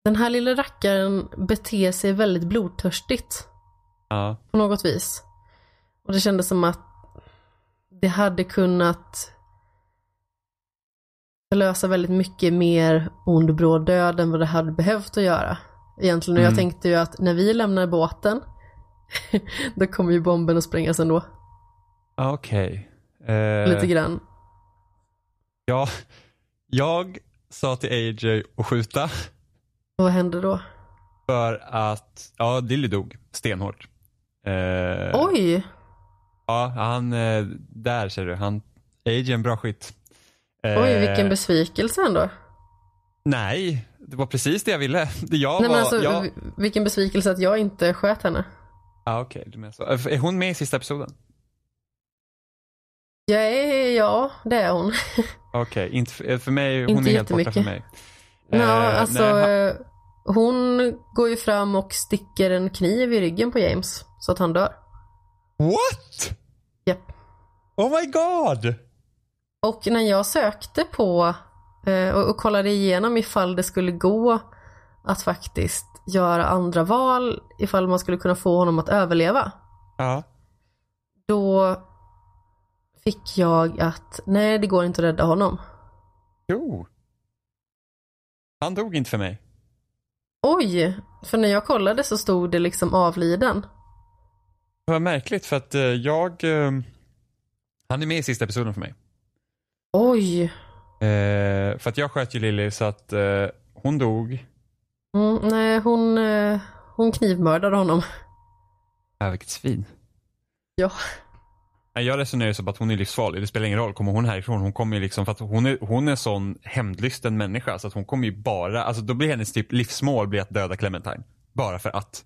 den här lilla rackaren beter sig väldigt blodtörstigt Ja, på något vis. Och det kändes som att det hade kunnat förlösa väldigt mycket mer ond bråd död än vad det hade behövt att göra. Egentligen, och jag Mm. tänkte ju att när vi lämnar båten då kommer ju bomben att sprängas ändå. ah, okej. Eh, Lite grann. Ja, jag sa till AJ att skjuta vad hände då? för att, ja Lily dog stenhårt. Eh, Oj! Ja, han, eh, där ser du, han, AJ en bra skytt. Eh, Oj, vilken besvikelse ändå. Nej, det var precis det jag ville. Det jag Nej var, men alltså, jag, vilken besvikelse att jag inte sköt henne. Ah, okej, du menar så. Är hon med i sista episoden? Ja, ja det är hon. Okej, inte för, mig, hon Inte är helt borta för mig. Ja, Eh, alltså nej, han- hon går ju fram och sticker en kniv i ryggen på James så att han dör. What? Japp. Oh my god! Och när jag sökte på eh, och, och kollade igenom ifall det skulle gå att faktiskt göra andra val ifall man skulle kunna få honom att överleva. Ja. Då fick jag att nej, det går inte att rädda honom. Jo. Han dog inte för mig. Oj, för när jag kollade så stod det liksom avliden. Det var märkligt för att eh, jag... eh, han är med i sista episoden för mig. Oj. Eh, för att jag sköt ju Lily så att eh, hon dog. Mm, nej, hon, eh, hon knivmördade honom. Ja, vilket svin. Ja. Nej, Jag resonerar så att hon är livsfarlig. Det spelar ingen roll. Kommer hon härifrån, hon kommer ju liksom, för att hon är, hon är sån hämndlysten människa så att hon kommer ju bara, alltså då blir hennes typ livsmål blir att döda Clementine. Bara för att.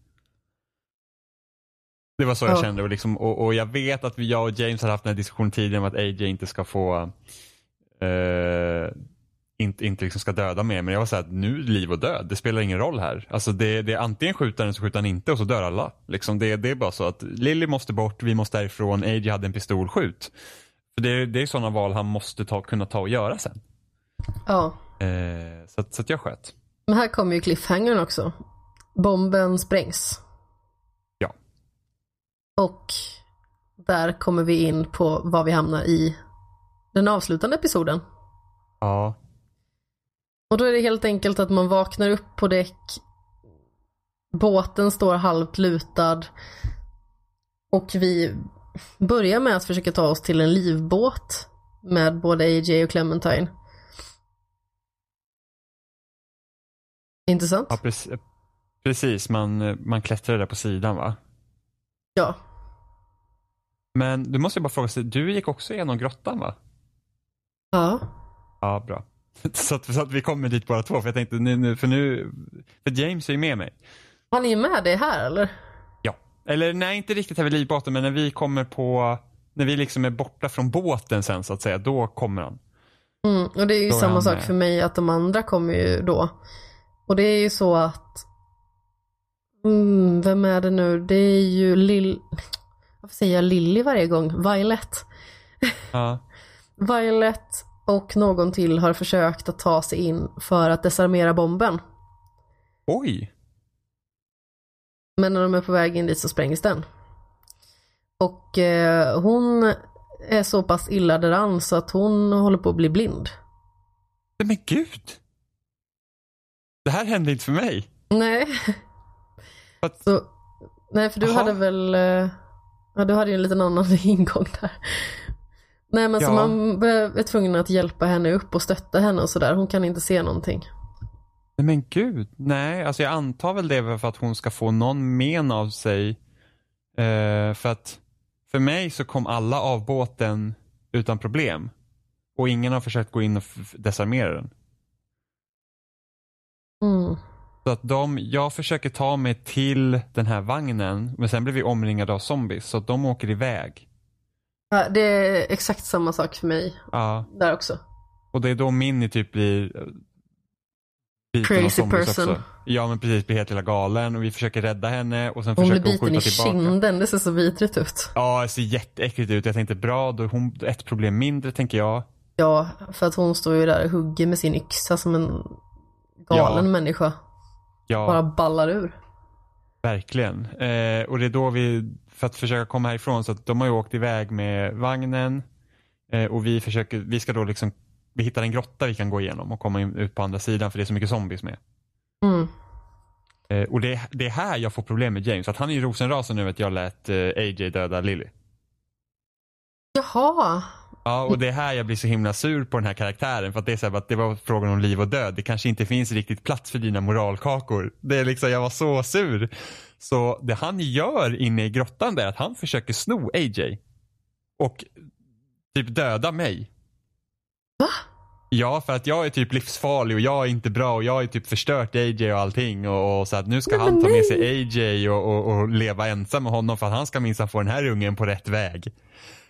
Det var så jag Ja. kände och, liksom, och, och jag vet att vi, jag och James har haft den här diskussionen tidigare om att AJ inte ska få eh, inte, inte liksom ska döda mer. Men jag var såhär, nu liv och död, det spelar ingen roll här. Alltså det, det är antingen skjuter den så skjuter han inte och så dör alla. Liksom det, det är bara så att Lily måste bort, vi måste därifrån, AJ hade en pistol, skjut. För det, det är sådana val han måste ta, kunna ta och göra sen. Ja. Eh, så, så att jag sköt. Men här kommer ju cliffhangern också. Bomben sprängs. Ja. Och där kommer vi in på vad vi hamnar i den avslutande episoden. Ja. Och då är det helt enkelt att man vaknar upp på däck. Båten står halvt lutad. Och vi börjar med att försöka ta oss till en livbåt. Med både AJ och Clementine. Intressant? Ja, precis. Man, man klättrar där på sidan va? Ja. Men du måste bara fråga, sig, du gick också igenom grottan va? Ja. Ja, bra. Så att, så att vi kommer dit bara två, för jag tänkte nu, nu för nu, för James är ju med mig. Har ni med det här eller? Ja. Eller nej, inte riktigt här vid livbåten, men när vi kommer på, när vi liksom är borta från båten sen så att säga, då kommer han. Mm, och det är ju Då är samma han sak med. för mig att de andra kommer ju då. Och det är ju så att mm, Vem är det nu? Det är ju Lill... Varför säger jag Lilly varje gång? Violet. Ja. Violet och någon till har försökt att ta sig in för att desarmera bomben. Oj. Men när de är på väg in dit så sprängs den. Och eh, hon är så pass illa däran så att hon håller på att bli blind. Men gud. Det här hände inte för mig. Nej. Att- Så, nej, för du Jaha. hade väl, eh, ja du hade ju en liten annan ingång där. Nej men så Ja. man be- är tvungen att hjälpa henne upp och stötta henne och sådär. Hon kan inte se någonting. Nej men gud. Nej, alltså jag antar väl det för att hon ska få någon men av sig. Eh, för att för mig så kom alla av båten utan problem. Och ingen har försökt gå in och desarmera den. Mm. Så att de, jag försöker ta mig till den här vagnen men sen blir vi omringade av zombies så att de åker iväg. Ja, det är exakt samma sak för mig Ja, där också. och det är då Minnie typ blir eh, biten Crazy person. Också. Ja men precis, blir helt jävla galen och vi försöker rädda henne och sen Hon blir försöker hon biten skjuta i tillbaka. kinden, det ser så vidrigt ut. Ja, det ser jätteäckligt ut. Jag tänkte bra, då är hon ett problem mindre tänker jag. Ja, för att hon står ju där och hugger med sin yxa som en galen Ja. människa. Ja, Bara ballar ur. Verkligen. Eh, och det är då vi, för att försöka komma härifrån, så att de har ju åkt iväg med vagnen eh, och vi försöker, vi ska då liksom, vi hittar en grotta vi kan gå igenom och komma in, ut på andra sidan för det är så mycket zombies med. Mm. Eh, och det, det är här jag får problem med James, att han är ju rosenrasen över att jag lät eh, AJ döda Lily. Jaha. Ja, och det är här jag blir så himla sur på den här karaktären. För att det är så här, att det var frågan om liv och död. Det kanske inte finns riktigt plats för dina moralkakor. Det är liksom, jag var så sur. Så det han gör inne i grottan är att han försöker sno AJ. Och typ döda mig. Va? Ja, för att jag är typ livsfarlig och jag är inte bra och jag är typ förstört AJ och allting. Och, och så att nu ska Nej, han ta med sig AJ och, och, och leva ensam med honom för att han ska minsann få den här ungen på rätt väg.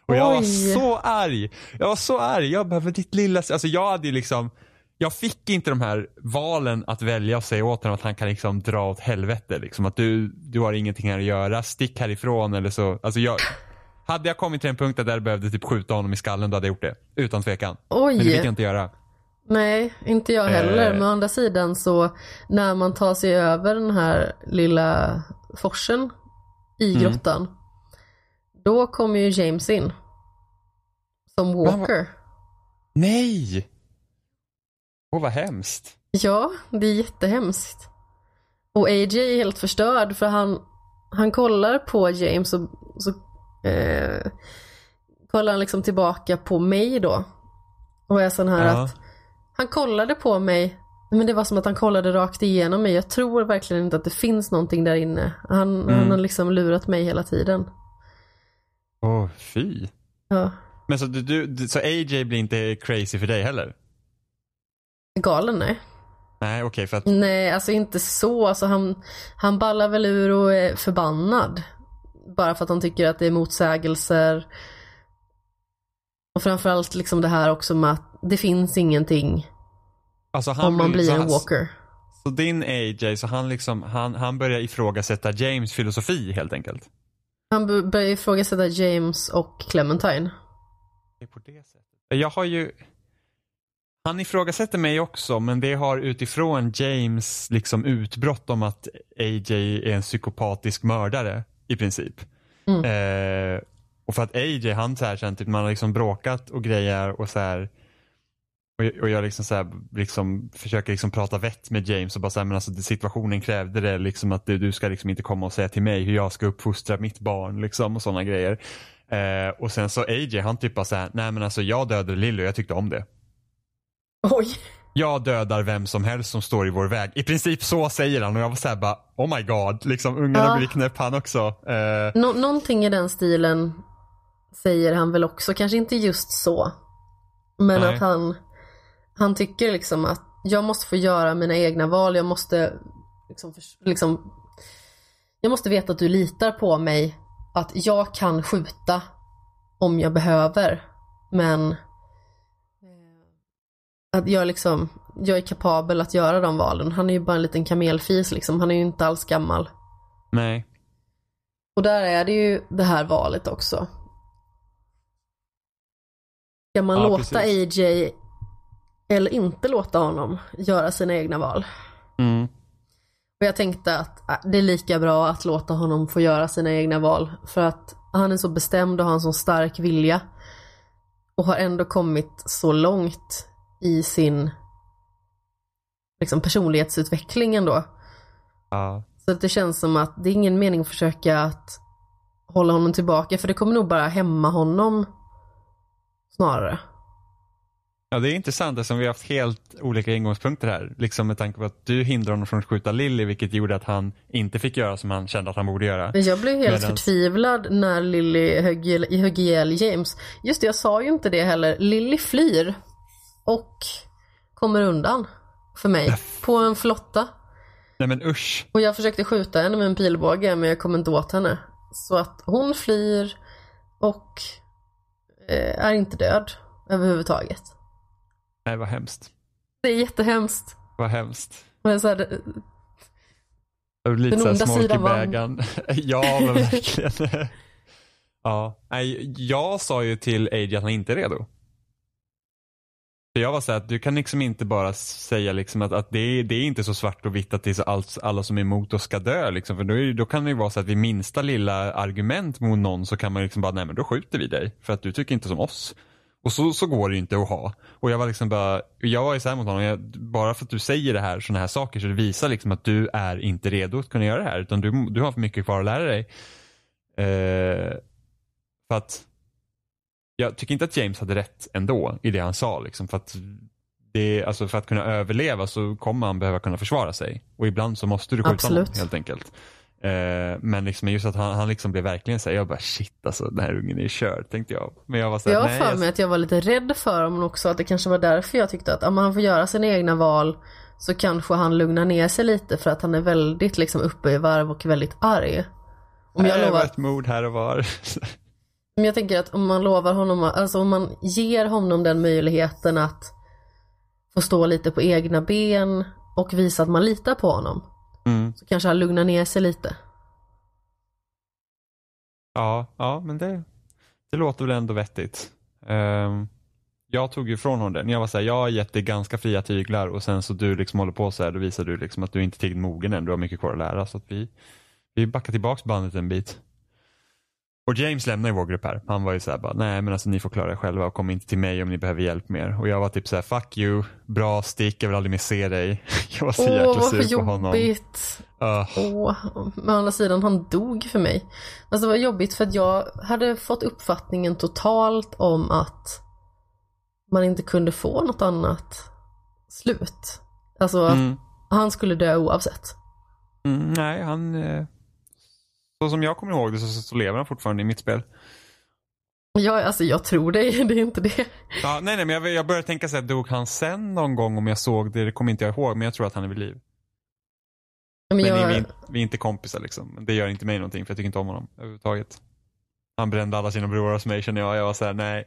Och jag var Oj. så arg. Jag var så arg. Jag "Men ditt lilla... Alltså jag hade ju liksom... Jag fick inte de här valen att välja och säga åt honom att han kan liksom dra åt helvete. Liksom. Att du, du har ingenting här att göra, stick härifrån eller så. Alltså jag, hade jag kommit till en punkt där jag behövde typ skjuta honom i skallen då hade jag gjort det. Utan tvekan. Oj. Men det fick jag inte göra. Nej, inte jag heller. Eh. Men å andra sidan så när man tar sig över den här lilla forsen i Mm. Då kommer ju James in. Som Walker. Nej! Åh vad hemskt. Ja, det är jättehemskt. Och AJ är helt förstörd för han, han kollar på James och så eh, kollar han liksom tillbaka på mig då. Och är sån här Ja. att han kollade på mig men det var som att han kollade rakt igenom mig. Jag tror verkligen inte att det finns någonting där inne. Han, Mm. han har liksom lurat mig hela tiden. Åh fy. Ja. Men så, du, du, så AJ blir inte crazy för dig heller? Galen nej. Nej okej för att, Nej, alltså inte så. Alltså han, han ballar väl ur och är förbannad. Bara för att han tycker att det är motsägelser. Och framförallt liksom det här också med att det finns ingenting alltså om man blir så en walker. Så din AJ, så han liksom, han, han börjar ifrågasätta James filosofi helt enkelt? Han börjar ifrågasätta James och Clementine. På det sättet. Jag har ju, han ifrågasätter mig också men det har utifrån James liksom utbrott om att AJ är en psykopatisk mördare i princip. Mm. Eh, och för att AJ han så här sen typ man har liksom bråkat och grejer och så här och jag, och jag liksom så här, liksom försöker liksom prata vett med James och bara säga men alltså situationen krävde det liksom att du, du ska liksom inte komma och säga till mig hur jag ska uppfostra mitt barn liksom och sådana grejer. Eh, och sen så AJ han typ bara såhär, nej men alltså jag dödade Lily och jag tyckte om det. Oj! Jag dödar vem som helst som står i vår väg. I princip så säger han och jag var såhär bara, oh my god, liksom ungen Ja. blivit knäpp han också. Eh, Nå- någonting i den stilen säger han väl också, kanske inte just så. Men Nej. att han, han tycker liksom att jag måste få göra mina egna val, jag måste liksom, liksom jag måste veta att du litar på mig, att jag kan skjuta om jag behöver. Men eh, att jag liksom, jag är kapabel att göra de valen. Han är ju bara en liten kamelfis liksom, han är ju inte alls gammal. nej. Och där är det ju det här valet också. Ska man Ja, låta precis. AJ eller inte låta honom göra sina egna val? Mm. Och jag tänkte att äh, det är lika bra att låta honom få göra sina egna val. För att han är så bestämd och har en så stark vilja. Och har ändå kommit så långt i sin liksom, personlighetsutveckling ändå. Ja. Så att det känns som att det är ingen mening att försöka att hålla honom tillbaka för det kommer nog bara hämma honom snarare. Ja, det är intressant eftersom vi har haft helt olika ingångspunkter här. Liksom med tanke på att du hindrade honom från att skjuta Lily vilket gjorde att han inte fick göra som han kände att han borde göra. Jag blev helt Medans- förtvivlad när Lily högg, högg ihjäl James. Just det, jag sa ju inte det heller. Lily flyr och kommer undan för mig på en flotta. Nej men usch. Och jag försökte skjuta henne med en pilbåge men jag kom inte åt henne. Så att hon flyr och eh, är inte död överhuvudtaget. Nej vad hemskt. Det är jättehemskt. Vad hemskt. Men så här, lite Den onda sidan vann. ja men verkligen. ja. Nej, jag sa ju till AJ att han inte är redo. För jag var såhär att du kan liksom inte bara säga liksom att, att det, är, det är inte så svart och vitt att det är så allt, alla som är emot oss ska dö. Liksom. För då, är, då kan det ju vara så att vid minsta lilla argument mot någon så kan man liksom bara, nej men då skjuter vi dig. För att du tycker inte som oss. Och så, så går det inte att ha. Och jag var liksom bara, jag var här mot honom, jag, bara för att du säger det här, sådana här saker så det visar liksom att du är inte redo att kunna göra det här. Utan du, du har för mycket kvar att lära dig. Eh, för att jag tycker inte att James hade rätt ändå i det han sa. Liksom, för, att det, alltså för att kunna överleva så kommer han behöva kunna försvara sig. Och ibland så måste du skjuta Absolut. honom helt enkelt. Eh, men liksom just att han, han liksom blev verkligen såhär, jag bara shit alltså den här ungen är körd tänkte jag. Men jag var såhär, jag har för jag- mig att jag var lite rädd för honom också. Att det kanske var därför jag tyckte att om han får göra sina egna val så kanske han lugnar ner sig lite för att han är väldigt liksom uppe i varv och väldigt arg. Om jag var lovar, ett mord här och var. men jag tänker att om man lovar honom, alltså om man ger honom den möjligheten att få stå lite på egna ben och visa att man litar på honom. Mm. Så kanske han lugnar ner sig lite. Ja, ja men det. det låter väl ändå vettigt. Ehm, jag tog ju från honom den. Jag var såhär, jag har gett dig ganska fria tyglar och sen så du liksom håller på så här, då visar du liksom att du inte är tillräckligt mogen än. Du har mycket kvar att lära. Så att vi, vi backar tillbaks bandet en bit. Och James lämnar ju vår grupp här. Han var ju såhär bara, nej men alltså ni får klara er själva och kom inte till mig om ni behöver hjälp mer. Och jag var typ såhär, fuck you, bra stick, jag vill aldrig mer se dig. Jag var så Åh, jäkla sur på honom. jobbigt. Uh, Åh, men å andra sidan, han dog för mig. Alltså det var jobbigt för att jag hade fått uppfattningen totalt om att man inte kunde få något annat slut. Alltså att mm, han skulle dö oavsett. mm, nej, han, eh, så som jag kommer ihåg det så, så lever han fortfarande i mitt spel. Jag, alltså jag tror det, det är inte det. Ja, nej, nej, men jag, jag började tänka så här, dog han sen någon gång om jag såg det? Det kommer inte jag ihåg, men jag tror att han är vid liv. Men Men jag, vi, vi, vi är inte kompisar liksom. Det gör inte mig någonting för jag tycker inte om honom överhuvudtaget. Han brände alla sina broar hos mig känner jag. Jag var såhär, nej.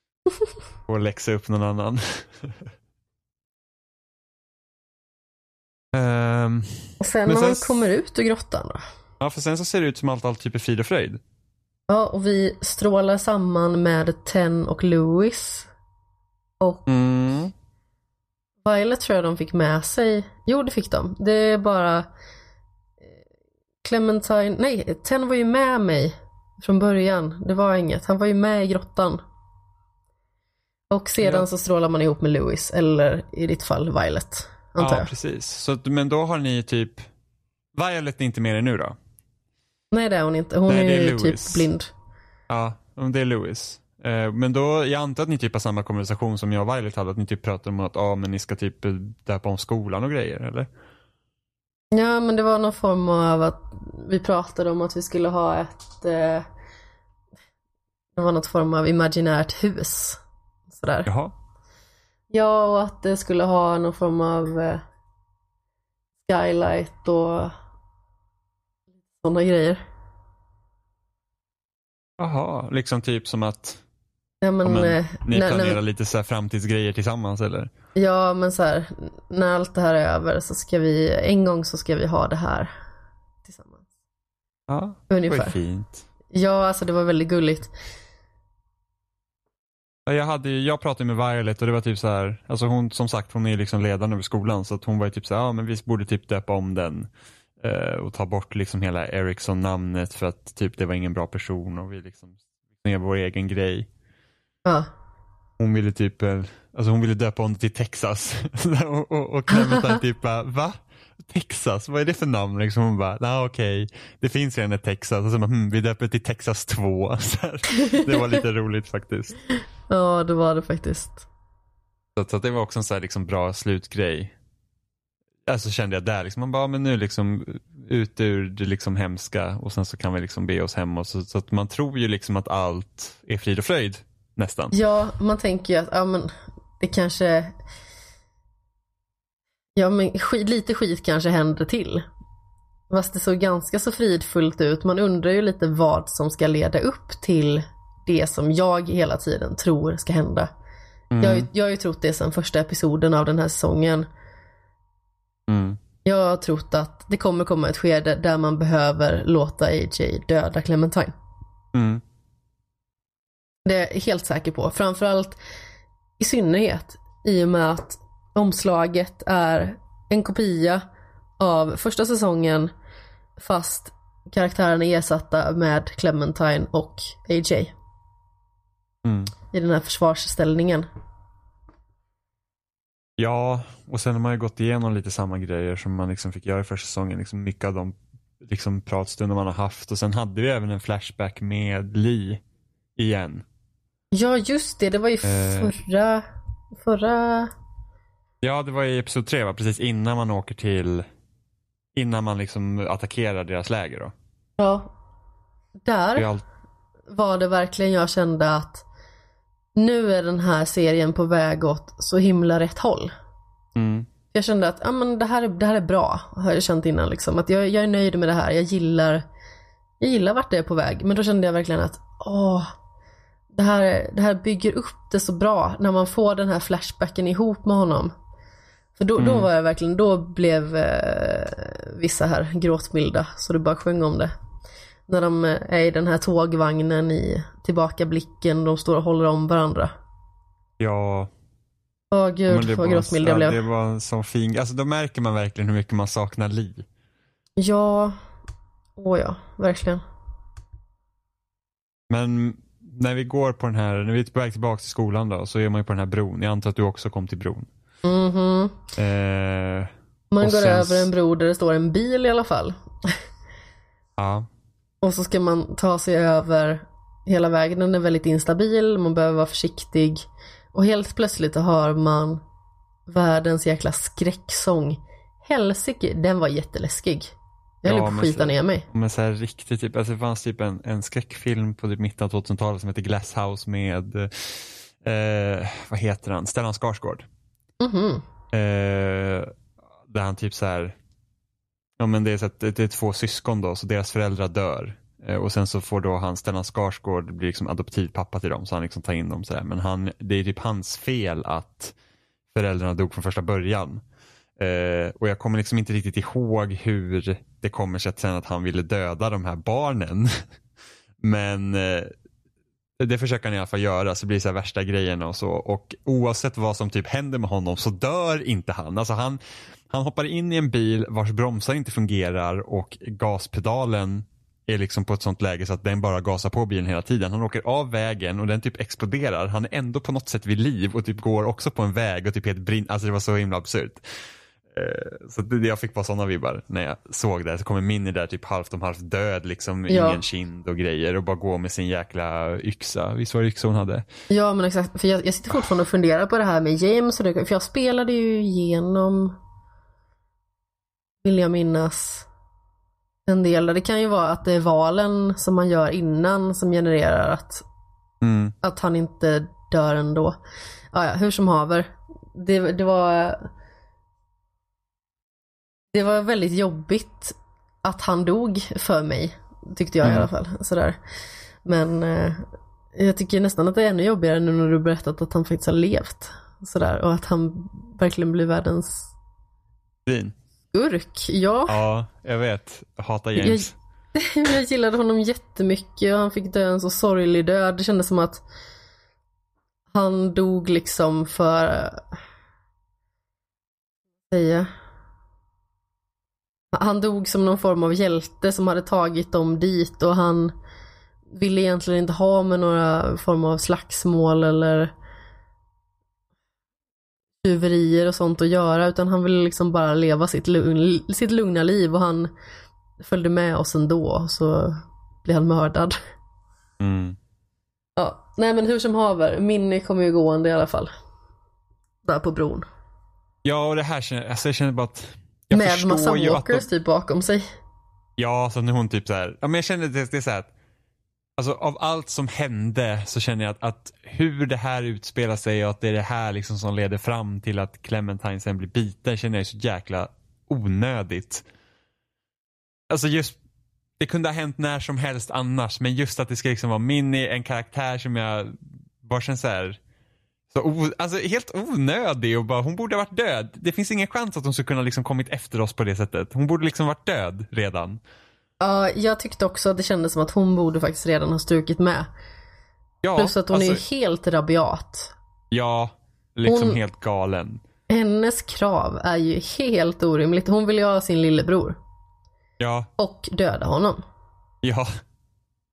Och läxa upp någon annan. Ehm, och sen när man sen- kommer ut ur grottan då. Ja, för sen så ser det ut som allt, allt typ är frid och fröjd. Ja, och vi strålar samman med Ten och Louis. Och Mm. Violet tror jag de fick med sig. Jo, det fick de. Det är bara eh, Clementine, nej, Ten var ju med mig från början. Det var inget. Han var ju med i grottan. Och sedan Ja. så strålar man ihop med Louis, eller i ditt fall Violet, antar Ja, jag. precis. Så, men då har ni typ, Violet är inte med er nu då? Nej, det är hon inte. Hon Nej, är är typ blind. Ja, det är Louis. Eh, Men då, jag antar att ni typ har samma konversation som jag och Violet hade, att ni typ pratar om att ah, men ni ska typ eh, döpa om skolan och grejer, eller? Ja, men det var någon form av att vi pratade om att vi skulle ha ett eh, Det var något form av imaginärt hus. Sådär. Jaha. Ja, och att det skulle ha någon form av eh, skylight och sådana grejer. Jaha, liksom typ som att Ja, men, men, eh, ni när- planerar när, lite så här framtidsgrejer tillsammans, eller? Ja, men så här, när allt det här är över så ska vi, en gång så ska vi ha det här tillsammans. Ja, det var Ungefär. fint. Ja, alltså det var väldigt gulligt. Ja, Jag, hade, jag pratade med Violet och det var typ så här, alltså hon som sagt hon är liksom ledaren över skolan så att hon var ju typ så här, ja men vi borde typ döpa om den och ta bort liksom hela Ericsson-namnet för att typ det var ingen bra person och vi liksom gör vår egen grej. Ja. Hon ville typ, eh, alltså hon ville döpa om det till Texas och, och, och Clementine typ bara, va? Texas, vad är det för namn? Liksom hon bara, nej okej, det finns redan ett Texas. Och så bara, hm, vi döper till Texas 2. Så här. Det var lite roligt faktiskt. ja, det var det faktiskt. Så, att- så det var också en så här liksom bra slutgrej. Alltså kände jag där, liksom, man bara, men nu liksom ut ur det liksom hemska och sen så kan vi liksom be oss hem. Och så, så att man tror ju liksom att allt är frid och fröjd nästan. Ja, man tänker ju att ja, men det kanske Ja men skit, lite skit kanske händer till. Fast det såg ganska så fridfullt ut. Man undrar ju lite vad som ska leda upp till det som jag hela tiden tror ska hända. Mm. Jag, jag har ju trott det sedan första episoden av den här säsongen. Mm. Jag har trott att det kommer komma ett skede där man behöver låta AJ döda Clementine. Mm. Det är jag helt säker på. Framförallt i synnerhet i och med att omslaget är en kopia av första säsongen fast karaktärerna är ersatta med Clementine och AJ Mm. i den här försvarsställningen. Ja, och sen har man ju gått igenom lite samma grejer som man liksom fick göra i första säsongen. Liksom mycket av de liksom pratstunder man har haft och sen hade vi även en flashback med Lee igen. Ja just det, det var ju Eh. förra, förra, Ja, det var i episod tre va? Precis innan man åker till, innan man liksom attackerar deras läger då. ja. Där allt, var det verkligen jag kände att nu är den här serien på väg åt så himla rätt håll. mm, Jag kände att ja, men det, här är, det här är bra, har jag känt innan. Liksom. Att jag, jag är nöjd med det här, jag gillar, jag gillar vart det är på väg. Men då kände jag verkligen att åh, det här, det här bygger upp det så bra när man får den här flashbacken ihop med honom. För då, då Mm. var jag verkligen, då blev eh, vissa här gråtmilda så det bara sjöng om det. När de är i den här tågvagnen i tillbakablicken, de står och håller om varandra. Ja, Åh gud det vad gråtmild jag ja, blev. det var en sån fin, alltså då märker man verkligen hur mycket man saknar Li. Ja, åh ja, verkligen. Men när vi går på den här, när vi är på väg tillbaka till skolan då, så är man ju på den här bron. Jag antar att du också kom till bron. Mhm. Eh, Man går sen- över en bro där det står en bil i alla fall. ja, Och så ska man ta sig över hela vägen. Den är väldigt instabil, man behöver vara försiktig. Och helt plötsligt hör man världens jäkla skräcksång. Helsike, den var jätteläskig. Jag höll Ja, på att skita ner mig. men så här riktigt typ, alltså det fanns typ en, en skräckfilm på typ mitten av 2000-talet som heter Glasshouse med, eh, vad heter han, Stellan Skarsgård. Mhm. Eh, där han typ så här, ja men det är, så att det är två syskon då, så deras föräldrar dör. Eh, och sen så får då han, Stellan Skarsgård, bli liksom adoptivpappa till dem, så han liksom tar in dem sådär. Men han, det är typ hans fel att föräldrarna dog från första början. Eh, och jag kommer liksom inte riktigt ihåg hur det kommer sig att sen att han ville döda de här barnen. Men eh, det försöker han i alla fall göra så det blir så här värsta grejerna och så. Och oavsett vad som typ händer med honom så dör inte han. Alltså han, han hoppar in i en bil vars bromsar inte fungerar och gaspedalen är liksom på ett sånt läge så att den bara gasar på bilen hela tiden. Han åker av vägen och den typ exploderar. Han är ändå på något sätt vid liv och typ går också på en väg och typ helt brinner. Alltså det var så himla absurt. Eh, Så det, jag fick bara sådana vibbar när jag såg det. Så kommer Minnie där typ halvt om halvt död liksom. Ja. Ingen kind och grejer och bara gå med sin jäkla yxa. Visst var det yxa hon hade? Ja men exakt, för jag, jag sitter fortfarande och funderar på det här med James och det, för jag spelade ju igenom vill jag minnas en del. Det kan ju vara att det är valen som man gör innan som genererar att, Mm. att han inte dör ändå. Ja, ja, hur som haver. Det, det var det var väldigt jobbigt att han dog för mig. Tyckte jag i Mm. alla fall. Sådär. Men eh, jag tycker nästan att det är ännu jobbigare nu när du berättat att han faktiskt har levt. Sådär. Och att han verkligen blir världens Fin. Urk. Ja, Ja, jag vet. Jag hatar James. jag gillade honom jättemycket och han fick dö en så sorglig död. Det kändes som att han dog liksom för... eh, säga. Han dog som någon form av hjälte som hade tagit dem dit och han ville egentligen inte ha med några form av slagsmål eller tjuverier och sånt att göra utan han ville liksom bara leva sitt, lugn, sitt lugna liv och han följde med oss ändå så blev han mördad. Mm. Ja, nej men hur som haver, Minnie kommer ju gående i alla fall. Där på bron. Ja, och det här känner alltså jag känner bara att jag Med massa walkers de, typ bakom sig. Ja, så när hon typ så här, ja men jag känner det, det är så här att Alltså av allt som hände så känner jag att, att hur det här utspelar sig och att det är det här liksom som leder fram till att Clementine sen blir biten känner jag är så jäkla onödigt. Alltså just, det kunde ha hänt när som helst annars men just att det ska liksom vara Minnie, en karaktär som jag bara känner så här så o, alltså helt onödig och bara, hon borde ha varit död. Det finns ingen chans att hon skulle kunna liksom kommit efter oss på det sättet. Hon borde liksom varit död redan. Ja, jag tyckte också att det kändes som att hon borde faktiskt redan ha strukit med. Ja, Plus att hon är alltså, ju helt rabiat. Ja, liksom Hon- helt galen. Hennes krav är ju helt orimligt. Hon vill ju ha sin lillebror. Ja, Och döda honom. ja.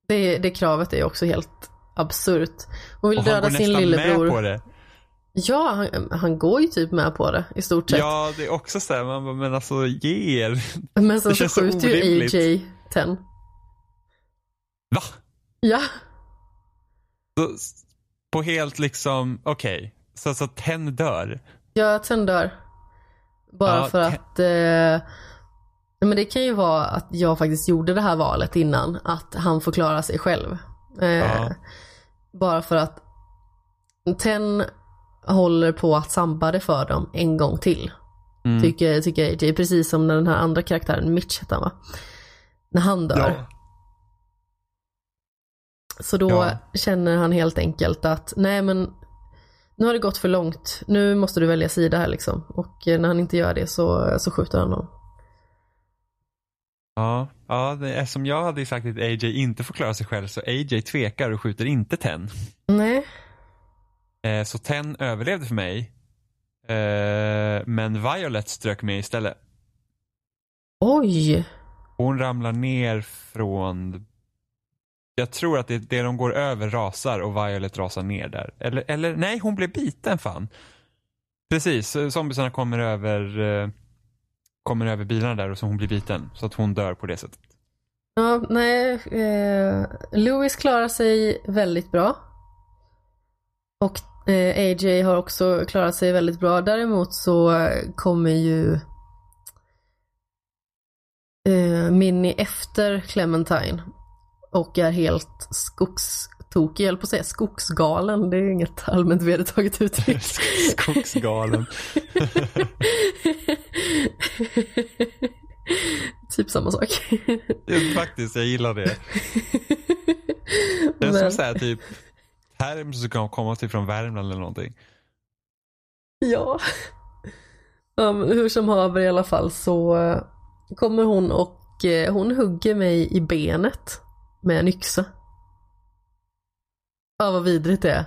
Det, det kravet är ju också helt absurt. Hon vill Och han döda går sin nästan lillebror. med på det. Ja, han, han går ju typ med på det i stort sett. Ja, det är också så här, man bara, men alltså ge er. Men sen så så skjuter ju. AJ Ten. Va? Ja, Så, på helt liksom, okej. Så, så Ten dör. ja Ten dör. Bara Ja, för Ten- att eh, men det kan ju vara att jag faktiskt gjorde det här valet innan. Att han får klara sig själv. Eh, Ja. Bara för att Ten håller på att sabba det för dem en gång till. Mm. Tycker, tycker AJ. Precis som när den här andra karaktären, Mitch heter han va? När han dör. Ja. Så då Ja. känner han helt enkelt att nej men nu har det gått för långt. Nu måste du välja sida här liksom. Och eh, när han inte gör det så, så skjuter han honom. Ja, ja det är som jag hade sagt att AJ inte får klara sig själv så AJ tvekar och skjuter inte Ten. Nej. Eh, så Ten överlevde för mig. Eh, men Violet strök med istället. Oj. Hon ramlar ner från jag tror att det, det de går över rasar och Violet rasar ner där. Eller, eller nej, hon blev biten fan. Precis, eh, zombiesarna kommer över eh, kommer över bilarna där och så hon blir biten. Så att hon dör på det sättet. Ja, nej. Eh, Louis klarar sig väldigt bra. Och eh, AJ har också klarat sig väldigt bra. Däremot så kommer ju eh, Minnie efter Clementine och är helt skogstokig, jag på att säga skogsgalen, det är inget allmänt vedertaget uttryck. skogsgalen. typ samma sak. ja, faktiskt, jag gillar det. Det är som såhär typ term som kan komma till från Värmland eller någonting. Ja. Um, hur som haver i alla fall så uh, kommer hon och uh, hon hugger mig i benet med en yxa. Ja, vad vidrigt det är.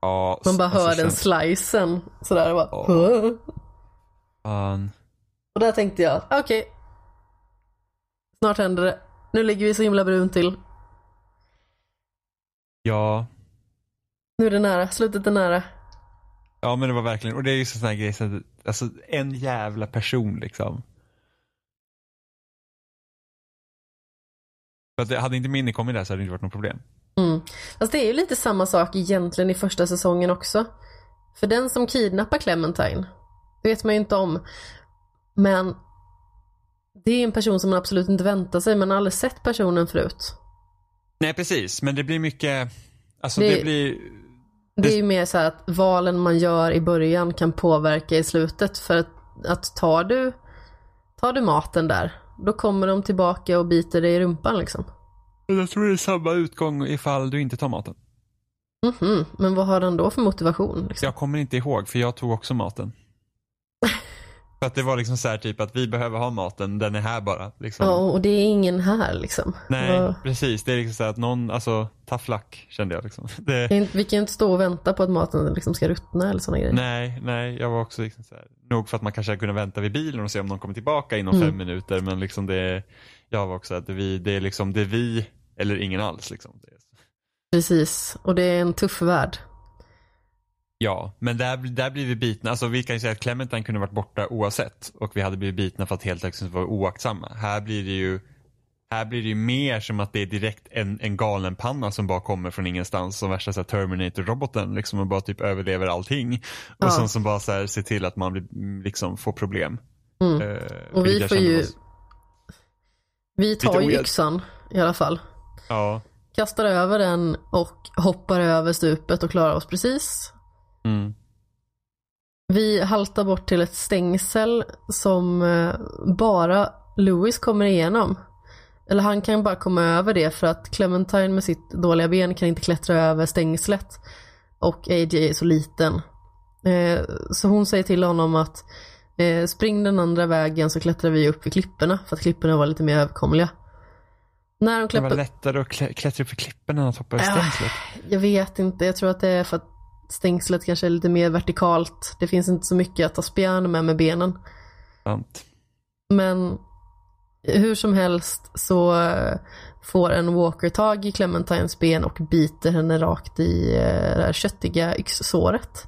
Ja, Man bara alltså, hör den slicen sådär och bara Ja. Fan. Och där tänkte jag, okej. Okay. Snart händer det. Nu ligger vi så himla brunt till. Ja. Nu är det nära, slutet är nära. Ja men det var verkligen, och det är ju sån här grej, så att, alltså en jävla person liksom. För att det, hade inte Minnie kommit där så hade det inte varit något problem. Mm. Fast det är ju lite samma sak egentligen i första säsongen också. För den som kidnappar Clementine, det vet man ju inte om. Men det är en person som man absolut inte väntar sig, man har aldrig sett personen förut. Nej precis, men det blir mycket, alltså det, det blir det är ju mer så att valen man gör i början kan påverka i slutet. För att, att tar, du, tar du maten där, då kommer de tillbaka och biter dig i rumpan liksom. Jag tror det är samma utgång ifall du inte tar maten. Mm -hmm. Men vad har den då för motivation? Liksom? Jag kommer inte ihåg, för jag tog också maten. för att det var liksom så här typ att vi behöver ha maten, den är här bara. Liksom. Ja, och det är ingen här liksom. Nej, ja. precis. Det är liksom så att någon, alltså, tough luck kände jag liksom. Det... Vi kan ju inte stå och vänta på att maten liksom ska ruttna eller sådana grejer. Nej, nej, jag var också liksom så här, nog för att man kanske kunde vänta vid bilen och se om någon kommer tillbaka inom mm. fem minuter, men liksom det, jag var också att vi, det är liksom, det är vi eller ingen alls liksom. Precis, och det är en tuff värld. Ja, men där, där blir vi bitna. Alltså vi kan ju säga att Clementine kunde varit borta oavsett och vi hade blivit bitna för att helt enkelt vara oaktsamma. Här blir det ju här blir det ju mer som att det är direkt en, en galen panna som bara kommer från ingenstans som värsta Terminator-roboten liksom och bara typ överlever allting. Och ja. som, som bara så här, ser till att man blir, liksom får problem. Mm. Uh, och vi får ju, vi tar ju yxan i alla fall. Ja. Kastar över den och hoppar över stupet och klarar oss precis. Mm. Vi haltar bort till ett stängsel som eh, bara Louis kommer igenom. Eller han kan bara komma över det för att Clementine med sitt dåliga ben kan inte klättra över stängslet. Och AJ är så liten. Eh, så hon säger till honom att eh, spring den andra vägen så klättrar vi upp vid klipporna för att klipporna var lite mer överkomliga. När de klättrar... Det var lättare att klättra upp för klipporna än att hoppa över stängslet. Jag vet inte, jag tror att det är för att stängslet kanske är lite mer vertikalt. Det finns inte så mycket att ta spjärn med med benen. Sant. Men hur som helst så eh, får en walker tag i Clementines ben och biter henne rakt i eh, det här köttiga yxsåret.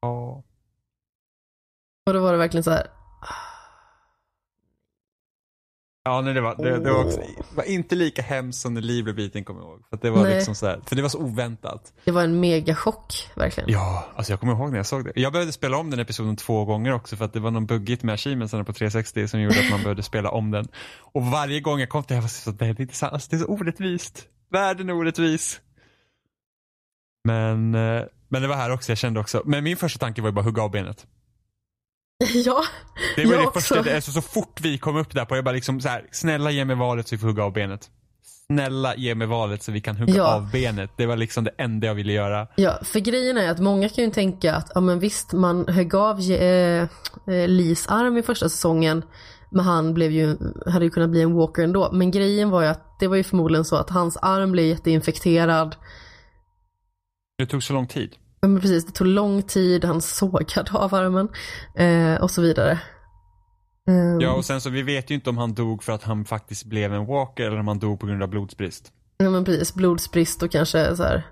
Ja. Och då var det verkligen så här. Ja, nej, det, var, det, det var, också, var inte lika hemskt som när Liv blev biten kommer jag ihåg. För det var nej. liksom så här, för det var så oväntat. Det var en megachock, verkligen. Ja, alltså jag kommer ihåg när jag såg det. Jag behövde spela om den episoden två gånger också för att det var någon buggigt med achievementsarna på 360 som gjorde att man behövde spela om den. Och varje gång jag kom till det, jag var så, det är inte sant, alltså, det är så orättvist. Världen är orättvis. Men, eh, men det var här också, jag kände också, men min första tanke var ju bara hugga av benet. Ja, det var jag det också. första, alltså, så fort vi kom upp där på, jag bara liksom så här, snälla ge mig valet så vi får hugga av benet. Snälla ge mig valet så vi kan hugga ja. av benet. Det var liksom det enda jag ville göra. Ja, för grejen är att många kan ju tänka att, ja men visst man högg av eh, eh, Lis arm i första säsongen. Men han blev ju, hade ju kunnat bli en walker ändå. Men grejen var ju att det var ju förmodligen så att hans arm blev jätteinfekterad. Det tog så lång tid. Men precis, det tog lång tid, han sågade av armen eh, och så vidare. Um, Ja, och sen så vi vet ju inte om han dog för att han faktiskt blev en walker eller om han dog på grund av blodsbrist. Ja men precis, blodsbrist och kanske så här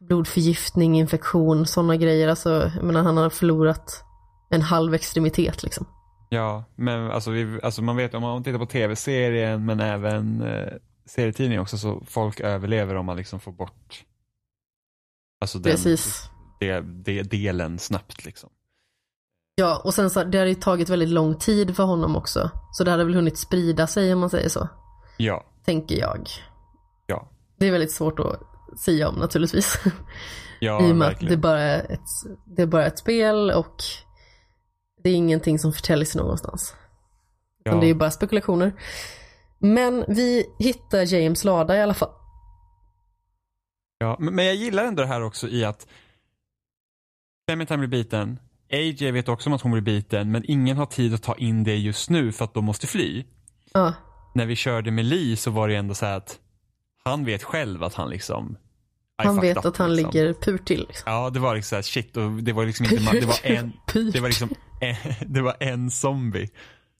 blodförgiftning, infektion, sådana grejer. Alltså, jag menar han har förlorat en halv extremitet liksom. Ja, men alltså, vi, alltså man vet om man tittar på tv-serien men även eh, serietidningar också så folk överlever om man liksom får bort alltså den, Precis. Det, det, delen snabbt liksom. Ja, och sen så det hade ju tagit väldigt lång tid för honom också. Så det hade väl hunnit sprida sig om man säger så. Ja, Tänker jag. ja, Det är väldigt svårt att säga om naturligtvis. ja, I och med att det verkligen. bara är ett, det är bara ett spel och det är ingenting som förtäljs någonstans. Ja. Det är ju bara spekulationer. Men vi hittar James lada i alla fall. Ja, men jag gillar ändå det här också i att Clementine blir biten, AJ vet också om att hon blir biten men ingen har tid att ta in det just nu för att de måste fly. Ja, När vi körde med Lee så var det ändå så att han vet själv att han liksom I han vet up, att han liksom. ligger pur till. Liksom. Ja, det var liksom shit och det var liksom inte, det var en, det var liksom en, det var en zombie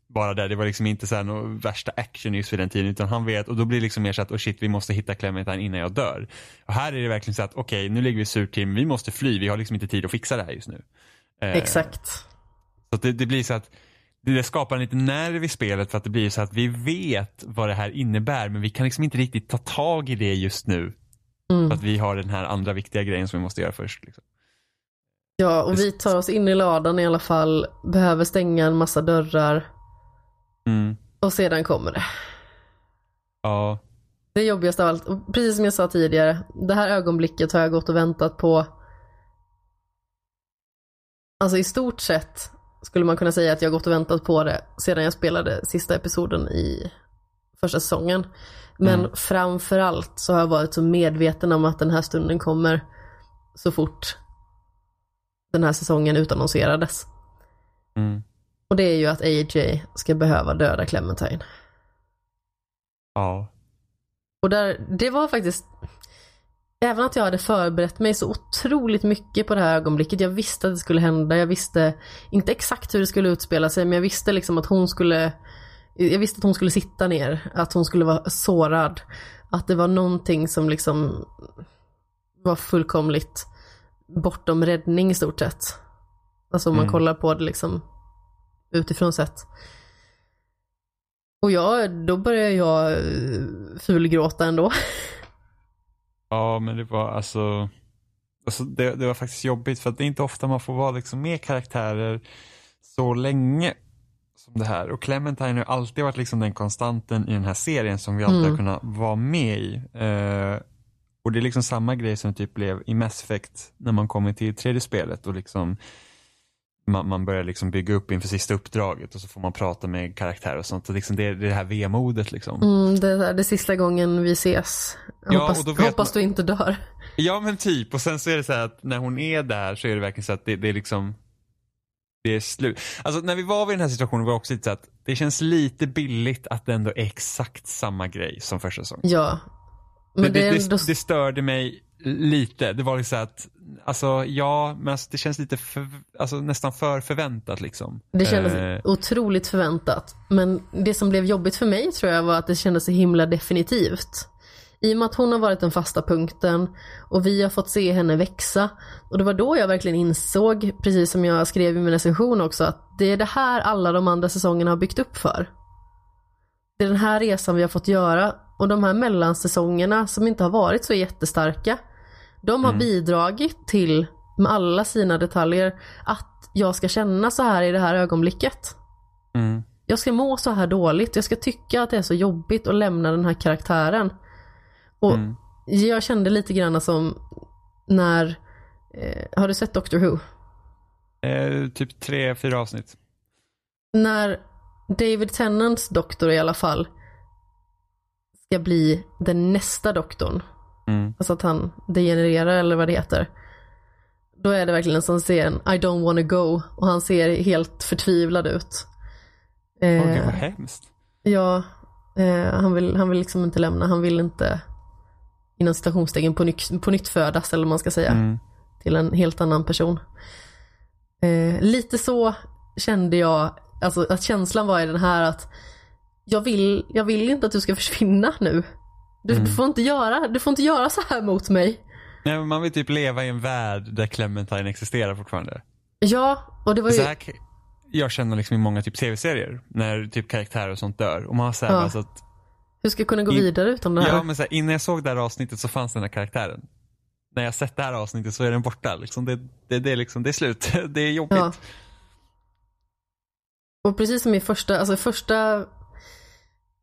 bara där. Det var liksom inte så här något värsta action just vid den tiden utan han vet och då blir det liksom mer så att oh shit vi måste hitta Clementine innan jag dör. Och här är det verkligen så att okej nu ligger vi surt till vi måste fly, vi har liksom inte tid att fixa det här just nu. Eh, Exakt. Så det, det blir så att det skapar en liten nerv i spelet för att det blir så att vi vet vad det här innebär men vi kan liksom inte riktigt ta tag i det just nu. Mm. För att vi har den här andra viktiga grejen som vi måste göra först. Liksom. Ja, och vi tar oss in i ladan i alla fall. Behöver stänga en massa dörrar. Mm. Och sedan kommer det. Ja, Det jobbigaste av allt, och precis som jag sa tidigare, det här ögonblicket har jag gått och väntat på. Alltså i stort sett skulle man kunna säga att jag har gått och väntat på det sedan jag spelade sista episoden i första säsongen. Men Mm. framförallt så har jag varit så medveten om att den här stunden kommer så fort den här säsongen utannonserades. mm. Och det är ju att AJ ska behöva döda Clementine. ja. Och där, det var faktiskt, även att jag hade förberett mig så otroligt mycket på det här ögonblicket. Jag visste att det skulle hända, jag visste inte exakt hur det skulle utspela sig men jag visste liksom att hon skulle, jag visste att hon skulle sitta ner, att hon skulle vara sårad. Att det var någonting som liksom var fullkomligt bortom räddning i stort sett. Alltså om man Mm. kollar på det liksom utifrån sett. Och jag, då började jag eh, fulgråta ändå. Ja, men det var alltså, alltså det, det var faktiskt jobbigt för att det är inte ofta man får vara liksom med karaktärer så länge som det här. Och Clementine har alltid varit liksom den konstanten i den här serien som vi alltid Mm. har kunnat vara med i. Eh, och det är liksom samma grej som typ blev i Mass Effect när man kommer till tredje spelet och liksom man, man börjar liksom bygga upp inför sista uppdraget och så får man prata med karaktärer och sånt. Och liksom det, det är det här vemodet liksom. Mm, det är det sista gången vi ses. Ja, hoppas man- du inte dör. Ja men typ och sen så är det så här att när hon är där så är det verkligen så att det, det är liksom det är slut. Alltså när vi var vid den här situationen var det också lite så att det känns lite billigt att det ändå är exakt samma grej som första säsongen. Ja. Men det, det, det, det, störde mig lite. Det var liksom att, alltså ja, men alltså, det känns lite för, alltså, nästan för förväntat liksom. Det kändes Eh, otroligt förväntat. Men det som blev jobbigt för mig tror jag var att det kändes så himla definitivt. I och med att hon har varit den fasta punkten och vi har fått se henne växa. Och det var då jag verkligen insåg, precis som jag skrev i min recension också, att det är det här alla de andra säsongerna har byggt upp för. Det är den här resan vi har fått göra och de här mellansäsongerna som inte har varit så jättestarka. De har bidragit till, med alla sina detaljer, att jag ska känna så här i det här ögonblicket. mm, Jag ska må så här dåligt, jag ska tycka att det är så jobbigt att lämna den här karaktären. Och Mm. jag kände lite grann som när, eh, har du sett Doctor Who? eh, typ tre, fyra avsnitt. När David Tennants doktor i alla fall ska bli den nästa doktorn. Mm. Alltså att han degenererar eller vad det heter. Då är det verkligen som ser en I don't wanna go och han ser helt förtvivlad ut. Åh Eh, gud vad hemskt. ja, eh, han, vill, han vill liksom inte lämna. Han vill inte inom citationstecken på, nytt, på nytt födas eller vad man ska säga. Mm. till en helt annan person. Eh, lite så kände jag, alltså att känslan var i den här att jag vill, jag vill inte att du ska försvinna nu. Du, Mm. du, får inte göra, du får inte göra så här mot mig. Nej, men man vill typ leva i en värld där Clementine existerar fortfarande. Ja, och det var ju, Så här, jag känner liksom i många typ tv-serier när typ karaktärer och sånt dör. Och man har så här, Ja. bara så att, hur ska jag kunna gå in- vidare utan det här? ja men så här, innan jag såg det här avsnittet så fanns den här karaktären. När jag sett det här avsnittet så är den borta. Liksom. Det, det, det, är liksom, det är slut. Det är jobbigt. Ja. Och precis som i första, alltså första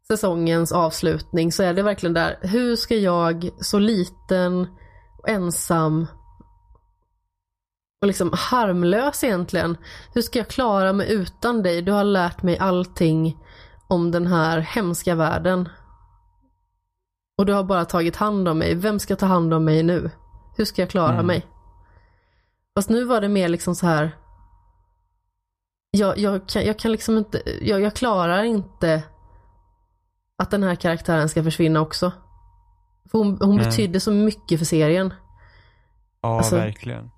säsongens avslutning så är det verkligen där, hur ska jag så liten och ensam och liksom harmlös egentligen, hur ska jag klara mig utan dig? Du har lärt mig allting om den här hemska världen. Och du har bara tagit hand om mig. Vem ska ta hand om mig nu? Hur ska jag klara Mm. mig? Fast nu var det mer liksom så här jag, jag, kan, jag kan liksom inte, jag, jag klarar inte att den här karaktären ska försvinna också. För hon, hon Nej. betydde så mycket för serien. Ja, Alltså- verkligen.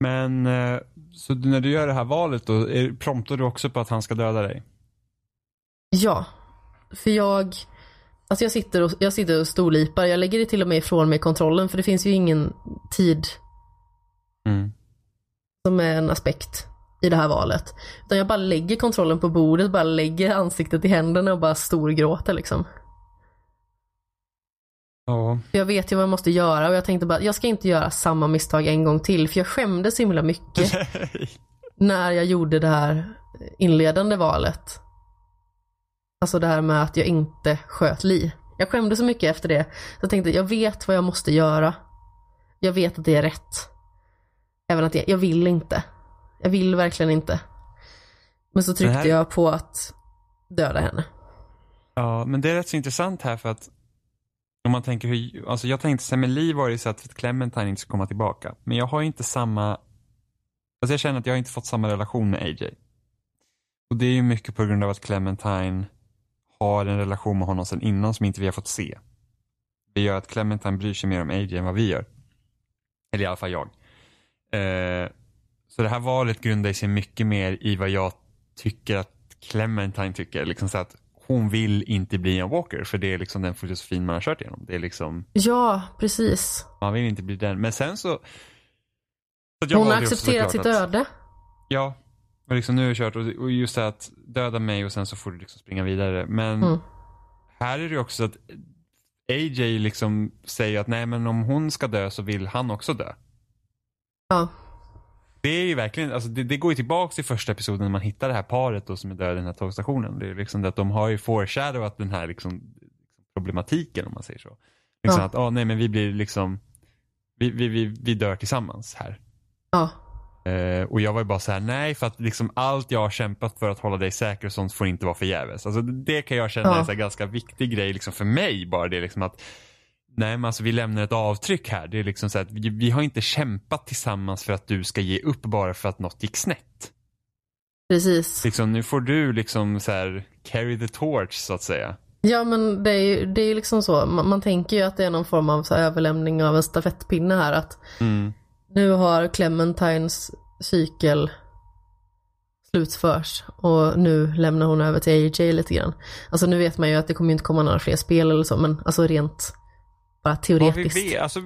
Men, eh, så när du gör det här valet då, promptar du också på att han ska döda dig? Ja, för jag, alltså jag sitter och, jag sitter och storlipar. Jag lägger det till och med ifrån mig kontrollen för det finns ju ingen tid Mm. som är en aspekt i det här valet. Utan jag bara lägger kontrollen på bordet, bara lägger ansiktet i händerna och bara storgråter liksom. Ja. Jag vet ju vad jag måste göra och jag tänkte bara, jag ska inte göra samma misstag en gång till för jag skämdes så himla mycket när jag gjorde det här inledande valet. Alltså det här med att jag inte sköt Li. Jag skämdes så mycket efter det. Så jag tänkte, jag vet vad jag måste göra. Jag vet att det är rätt. Även att jag, jag vill inte. Jag vill verkligen inte. Men så tryckte här- jag på att döda henne. Ja, men det är rätt så intressant här för att om man tänker hur, alltså jag tänkte här, med Liv var det så att Clementine inte ska komma tillbaka. Men jag har inte samma, alltså jag känner att jag har inte fått samma relation med AJ. Och det är ju mycket på grund av att Clementine har en relation med honom sedan innan som inte vi har fått se. Det gör att Clementine bryr sig mer om AJ än vad vi gör. Eller i alla fall jag. Eh, så det här valet grundar sig mycket mer i vad jag tycker att Clementine tycker. Liksom så att hon vill inte bli en Walker för det är liksom den filosofin man har kört igenom. Det är liksom, Ja, precis. man vill inte bli den. Men sen så... så Hon har accepterat sitt att- öde. Ja, och liksom nu har jag kört och, just det att döda mig och sen så får du liksom springa vidare. Men Mm. här är det också att AJ liksom säger att nej men om hon ska dö så vill han också dö. Ja. Det är ju verkligen, alltså det, det går ju tillbaka till första episoden när man hittar det här paret då som är döda i den här tågstationen. Det är liksom det att de har ju foreshadowat den här liksom problematiken om man säger så. Liksom Ja. att, ah, nej men vi blir liksom, vi, vi, vi, vi dör tillsammans här. Ja. Eh, och jag var ju bara så här, nej för att liksom allt jag har kämpat för att hålla dig säker och sånt får inte vara förgäves. Alltså det kan jag känna Ja. är en ganska viktig grej liksom för mig bara det liksom att Nej men alltså vi lämnar ett avtryck här. Det är liksom så att vi, vi har inte kämpat tillsammans för att du ska ge upp bara för att något gick snett. Precis. Liksom nu får du liksom så här carry the torch så att säga. Ja men det är ju det är liksom så, man, man tänker ju att det är någon form av så här överlämning av en stafettpinne här att Mm. nu har Clementines cykel slutförs och nu lämnar hon över till AJ lite grann. Alltså nu vet man ju att det kommer inte komma några fler spel eller så men alltså rent Ja, vi, teoretiskt. vet, alltså,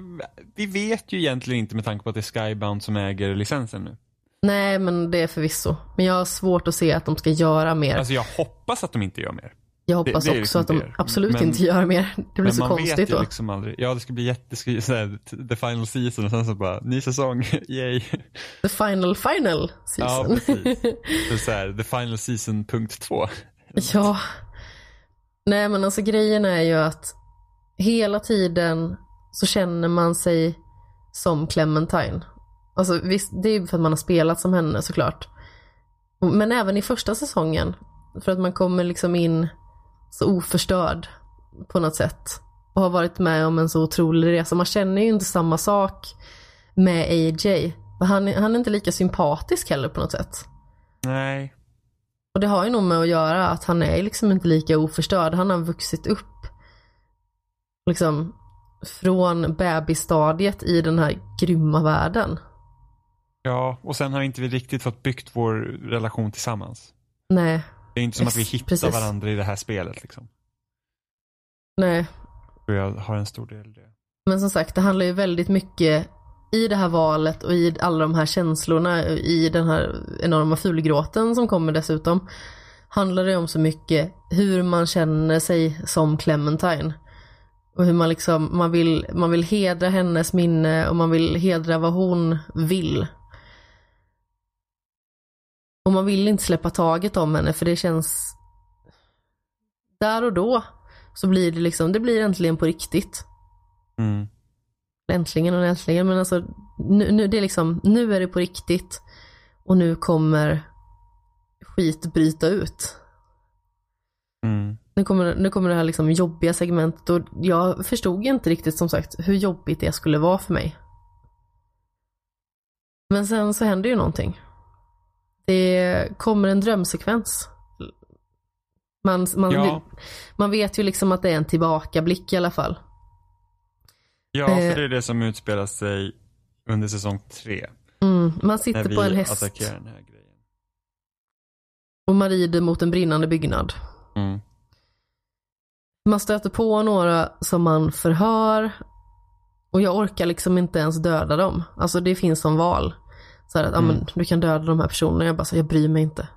vi vet ju egentligen inte med tanke på att det är Skybound som äger licensen nu. Nej men det är förvisso. Men jag har svårt att se att de ska göra mer. Alltså jag hoppas att de inte gör mer. jag hoppas det är också liksom att de det. absolut Men- inte gör mer. Det blir Men så man konstigt vet ju då. liksom aldrig. Ja, det ska bli jätte, det ska bli så här, the final season och sen så bara, ny säsong, yay. The final final Ja, season. precis. Så, så här, the final season punkt två. Ja. Nej men alltså grejen är ju att hela tiden så känner man sig som Clementine. Alltså visst, det är ju för att man har spelat som henne såklart. Men även i första säsongen. För att man kommer liksom in så oförstörd på något sätt. Och har varit med om en så otrolig resa. Man känner ju inte samma sak med AJ. Han, han är inte lika sympatisk heller på något sätt. Nej. Och det har ju nog med att göra att han är liksom inte lika oförstörd. Han har vuxit upp liksom från bebisstadiet i den här grymma världen. Ja, och sen har inte vi riktigt fått byggt vår relation tillsammans. Nej, Det är inte som att vi hittar precis. varandra i det här spelet liksom. nej. Och jag har en stor del i det. Men som sagt, det handlar ju väldigt mycket i det här valet och i alla de här känslorna, i den här enorma fulgråten som kommer dessutom, handlar det om så mycket hur man känner sig som Clementine. Och hur man liksom, man vill, man vill hedra hennes minne och man vill hedra vad hon vill. Och man vill inte släppa taget om henne för det känns där och då så blir det liksom, det blir äntligen på riktigt. Mm. Äntligen och äntligen men alltså nu, nu, det är liksom, nu är det på riktigt och nu kommer skit bryta ut. Mm. Nu kommer, nu kommer det här liksom jobbiga segmentet och jag förstod inte riktigt som sagt hur jobbigt det skulle vara för mig. Men sen så händer ju någonting. Det kommer en drömsekvens. Man, man, Ja. man vet ju liksom att det är en tillbakablick i alla fall. Ja, Eh. för det är det som utspelar sig under säsong tre. Mm, man sitter på en häst attackerar den här grejen. och man rider mot en brinnande byggnad. Mm. Man stöter på några som man förhör och jag orkar liksom inte ens döda dem. Alltså det finns som val. Så här att, Mm. men, du kan döda de här personerna. Jag bara så, jag bryr mig inte.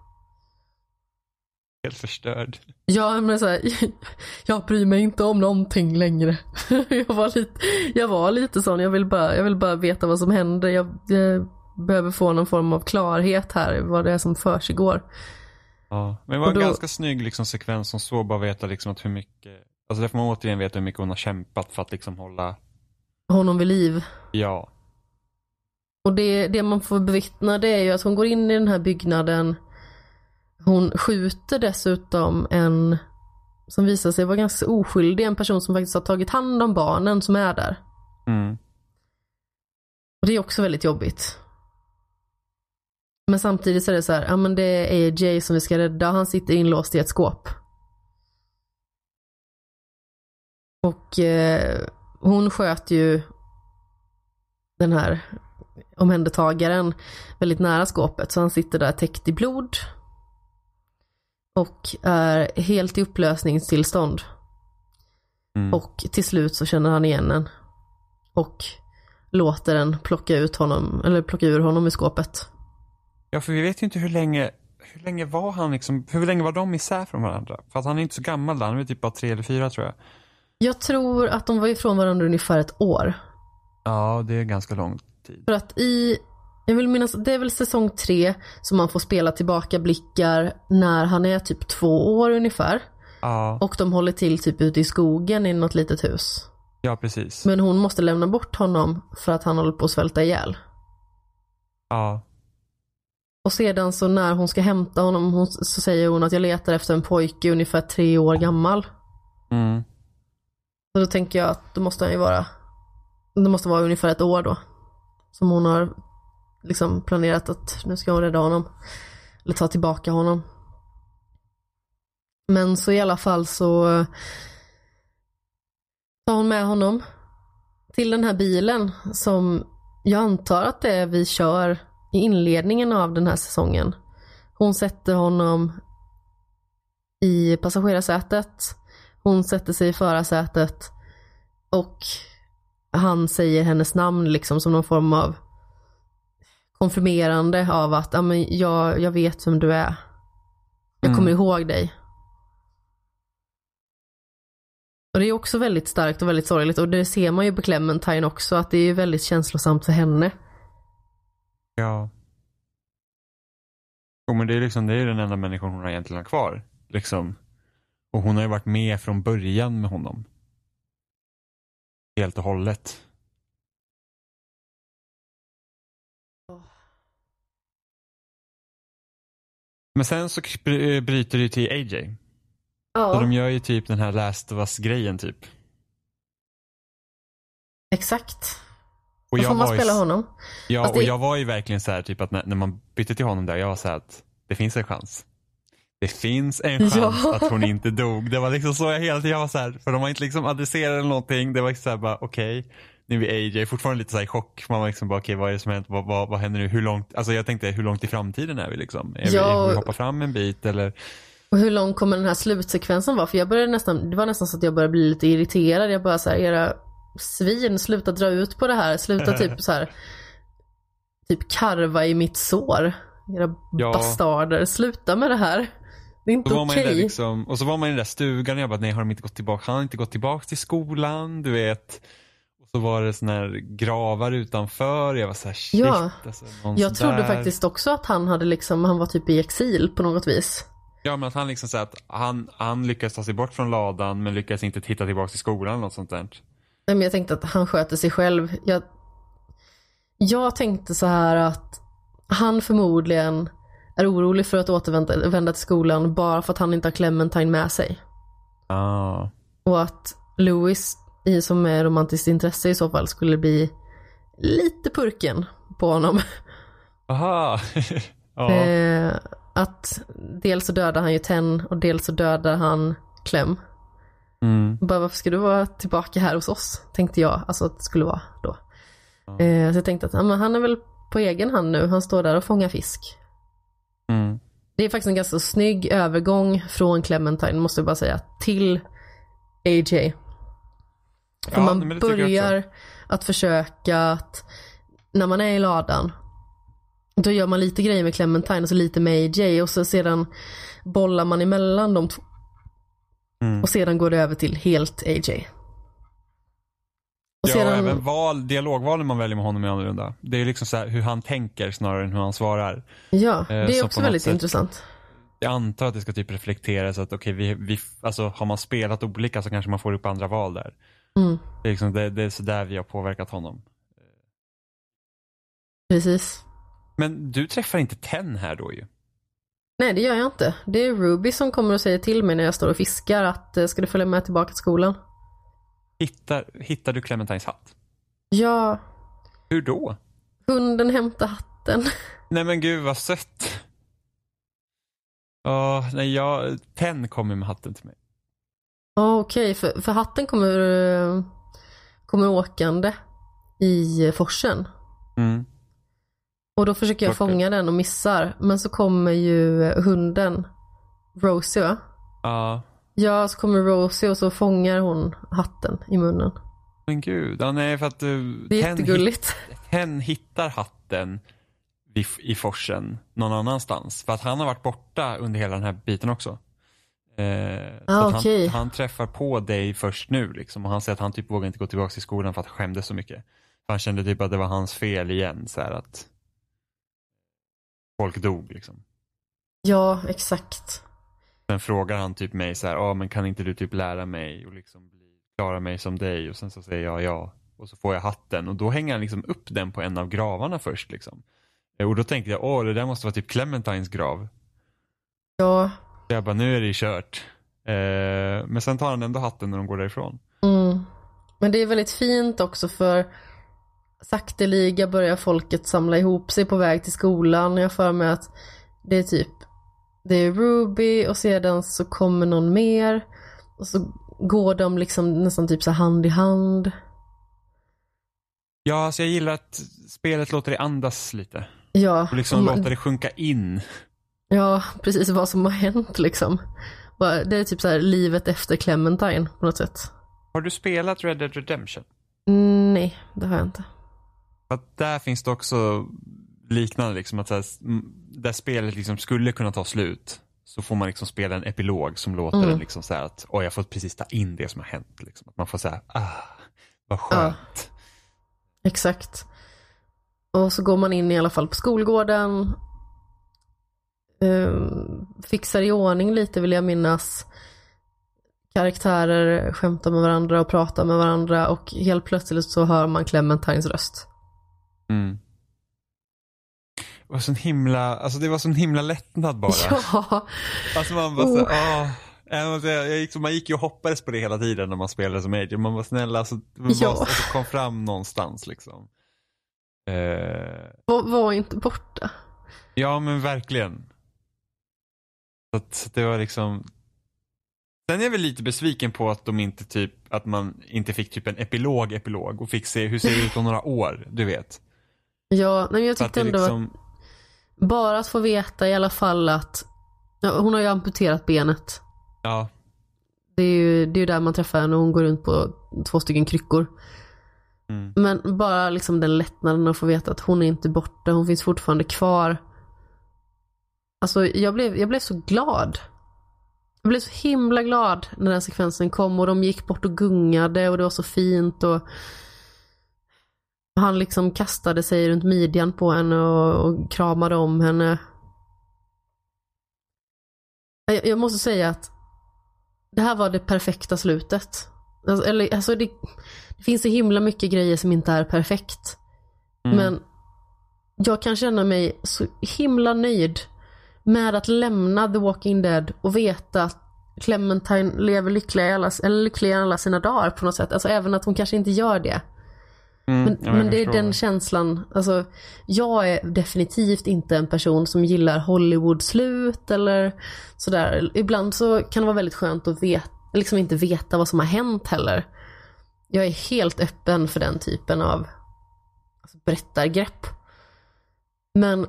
Helt förstörd. Ja men så här, jag bryr mig inte om någonting längre. jag, var lite, jag var lite sån, jag vill bara, jag vill bara veta vad som händer. Jag, jag behöver få någon form av klarhet här, vad det är som försiggår. Ja. Men det var då- en ganska snygg liksom, sekvens som så bara veta liksom, att hur mycket, alltså där får man återigen veta hur mycket hon har kämpat för att liksom hålla, Honom vid liv. ja. Och det, det man får bevittna det är ju att hon går in i den här byggnaden. Hon skjuter dessutom en som visar sig vara ganska oskyldig, en person som faktiskt har tagit hand om barnen som är där. Mm. Och det är också väldigt jobbigt. Men samtidigt så är det så här, ja men det är AJ som vi ska rädda, han sitter inlåst i ett skåp. Och eh, hon sköt ju den här omhändertagaren väldigt nära skåpet så han sitter där täckt i blod. Och är helt i upplösningstillstånd. Mm. Och till slut så känner han igen den. Och låter den plocka ut honom, eller plocka ur honom i skåpet. Ja, för vi vet ju inte hur länge, hur länge var han liksom, hur länge var de isär från varandra? För att han är inte så gammal där, han är typ bara tre eller fyra tror jag. Jag tror att de var ifrån varandra ungefär ett år. Ja, det är ganska lång tid. För att i, jag vill minnas, det är väl säsong tre som man får spela tillbaka blickar när han är typ två år ungefär. Ja, Och de håller till typ ute i skogen i något litet hus. ja precis. Men hon måste lämna bort honom för att han håller på att svälta ihjäl. Ja, Och sedan så när hon ska hämta honom hon, så säger hon att jag letar efter en pojke ungefär tre år gammal. mm. Så då tänker jag att då måste han ju vara, det måste vara ungefär ett år då. Som hon har liksom planerat att nu ska hon rädda honom. Eller ta tillbaka honom. Men så i alla fall så tar hon med honom till den här bilen som jag antar att det är vi kör i inledningen av den här säsongen. Hon sätter honom i passagerarsätet. Hon sätter sig i förarsätet och han säger hennes namn liksom som någon form av konfirmerande av att ja, men jag, jag vet vem du är. Jag Mm. kommer ihåg dig. Och det är också väldigt starkt och väldigt sorgligt och det ser man ju på Clementine också att det är väldigt känslosamt för henne. Ja. Jo men det är liksom, det är den enda människan hon har egentligen har kvar. Liksom. Och hon har ju varit med från början med honom. Helt och hållet. Men sen så bry- bryter det ju till AJ. Så Ja, de gör ju typ den här Last of Us-grejen typ. exakt. Och Då får man ju spela s- honom. Ja, Fast och det- jag var ju verkligen så här typ att när, när man bytte till honom där, jag var så här att det finns en chans. det finns en chans Ja. att hon inte dog. Det var liksom så jag hela tiden var så här, för de har inte liksom adresserat eller någonting. Det var liksom så här bara okej, nu är vi AJ, fortfarande lite så i chock. Man var liksom bara okej vad är det som hänt, vad, vad, vad händer nu, hur långt, alltså jag tänkte hur långt i framtiden är vi liksom? Är Ja. vi, får vi hoppa fram en bit eller? Och hur lång kommer den här slutsekvensen vara? För jag började nästan, det var nästan så att jag började bli lite irriterad. Jag bara så här, era svin, sluta dra ut på det här. Sluta typ så här, typ karva i mitt sår. Era Ja. bastarder, sluta med det här. Det är inte Så okej. där liksom, och så var man i den där stugan och jag bara, nej har de inte gått tillbaka, han har inte gått tillbaka till skolan, du vet. Och så var det såna här gravar utanför, jag var så här, shit. Ja. Alltså, Jag trodde sådär. faktiskt också att han hade liksom, han var typ i exil på något vis. Ja men att han liksom säger att han, han lyckades ta sig bort från ladan men lyckades inte hitta tillbaka till skolan eller något sånt där. Nej, men jag tänkte att han sköter sig själv. Jag, jag tänkte så här att han förmodligen är orolig för att återvända vända till skolan bara för att han inte har Clementine med sig. Ah. Och att Louis, som är romantiskt intresse i så fall, skulle bli lite purken på honom. Aha. ja. Eh, att dels så dödar han ju Ten och dels så dödar han Clem. Mm. Bara varför ska du vara tillbaka här hos oss? Tänkte jag, alltså att det skulle vara då. Eh, så jag tänkte att ja, han är väl på egen hand nu, han står där och fångar fisk. Mm. Det är faktiskt en ganska snygg övergång från Clementine, måste jag bara säga, till AJ. För Ja, man börjar att försöka att, när man är i ladan, då gör man lite grejer med Clementine och så lite med AJ och så sedan bollar man emellan de två. Mm. Och sedan går det över till helt AJ. Och Ja, sedan, och även val, dialogvalen man väljer med honom är annorlunda. Det är liksom så här hur han tänker snarare än hur han svarar. ja, det Eh, är så också väldigt sätt- intressant. Jag antar att det ska typ reflekteras att okej, vi, vi, alltså har man spelat olika så kanske man får upp andra val där. Mm, Det är, liksom, det, det är sådär vi har påverkat honom. precis. Men du träffar inte Ten här då ju. Nej, det gör jag inte. Det är Ruby som kommer och säger till mig när jag står och fiskar att eh, ska du följa med tillbaka till skolan? Hittar, hittar du Clementines hatt? Ja, Hur då? hunden hämtar hatten. Nej men gud vad sött. Ja, nej jag, Ten kommer med hatten till mig. Ja, Okej, för, för hatten kommer, eh, kommer åkande i forsen. Mm. Och då försöker jag fånga den och missar. Men så kommer ju hunden, Rosie va? Ja, Ja, så kommer Rosie och så fångar hon hatten i munnen. men gud. Ja, nej för att uh, Det är jättegulligt. Ten hittar hatten i forsen någon annanstans. För att han har varit borta under hela den här biten också. Eh, Ah, okej. han, han träffar på dig först nu liksom. Och han säger att han typ vågar inte gå tillbaka till skolan för att han skämdes så mycket. För han kände typ att det var hans fel igen. Så att folk dog liksom. Ja, exakt. Sen frågar han typ mig så här, ja men kan inte du typ lära mig och liksom bli, klara mig som dig? Och sen så säger jag ja. Och så får jag hatten och då hänger han liksom upp den på en av gravarna först liksom. Eh, Och då tänkte jag, åh det där måste vara typ Clementines grav. Ja, Så jag bara, nu är det kört. Eh, men sen tar han ändå hatten när de går därifrån. Mm. Men det är väldigt fint också för sakteliga börjar folket samla ihop sig på väg till skolan. Jag för mig att det är typ det är Ruby och sedan så kommer någon mer och så går de liksom nästan typ så hand i hand. Ja, alltså jag gillar att spelet låter det andas lite. Ja, Och liksom man- låter det sjunka in. ja, precis vad som har hänt liksom. Det är typ så här livet efter Clementine på något sätt. Har du spelat Red Dead Redemption? Mm, Nej, det har jag inte. För att där finns det också liknande, liksom att så här, där spelet liksom skulle kunna ta slut så får man liksom spela en epilog som låter Mm. det liksom så här att oj jag får precis ta in det som har hänt. Liksom. Att man får säga ah, vad skönt. Exakt. Och så går man in i alla fall på skolgården. Ehm, fixar i ordning lite vill jag minnas. Karaktärer skämtar med varandra och pratar med varandra och helt plötsligt så hör man Clementines röst. Mm. Det var sån himla, alltså det var sån himla lättnad bara. Ja, Alltså man bara Oh. så, måste säga, Jag gick, man gick ju och hoppades på det hela tiden när man spelade som agent. Man var snälla, alltså, var, Ja. alltså, kom fram någonstans liksom. Eh, var, var inte borta. ja men verkligen. Så att det var liksom Sen är jag väl lite besviken på att de inte typ, att man inte fick typ en epilog epilog och fick se hur ser det ut om några år, du vet. Ja, men jag att tyckte det ändå liksom, att bara att få veta i alla fall att hon har ju amputerat benet. ja, Det är ju det är ju där man träffar henne och hon går runt på två stycken kryckor. mm, Men bara liksom den lättnaden att få veta att hon är inte borta, hon finns fortfarande kvar. Alltså jag blev, jag blev så glad. Jag blev så himla glad när den sekvensen kom och de gick bort och gungade och det var så fint och han liksom kastade sig runt midjan på henne och, och kramade om henne. Jag, jag måste säga att det här var det perfekta slutet. Alltså, eller, alltså det, det finns så himla mycket grejer som inte är perfekt. mm, Men jag kan känna mig så himla nöjd med att lämna The Walking Dead och veta att Clementine lever lyckliga i alla, eller lyckligare i alla sina dagar på något sätt. Alltså även att hon kanske inte gör det. Mm, Men, ja, men det är den känslan, alltså jag är definitivt inte en person som gillar Hollywood-slut eller sådär. Ibland så kan det vara väldigt skönt att veta, liksom inte veta vad som har hänt heller. Jag är helt öppen för den typen av alltså, berättargrepp. Men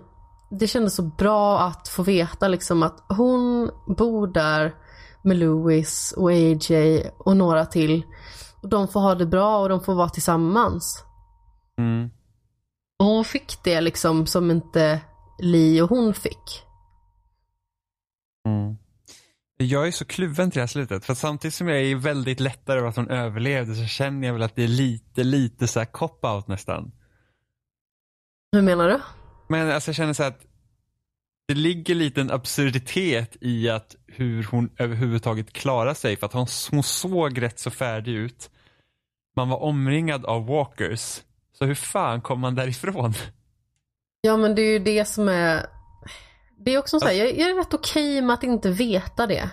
det kändes så bra att få veta liksom att hon bor där med Louis och AJ och några till. Och de får ha det bra och de får vara tillsammans. Mm, Och hon fick det liksom som inte Li och hon fick. mm. Jag är så kluven till det här slutet. För samtidigt som jag är väldigt lättare över att hon överlevde så känner jag väl att det är lite, lite så här cop-out nästan. Hur menar du? Men alltså jag känner så här att det ligger lite en absurditet i att hur hon överhuvudtaget klarar sig. För att hon, hon såg rätt så färdig ut. Man var omringad av walkers. Så hur fan kom man därifrån? Ja men det är ju det som är Det är också så här, jag, jag är rätt okej med att inte veta det.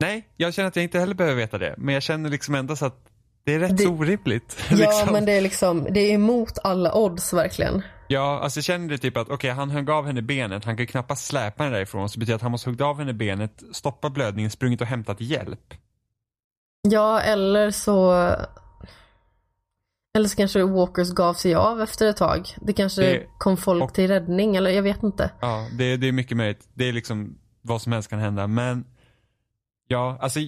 Nej, jag känner att jag inte heller behöver veta det. Men jag känner liksom ändå så att det är rätt Det- orimligt. Ja liksom. men det är liksom, det är emot alla odds verkligen. Ja, alltså jag känner det typ att okej, han högg av henne benet, han kan knappast släpa henne därifrån. Så det betyder att han måste hugga av henne benet, stoppa blödningen, sprungit och hämtat hjälp. Ja eller så Eller så kanske Walkers gav sig av efter ett tag. Det kanske Det- kom folk och- till räddning eller jag vet inte. Ja, det, det är mycket möjligt. Det är liksom vad som helst kan hända. Men ja, alltså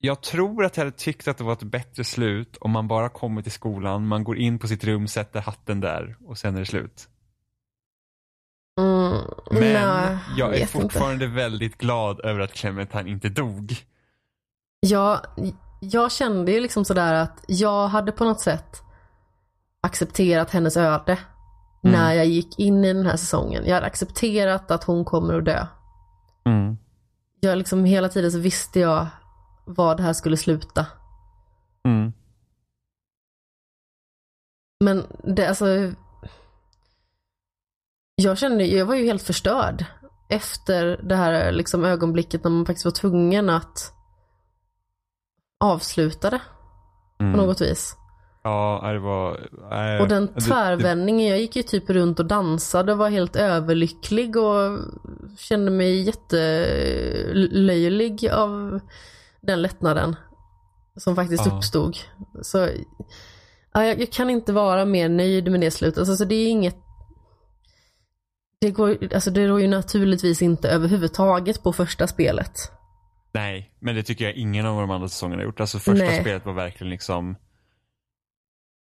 jag tror att jag hade tyckt att det var ett bättre slut om man bara kommer till skolan, man går in på sitt rum, sätter hatten där och sen är det slut. Mm, Men nej, jag är vet inte. fortfarande väldigt glad över att Clementine inte dog. Ja, jag kände ju liksom sådär att jag hade på något sätt accepterat hennes öde Mm. när jag gick in i den här säsongen. Jag hade accepterat att hon kommer att dö. Mm. Jag liksom hela tiden så visste jag var det här skulle sluta. Mm. Men det alltså Jag kände, jag var ju helt förstörd efter det här liksom ögonblicket när man faktiskt var tvungen att avsluta det Mm. på något vis. Ja, det var... nej, Och den det- tvärvändningen, jag gick ju typ runt och dansade och var helt överlycklig och kände mig jättelöjlig av den lättnaden som faktiskt Ja. uppstod. Så ja, jag, jag kan inte vara mer nöjd med det slutet. Alltså, så det är inget det går, alltså det rår ju naturligtvis inte överhuvudtaget på första spelet. Nej, men det tycker jag ingen av de andra säsongerna har gjort. Alltså första Nej. spelet var verkligen liksom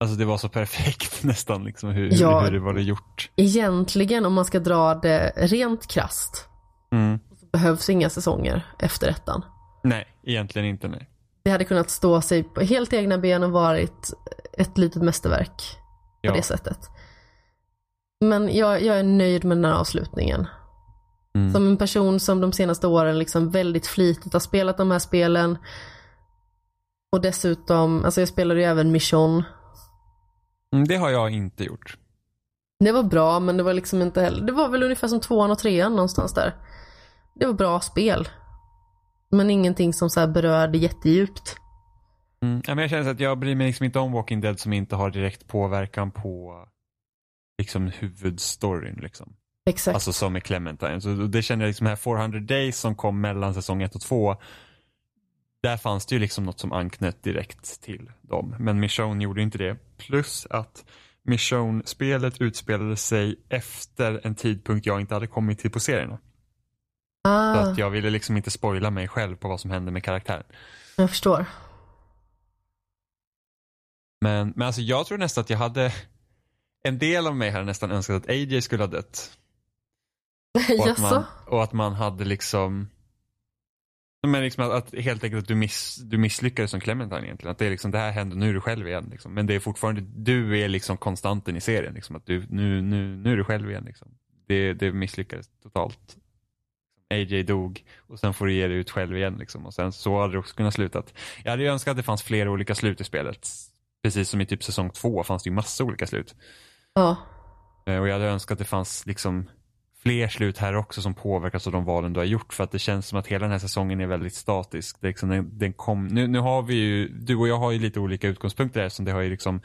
Alltså det var så perfekt nästan liksom hur, Ja. hur det var det gjort. Egentligen om man ska dra det rent krasst Mm. så behövs inga säsonger efter ettan. Nej, egentligen inte nej. Det hade kunnat stå sig på helt egna ben och varit ett litet mästerverk på Ja. det sättet. Men jag, jag är nöjd med den här avslutningen. Mm. Som en person som de senaste åren liksom väldigt flitigt har spelat de här spelen. Och dessutom, alltså jag spelade ju även Mission. Mm, det har jag inte gjort. Det var bra men det var liksom inte heller, det var väl ungefär som tvåan och trean någonstans där. Det var bra spel. Men ingenting som så här berörde jättedjupt. Mm. Ja, men jag känner att jag bryr mig liksom inte om Walking Dead som inte har direkt påverkan på liksom huvudstoryn liksom. Exakt. Alltså som med Clementine. Så det känner jag liksom här 400 Days som kom mellan säsong 1 och 2. Där fanns det ju liksom något som anknöt direkt till dem. Men Michonne gjorde inte det. Plus att Michonne-spelet utspelade sig efter en tidpunkt jag inte hade kommit till på serierna. Så ah, att jag ville liksom inte spoila mig själv på vad som hände med karaktären. jag förstår. Men, men alltså jag tror nästan att jag hade en del av mig hade nästan önskat att AJ skulle ha dött. Och att, man, och att man hade liksom men liksom att, att helt enkelt att du, miss, du misslyckades som Clementine egentligen. Att det är liksom, det här händer, nu är du själv igen. Liksom. Men det är fortfarande, du är liksom konstanten i serien. Liksom. Att du, nu, nu, nu är du själv igen. Liksom. Det, det misslyckades totalt. AJ dog och sen får du ge dig ut själv igen. Liksom. Och sen så hade det också kunnat slutat. Jag hade ju önskat att det fanns flera olika slut i spelet. Precis som i typ säsong två fanns det ju massa olika slut. Ja. Eh, Och jag hade önskat att det fanns liksom fler slut här också som påverkas av de valen du har gjort. För att det känns som att hela den här säsongen är väldigt statisk. Det är liksom, den, den kom, nu, nu har vi ju, du och jag har ju lite olika utgångspunkter här som det har ju liksom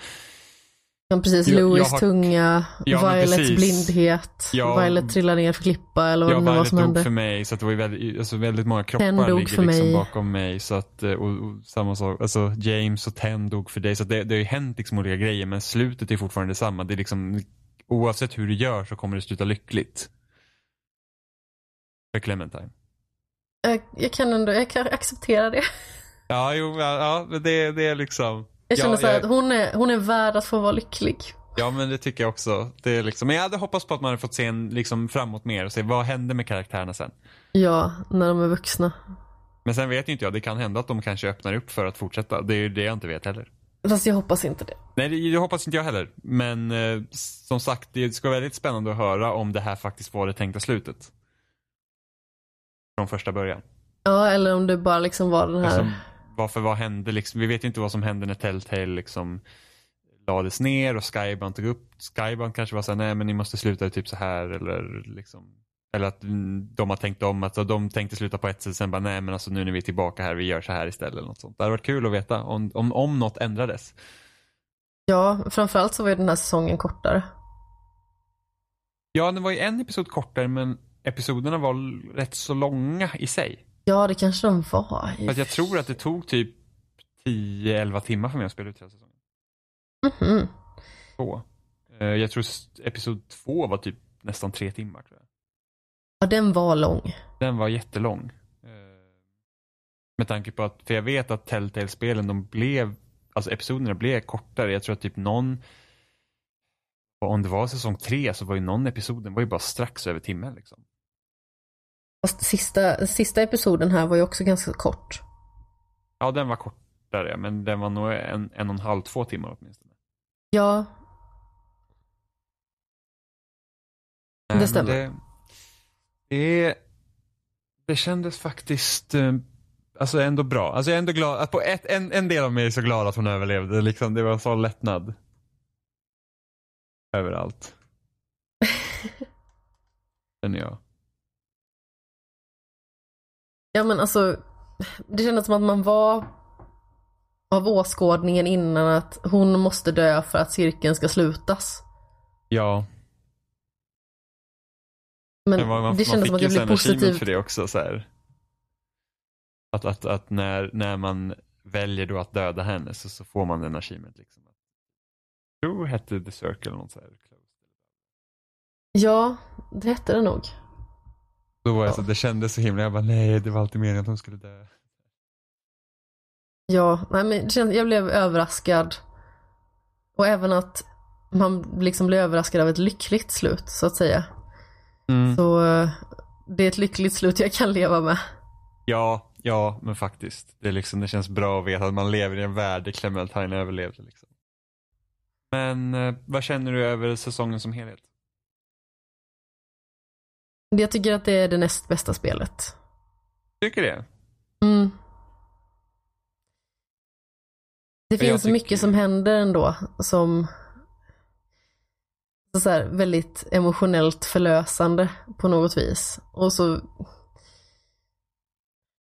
Ja, precis. Louis har- tunga, Ja, Violets blindhet, Ja. Violet trillar ner för klippa eller vad Ja, det nu var som dog hände. för mig så att det var ju väldigt, alltså väldigt många Ten kroppar dog ligger för liksom mig. bakom mig. Så att, eh, och, och samma sak, alltså James och Ten dog för dig. Så det, det har ju hänt liksom olika grejer men slutet är fortfarande detsamma. Det är liksom, oavsett hur du gör så kommer det sluta lyckligt. För Clementine. Jag, jag kan ändå, jag kan acceptera det. Ja, jo, ja, det, det är liksom. Jag känner ja, så jag- att hon är, hon är värd att få vara lycklig. Ja men det tycker jag också. Det är liksom, men jag hade hoppats på att man hade fått se en liksom framåt mer och se vad hände med karaktärerna sen. Ja, när de är vuxna. Men sen vet ju inte jag, det kan hända att de kanske öppnar upp för att fortsätta. Det är ju det jag inte vet heller. Fast jag hoppas inte det. Nej, det hoppas inte jag heller. Men eh, som sagt, det ska vara väldigt spännande att höra om det här faktiskt var det tänkta slutet. Från första början. Ja, eller om det bara liksom var den här. Alltså, varför, vad hände liksom? Vi vet ju inte vad som hände när Telltale liksom lades ner och Skybound tog upp. Skybound kanske var såhär, nej men ni måste sluta typ så här eller liksom. Eller att de har tänkt om, att de tänkte sluta på ett sätt sen bara, nej men alltså nu när vi är tillbaka här, vi gör så här istället. Eller något sånt. Det hade varit kul att veta om, om, om något ändrades. Ja, framförallt så var ju den här säsongen kortare. Ja, det var ju en episod kortare men episoderna var rätt så långa i sig. Ja, det kanske de var. För att jag tror att det tog typ 10-11 timmar för mig att spela ut hela säsongen. Mhm. Två. Eh, Jag tror episod två var typ nästan tre timmar. Tror jag. Ja, den var lång. Den var jättelång. Eh, Med tanke på att, för jag vet att Telltale-spelen de blev, alltså episoderna blev kortare. Jag tror att typ någon, om det var säsong tre så var ju någon episod, den var ju bara strax över timmen liksom. Fast sista, sista episoden här var ju också ganska kort. Ja, den var kortare, men den var nog en, en och en halv, två timmar åtminstone. Ja, Nej, men stämmer. Det, det, det kändes faktiskt eh, alltså ändå bra. Alltså jag är ändå glad, att på ett, en, en del av mig är så glad att hon överlevde. Liksom, det var en sån lättnad. Överallt. Känner jag. Ja men alltså. Det kändes som att man var av åskådningen innan att hon måste dö för att cirkeln ska slutas. Ja, Men men man, man, det kändes som att ju blev sen achievement positiv. för det också. Så här. Att, att, att när, när man väljer då att döda henne så, så får man en achievement. Liksom. Jag tror det hette The Circle något så här. Ja, det hette det nog. Då var jag Ja. så, det kändes så himla, jag bara nej det var alltid meningen att hon skulle dö. Ja, nej men jag blev överraskad. Och även att man liksom blev överraskad av ett lyckligt slut så att säga. Mm. Så det är ett lyckligt slut jag kan leva med. Ja, ja men faktiskt. Det, är liksom, det känns bra att veta att man lever i en värld där Clementine överlevde. Liksom. Men eh, vad känner du över säsongen som helhet? Jag tycker att det är det näst bästa spelet. Tycker det? Mm. Det finns tycker- mycket som händer ändå som så här, väldigt emotionellt förlösande på något vis. Och så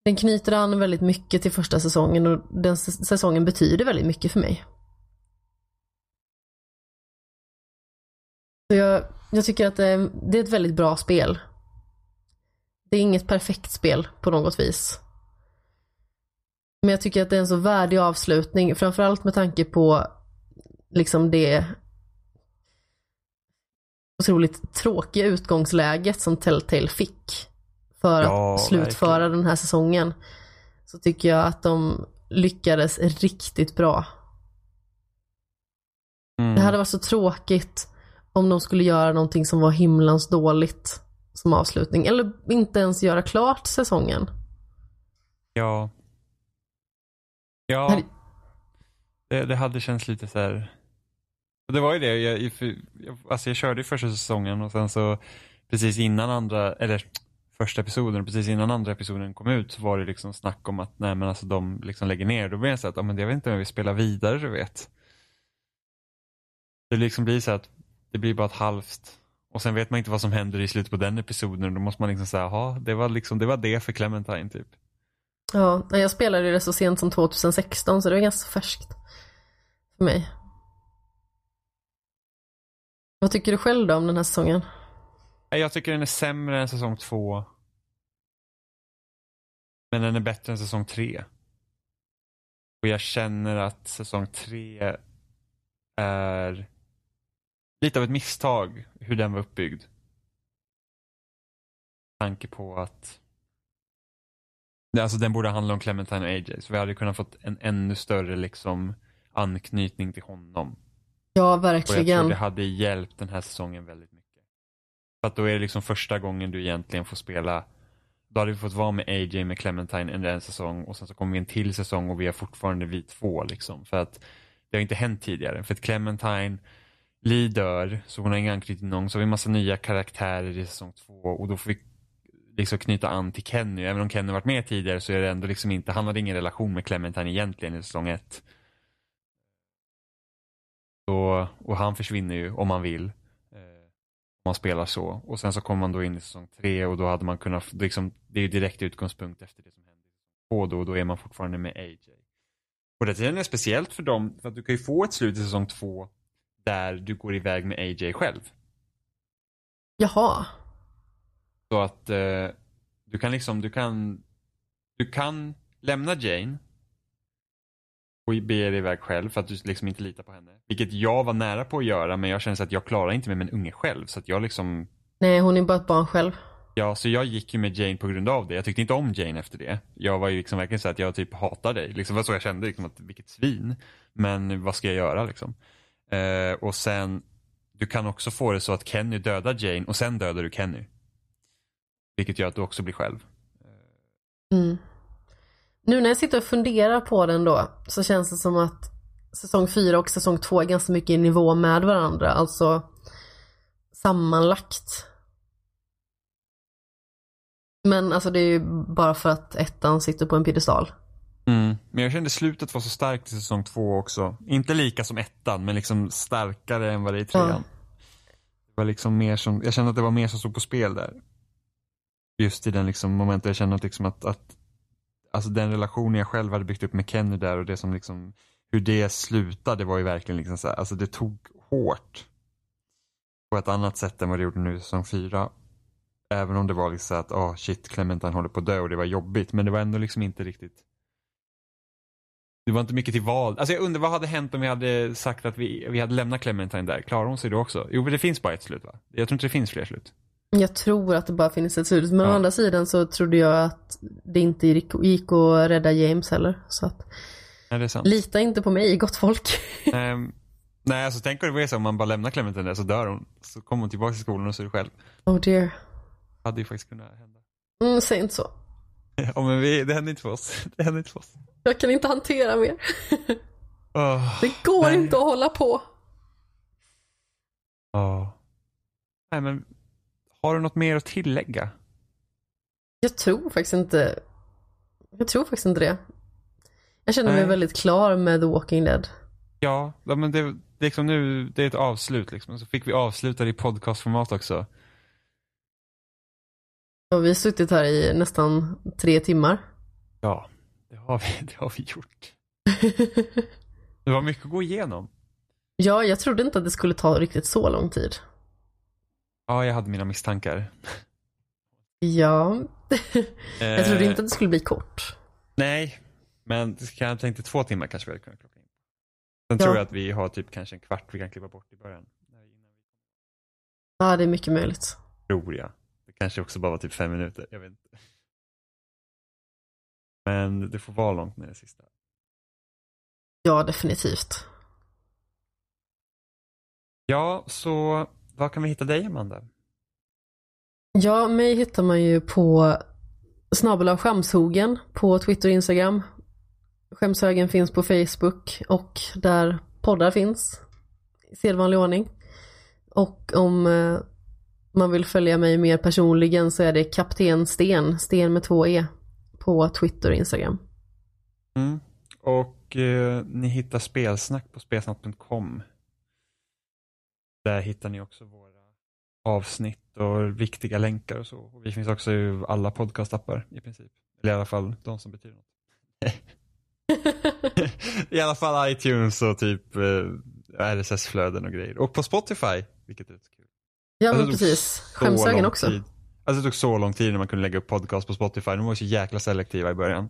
Den knyter an väldigt mycket till första säsongen och den säsongen betyder väldigt mycket för mig. Så jag, Jag tycker att det, det är ett väldigt bra spel. Det är inget perfekt spel på något vis. Men jag tycker att det är en så värdig avslutning, framförallt med tanke på liksom det otroligt tråkiga utgångsläget som Telltale fick för Ja, att slutföra verkligen. den här säsongen. Så tycker jag att de lyckades riktigt bra. Mm. Det hade varit så tråkigt om de skulle göra någonting som var himlans dåligt som avslutning. Eller inte ens göra klart säsongen. Ja. Ja. Det, det hade känts lite så här. Det var ju det, jag, alltså jag körde ju första säsongen och sen så precis innan andra, eller första episoden, precis innan andra episoden kom ut så var det liksom snack om att nej men alltså de liksom lägger ner. Då blev jag så att, ja, men jag vet inte om jag vill spela vidare du vet. Det liksom blir så att det blir bara ett halvt och sen vet man inte vad som händer i slutet på den episoden då måste man liksom säga, jaha, det var liksom, det var det för Clementine typ. Ja, jag spelade det så sent som 2016 så det var ganska färskt för mig. Vad tycker du själv då om den här säsongen? Jag tycker den är sämre än säsong två. Men den är bättre än säsong tre. Och jag känner att säsong tre är lite av ett misstag hur den var uppbyggd. Med tanke på att Alltså den borde handla om Clementine och AJ. Så vi hade kunnat fått en ännu större liksom anknytning till honom. Ja, Och jag tror verkligen. det hade hjälpt den här säsongen väldigt mycket. För att då är det liksom första gången du egentligen får spela. Då hade vi fått vara med AJ med Clementine under en säsong och sen så kommer vi en till säsong och vi är fortfarande vi två liksom. För att det har inte hänt tidigare. För att Clementine, Lee dör, så hon har ingen anknytning till någon. Så har vi massa nya karaktärer i säsong två och då får vi liksom knyta an till Kenny. Även om Kenny varit med tidigare så är det ändå liksom inte, han hade ingen relation med Clementine egentligen i säsong ett. Och, och han försvinner ju om man vill. Eh, om man spelar så. Och sen så kommer man då in i säsong tre och då hade man kunnat, liksom, det är ju direkt utgångspunkt efter det som hände i säsong två då, och då är man fortfarande med AJ. Och det är speciellt för dem, för att du kan ju få ett slut i säsong två där du går iväg med AJ själv. Jaha. Så att eh, du kan liksom, du kan, du kan lämna Jane och bege dig iväg själv för att du liksom inte litar på henne. Vilket jag var nära på att göra men jag kände att jag klarar inte med min unge själv. Så att jag liksom, Nej, hon är bara ett barn själv. ja så jag gick ju med Jane på grund av det. Jag tyckte inte om Jane efter det. Jag var ju liksom verkligen så att jag typ hatar dig. Liksom det var så jag kände, liksom att vilket svin. Men vad ska jag göra liksom? Eh, och sen, du kan också få det så att Kenny dödar Jane och sen dödar du Kenny. Vilket gör att du också blir själv. Mm. Nu när jag sitter och funderar på den då så känns det som att säsong 4 och säsong 2 är ganska mycket i nivå med varandra. Alltså sammanlagt. Men alltså det är ju bara för att ettan sitter på en piedestal. Mm. Men jag kände slutet var så starkt i säsong två också. Inte lika som ettan, men liksom starkare än vad det är i trean. Ja. Det var liksom mer som, jag kände att det var mer som stod på spel där. Just i den liksom momentet jag kände att, liksom att, att alltså den relationen jag själv hade byggt upp med Kenny där och det som liksom, hur det slutade var ju verkligen liksom så här, alltså det tog hårt. På ett annat sätt än vad det gjorde nu i säsong fyra. Även om det var liksom så att, åh oh, shit, Clementine håller på att dö och det var jobbigt. Men det var ändå liksom inte riktigt det var inte mycket till val. Alltså jag undrar vad hade hänt om vi hade sagt att vi, vi hade lämnat Clementine där? Klarar hon sig då också? Jo, men det finns bara ett slut va? Jag tror inte det finns fler slut. Jag tror att det bara finns ett slut. Men Ja. å andra sidan så trodde jag att det inte gick att rädda James heller. Så att Nej, det är sant. lita inte på mig, gott folk. Ehm, nej, alltså tänk om det var så om man bara lämnar Clementine där så dör hon. Så kommer hon tillbaka till skolan och så är det själv. Oh dear. Det hade ju faktiskt kunnat hända. Mm, säg inte så. Ja, men vi, det händer inte för oss. Det händer inte för oss. Jag kan inte hantera mer. Åh, Det går Nej. inte att hålla på. åh. Nej, men har du något mer att tillägga? Jag tror faktiskt inte Jag tror faktiskt inte det. Jag känner mig Nej. väldigt klar med The Walking Dead. Ja, ja, men det, det, är liksom nu, det är ett avslut liksom. Så fick vi avsluta det i podcastformat också. Och vi har suttit här i nästan tre timmar. Ja, har vi, det har vi gjort. Det var mycket att gå igenom. ja, jag trodde inte att det skulle ta riktigt så lång tid. Ja, jag hade mina misstankar. Ja, jag trodde Eh, inte att det skulle bli kort. Nej, men jag tänkte två timmar kanske vi hade kunnat klocka in. Sen Ja. tror jag att vi har typ kanske en kvart vi kan klippa bort i början. Ja, det är mycket möjligt. Tror jag. Det kanske också bara var typ fem minuter. Jag vet inte. Men det får vara långt med det sista. Ja, definitivt. Ja, så var kan vi hitta dig Amanda? Ja, mig hittar man ju på snabel av skamshogen på Twitter och Instagram. Skämshögen finns på Facebook och där poddar finns i sedvanlig ordning. Och om eh, man vill följa mig mer personligen så är det Kapten Sten, Sten med två E, på Twitter och Instagram. Mm. Och eh, ni hittar spelsnack på spelsnack.com. Där hittar ni också våra avsnitt och viktiga länkar och så. Och vi finns också i alla podcastappar i princip. Eller i alla fall de som betyder något. I alla fall iTunes och typ eh, RSS-flöden och grejer. Och på Spotify, vilket är kul. Ja, Alltså, men tog precis. Skämshögen lång också. Tid. Alltså det tog så lång tid när man kunde lägga upp podcast på Spotify. De var så jäkla selektiva i början.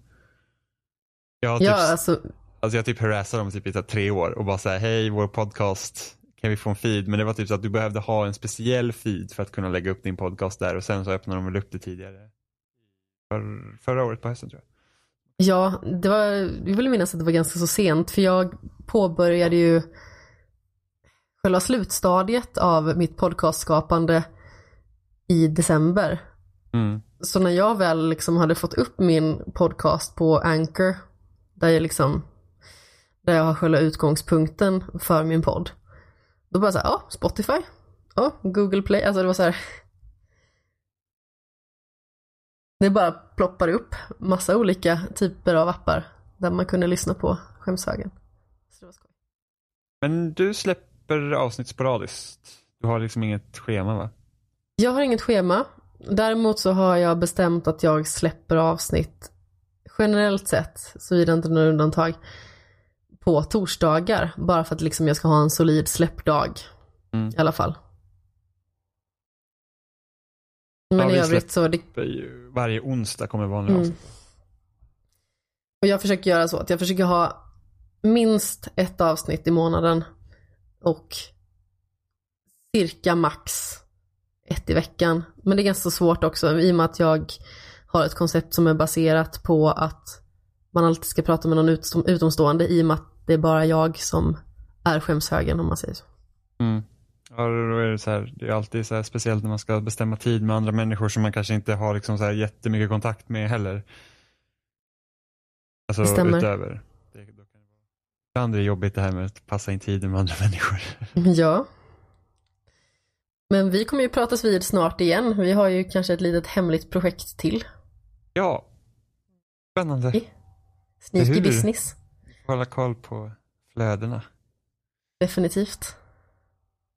Jag har typ, Ja, alltså, alltså jag typ harassade dem typ i tre år och bara säga hej vår podcast, kan vi få en feed? Men det var typ så att du behövde ha en speciell feed för att kunna lägga upp din podcast där och sen så öppnade de väl upp det tidigare. För, förra året på hösten tror jag. Ja, det var, jag vill minnas att det var ganska så sent för jag påbörjade ju själva slutstadiet av mitt podcastskapande i december. Mm. Så när jag väl liksom hade fått upp min podcast på Anchor, där jag liksom, där jag har själva utgångspunkten för min podd. Då bara så här, ja, Spotify, ja, Google Play, alltså det var så här. Det bara ploppar upp massa olika typer av appar där man kunde lyssna på skämshögen. Men du släpper avsnitt sporadiskt. Du har liksom inget schema va? Jag har inget schema. Däremot så har jag bestämt att jag släpper avsnitt generellt sett, såvida inte några undantag, på torsdagar. Bara för att liksom jag ska ha en solid släppdag Mm. i alla fall. Men Ja, i övrigt så, det, Varje onsdag kommer vanliga Mm. avsnitt. och jag försöker göra så att jag försöker ha minst ett avsnitt i månaden och cirka max ett i veckan. Men det är ganska svårt också i och med att jag har ett koncept som är baserat på att man alltid ska prata med någon utom, utomstående i och med att det är bara jag som är skämshögen om man säger så. Mm. Ja, då är det, så här, det är alltid så här speciellt när man ska bestämma tid med andra människor som man kanske inte har liksom så här jättemycket kontakt med heller. Alltså Det stämmer. utöver. Det, då kan det vara... Ibland är det jobbigt det här med att passa in tiden med andra människor. Ja. Men vi kommer ju pratas vid snart igen. Vi har ju kanske ett litet hemligt projekt till. Ja, spännande. Ja. Sneaky Hur? business. Hålla koll på flödena. Definitivt.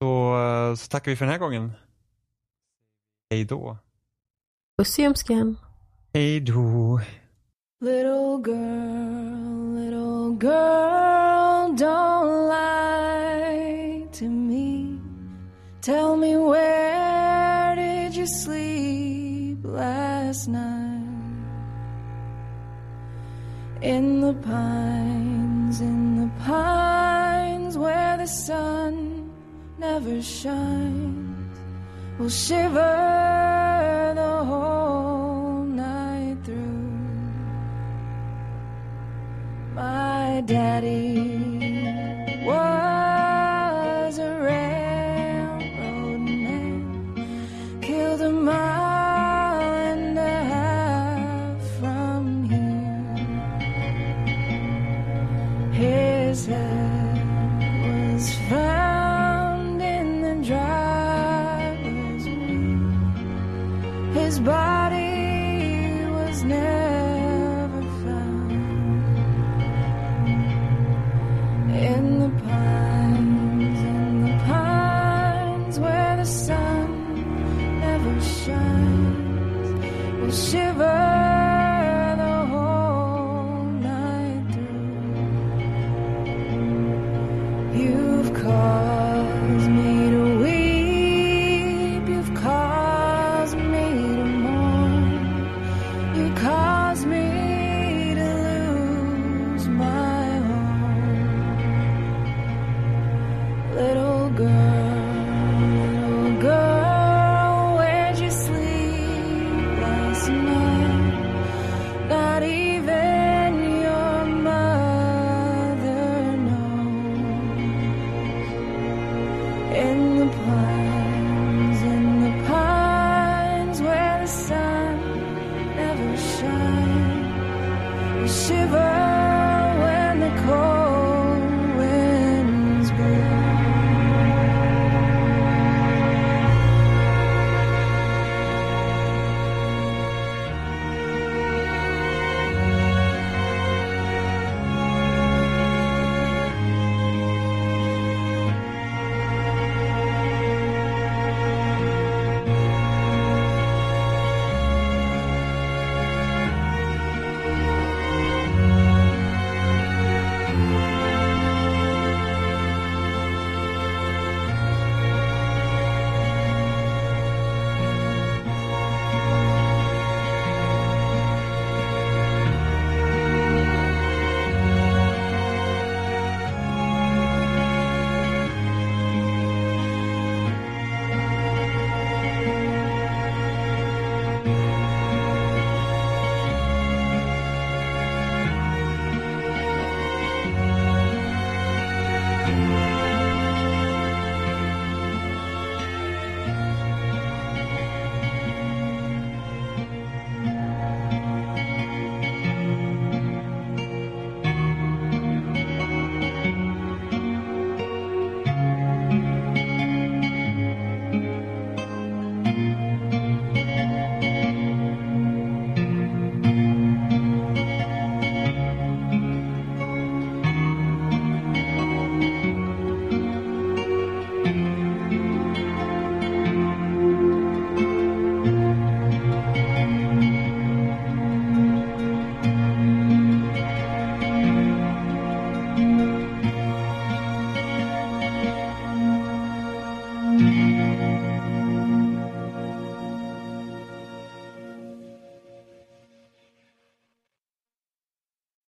Så, eh, så tackar vi för den här gången. Hej då. Puss i ömskan. Hej då. Little girl, little girl, don't lie to me. Tell me where did you sleep last night? In the pines, in the pines where the sun never shines. We'll shiver the whole night through. My daddy